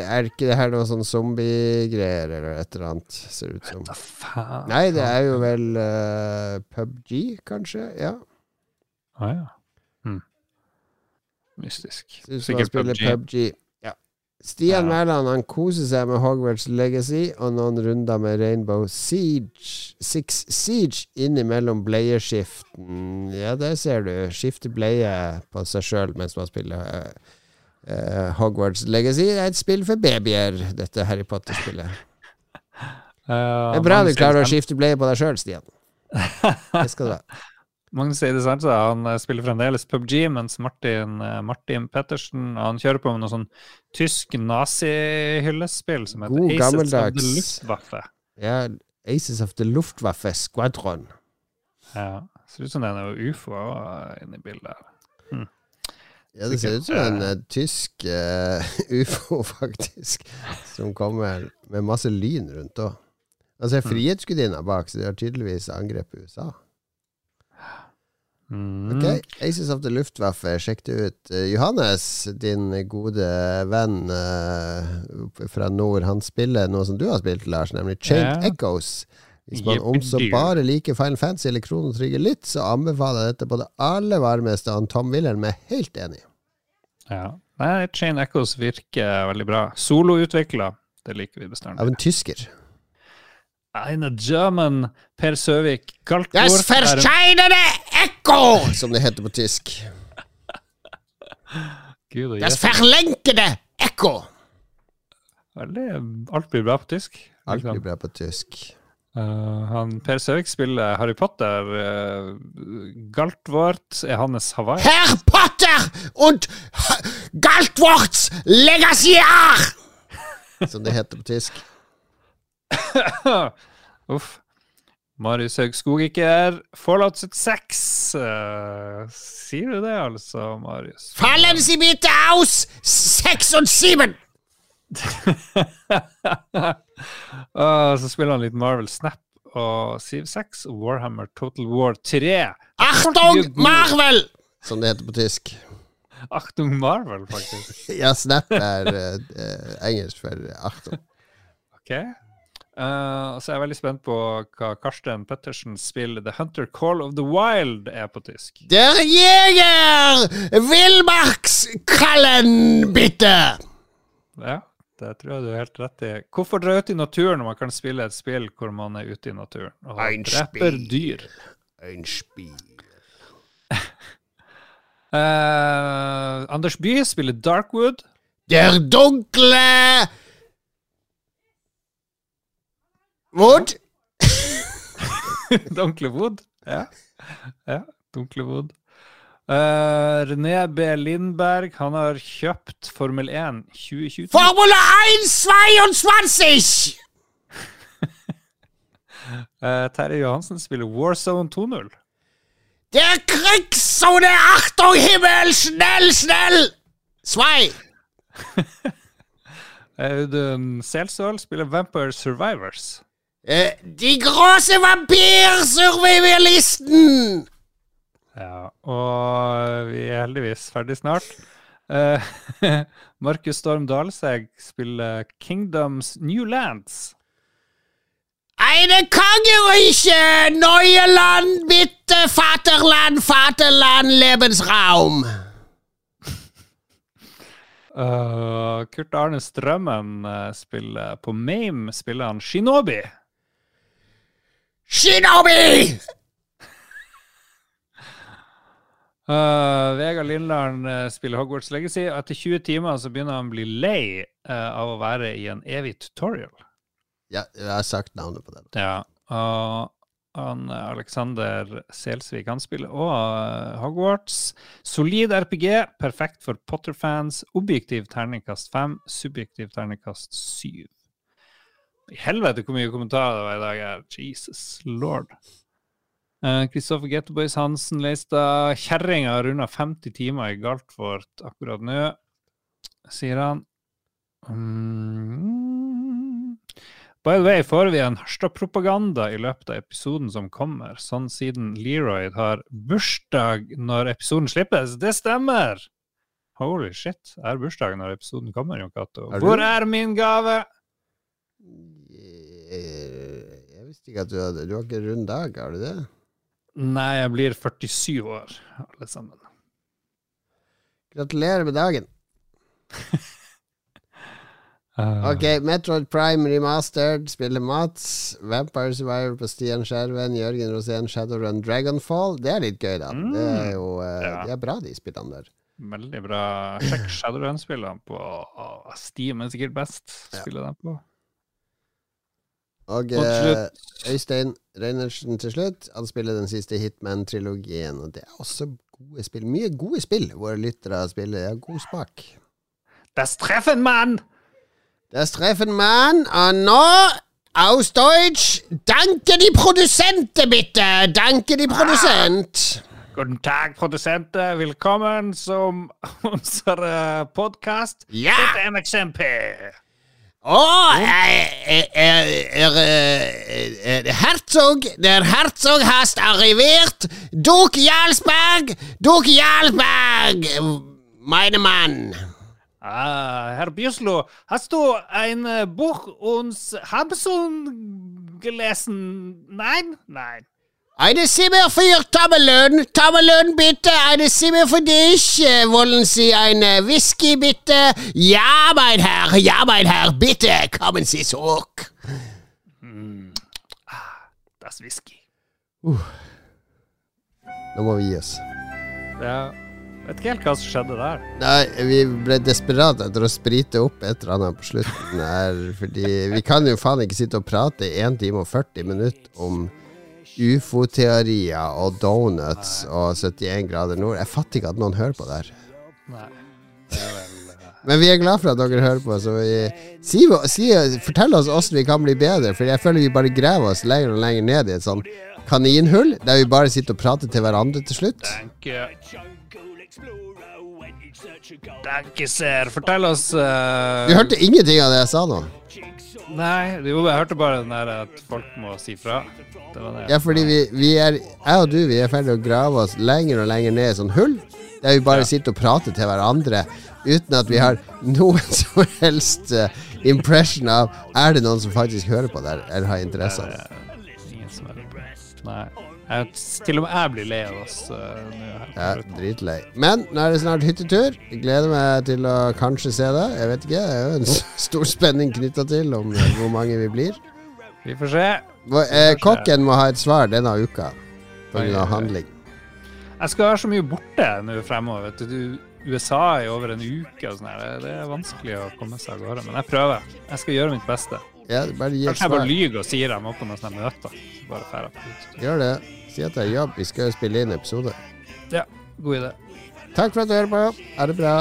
[SPEAKER 1] Er ikke det her noe sånn zombiegreier eller et eller annet, ser det ut som?
[SPEAKER 2] Hva faen.
[SPEAKER 1] Nei, det er jo vel uh, PubG, kanskje? Ja.
[SPEAKER 2] Å ja. Hm. Mystisk. Sikkert PUBG.
[SPEAKER 1] PubG. Stian. Mæland han koser seg med Hogwarts Legacy og noen runder med Rainbow Siege Six Siege innimellom bleieskiften. Ja, der ser du. Skifter bleie på seg sjøl mens man spiller uh, uh, Hogwarts Legacy. Det er et spill for babyer, dette Harry Potter-spillet.
[SPEAKER 2] Uh,
[SPEAKER 1] Det er bra du klarer å skifte bleie på deg sjøl, Stian. Det skal du ha.
[SPEAKER 2] Magnus Eide Sandstad han eh, spiller fremdeles PubG, mens Martin, eh, Martin Pettersen han kjører på med noe sånn tysk nazi-hyllespill som heter
[SPEAKER 1] God,
[SPEAKER 2] Aces of the. Luftwaffe.
[SPEAKER 1] Ja, Aces of the Luftwaffe Squadron.
[SPEAKER 2] Ja. Ser ut som det er noe ufo inni bildet. her.
[SPEAKER 1] Ja, det ser ut som en uh, tysk uh, ufo, faktisk, som kommer med masse lyn rundt òg. Altså, Frihetsgudinna bak, så de har tydeligvis angrepet USA.
[SPEAKER 2] Mm.
[SPEAKER 1] Ok, Aces of the Luftwaffe, sjekk det ut. Eh, Johannes, din gode venn uh, fra nord, han spiller noe som du har spilt, Lars, nemlig Chained
[SPEAKER 2] yeah.
[SPEAKER 1] Echoes. Hvis man også
[SPEAKER 2] dear.
[SPEAKER 1] bare liker Final Fantasy eller Krono Trigger litt, så anbefaler jeg dette på det aller varmeste. Han Tom Wilhelm er helt enig.
[SPEAKER 2] Ja. Nei, Chain Echoes virker veldig bra. Soloutvikla, det liker vi bestandig.
[SPEAKER 1] Av en tysker.
[SPEAKER 2] Eine German Per Søvik Galtvort
[SPEAKER 1] Yes,
[SPEAKER 2] er-
[SPEAKER 1] verscheinende Echo, som det heter på tysk.
[SPEAKER 2] Gud
[SPEAKER 1] Das verlenkede ekko.
[SPEAKER 2] Veldig, alt blir bra på tysk.
[SPEAKER 1] Alt
[SPEAKER 2] liksom.
[SPEAKER 1] blir bra på tysk.
[SPEAKER 2] Uh, han, per Søvik spiller Harry Potter. Uh, Galtvort er hans Hawaii.
[SPEAKER 1] Herr Potter und Galtworts Legasiar! Som det heter på tysk.
[SPEAKER 2] Uff. Marius Haugskog ikke er. Fallout 76. Uh, sier du det, altså, Marius?
[SPEAKER 1] Fallen Sie bitte aus! Seks og syven!
[SPEAKER 2] Uh, så spiller han litt Marvel Snap og Siv 6 og Warhammer Total War 3.
[SPEAKER 1] Achtung, Marvel! som det heter på tysk.
[SPEAKER 2] Achtung Marvel, faktisk.
[SPEAKER 1] Ja, Snap er eh, engelsk for Achtung.
[SPEAKER 2] Ok. Eh, og så er jeg veldig spent på hva Karsten Pettersens spill The Hunter Call of the Wild er på tysk.
[SPEAKER 1] Der Jeger Villmarkskallen, bitte!
[SPEAKER 2] Ja, det tror jeg du er helt rett i. Hvorfor dra ut i naturen når man kan spille et spill hvor man er ute i naturen og
[SPEAKER 1] Ein
[SPEAKER 2] dreper
[SPEAKER 1] spill.
[SPEAKER 2] dyr?
[SPEAKER 1] Ein spiel.
[SPEAKER 2] uh, Anders Bye spiller Darkwood.
[SPEAKER 1] Der dunkle Wood.
[SPEAKER 2] Dunkle Wood. Ja. ja Dunkle Wood. Uh, René B. Lindberg, han har kjøpt Formel 1 2022.
[SPEAKER 1] Formel 1 22!
[SPEAKER 2] uh, Terje Johansen spiller Warzone 2.0.
[SPEAKER 1] er krigssone, Achtung Himmel, schnell, schnell! Svei!
[SPEAKER 2] Audun Selsvold spiller Vampire Survivors.
[SPEAKER 1] Äh, die große Vampir-Survivalisten!
[SPEAKER 2] Ja, og vi er heldigvis ferdig snart. Eh, Markus Storm Dalseg spiller Kingdoms New Lands.
[SPEAKER 1] Eine Kongereiche, neue Land, bitte, Vaterland, Vaterland, Lebensraum.
[SPEAKER 2] uh, Kurt Arne Strømmen eh, spiller På Mame spiller han Shinobi.
[SPEAKER 1] Shinobi!
[SPEAKER 2] Uh, Vegard Lindland uh, spiller Hogwarts Legacy. og Etter 20 timer så begynner han å bli lei uh, av å være i en evig tutorial.
[SPEAKER 1] Ja, jeg har sagt navnet på den.
[SPEAKER 2] Ja, og han eh, Alexander Selsvik han spiller òg eh, Hogwarts. Solid RPG, perfekt for Potter-fans. Objektiv terningkast 5, subjektiv terningkast 7. I helvete hvor mye kommentarer det var i dag her. Jesus lord. Kristoffer uh, Getteboys Hansen Leistad. Kjerringa har runda 50 timer i Galtvort akkurat nå, sier han. Mm. By the way, får vi en Harstad-propaganda i løpet av episoden som kommer, sånn siden Leroy har bursdag når episoden slippes. Det stemmer! Holy shit, er bursdag når episoden kommer, Jon Cato. Hvor er min gave?
[SPEAKER 1] Eh, Jeg visste ikke at du hadde Du har ikke rund dag, har du det?
[SPEAKER 2] Nei, jeg blir 47 år, alle sammen.
[SPEAKER 1] Gratulerer med dagen.
[SPEAKER 2] Uh,
[SPEAKER 1] Ok, Metroid Prime Remastered spiller Mats. Vampire Survivor på Stian Skjerven. Jørgen Rosén Shadowrun Dragonfall. Det er litt gøy, da.
[SPEAKER 2] Mm.
[SPEAKER 1] Det er jo eh,
[SPEAKER 2] Ja.
[SPEAKER 1] det er bra, de spillene der.
[SPEAKER 2] Veldig bra. Sjekk Shadowrun-spillene på Steam, er sikkert best.
[SPEAKER 1] Ja.
[SPEAKER 2] Spiller dem på.
[SPEAKER 1] Og eh, Øystein Reinertsen til slutt. Han spiller den siste Hitman-trilogien, og det er også gode spill. Mye gode spill våre lyttere spiller. Har god smak.
[SPEAKER 2] Das Treffen, Mann!
[SPEAKER 1] Das treffen mann! Og nå aus Deutsch. Danke die Produsente, bitte. Danke die Produsent.
[SPEAKER 2] Guten Tag, Produsenter. Willkommen zum unserer Podcast.
[SPEAKER 1] Ja.
[SPEAKER 2] Bitte ein Exempel.
[SPEAKER 1] Er, er, er, er, Herzog, der Herzog hast arrivert. Duke Jarlsberg, Duke Jarlsberg, meine Mann.
[SPEAKER 2] Ah, Herr Büslow, hast du ein äh, Buch uns Hamsun gelesen? Nein? Nein.
[SPEAKER 1] Eine Zimmer für Tommelön, Tommelön bitte, eine Zimmer für dich. Wollen Sie eine Whisky bitte? Ja, mein Herr, ja, mein Herr, bitte, kommen Sie zurück.
[SPEAKER 2] Das Whisky.
[SPEAKER 1] Nå må vi gi oss.
[SPEAKER 2] Ja. Vet ikke helt hva som skjedde der.
[SPEAKER 1] Nei, vi ble desperate etter å sprite opp et eller annet på slutten her. Fordi vi kan jo faen ikke sitte og prate i 1 time og 40 minutter om ufo-teorier og donuts og 71 grader nord. Jeg fatter ikke at noen hører på det her.
[SPEAKER 2] Nei. Det er vel
[SPEAKER 1] Men vi er glad for at dere hører på. Så vi, si, si, fortell oss åssen vi kan bli bedre, for jeg føler vi bare graver oss lenger og lenger ned i et sånn kaninhull, der vi bare sitter og prater til hverandre til slutt.
[SPEAKER 2] Danke. Sir. Fortell oss uh...
[SPEAKER 1] Vi hørte ingenting av det jeg sa nå.
[SPEAKER 2] Nei, jo, jeg hørte bare den der at folk må si fra. Det var det.
[SPEAKER 1] Ja, fordi vi, vi er Jeg og du vi er ferdig å grave oss lenger og lenger ned i sånn hull. Der vi bare sitter og prater til hverandre uten at vi har noen som helst eh, impression av Er det noen som faktisk hører på det eller har interesse av det.
[SPEAKER 2] Ingen som hører på. Nei. Jeg, til og med jeg blir lei av oss uh.
[SPEAKER 1] Ja, dritlei. Men nå er det snart hyttetur. Jeg gleder meg til å kanskje se det. Jeg vet ikke. Det er jo en stor spenning knytta til om eh, hvor mange vi blir.
[SPEAKER 2] Vi får se.
[SPEAKER 1] Hva- Eh, kokken må ha et svar denne uka pga. handling.
[SPEAKER 2] Jeg skal være så mye borte nå fremover. Vet du. USA i over en uke og sånn her. Det- er vanskelig å komme seg av gårde. Men jeg prøver. Jeg skal gjøre mitt beste.
[SPEAKER 1] Ja,
[SPEAKER 2] Kanskje jeg bare lyver og sier jeg må på noen sånne møter. Så bare drar jeg.
[SPEAKER 1] Gjør det. Si at det er jobb. Vi skal jo spille inn episode.
[SPEAKER 2] Ja, god idé.
[SPEAKER 1] Takk for at du hører på. Ha det bra.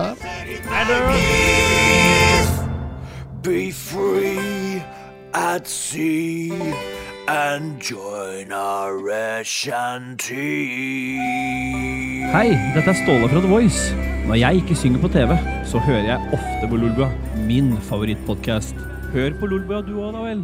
[SPEAKER 5] Be free at sea and join our shanty.
[SPEAKER 4] Hei, dette er Ståle fra The Voice. Når jeg ikke synger på TV, så hører jeg ofte på Lolbua, min favorittpodkast. Hør på Lolbua du òg, da vel.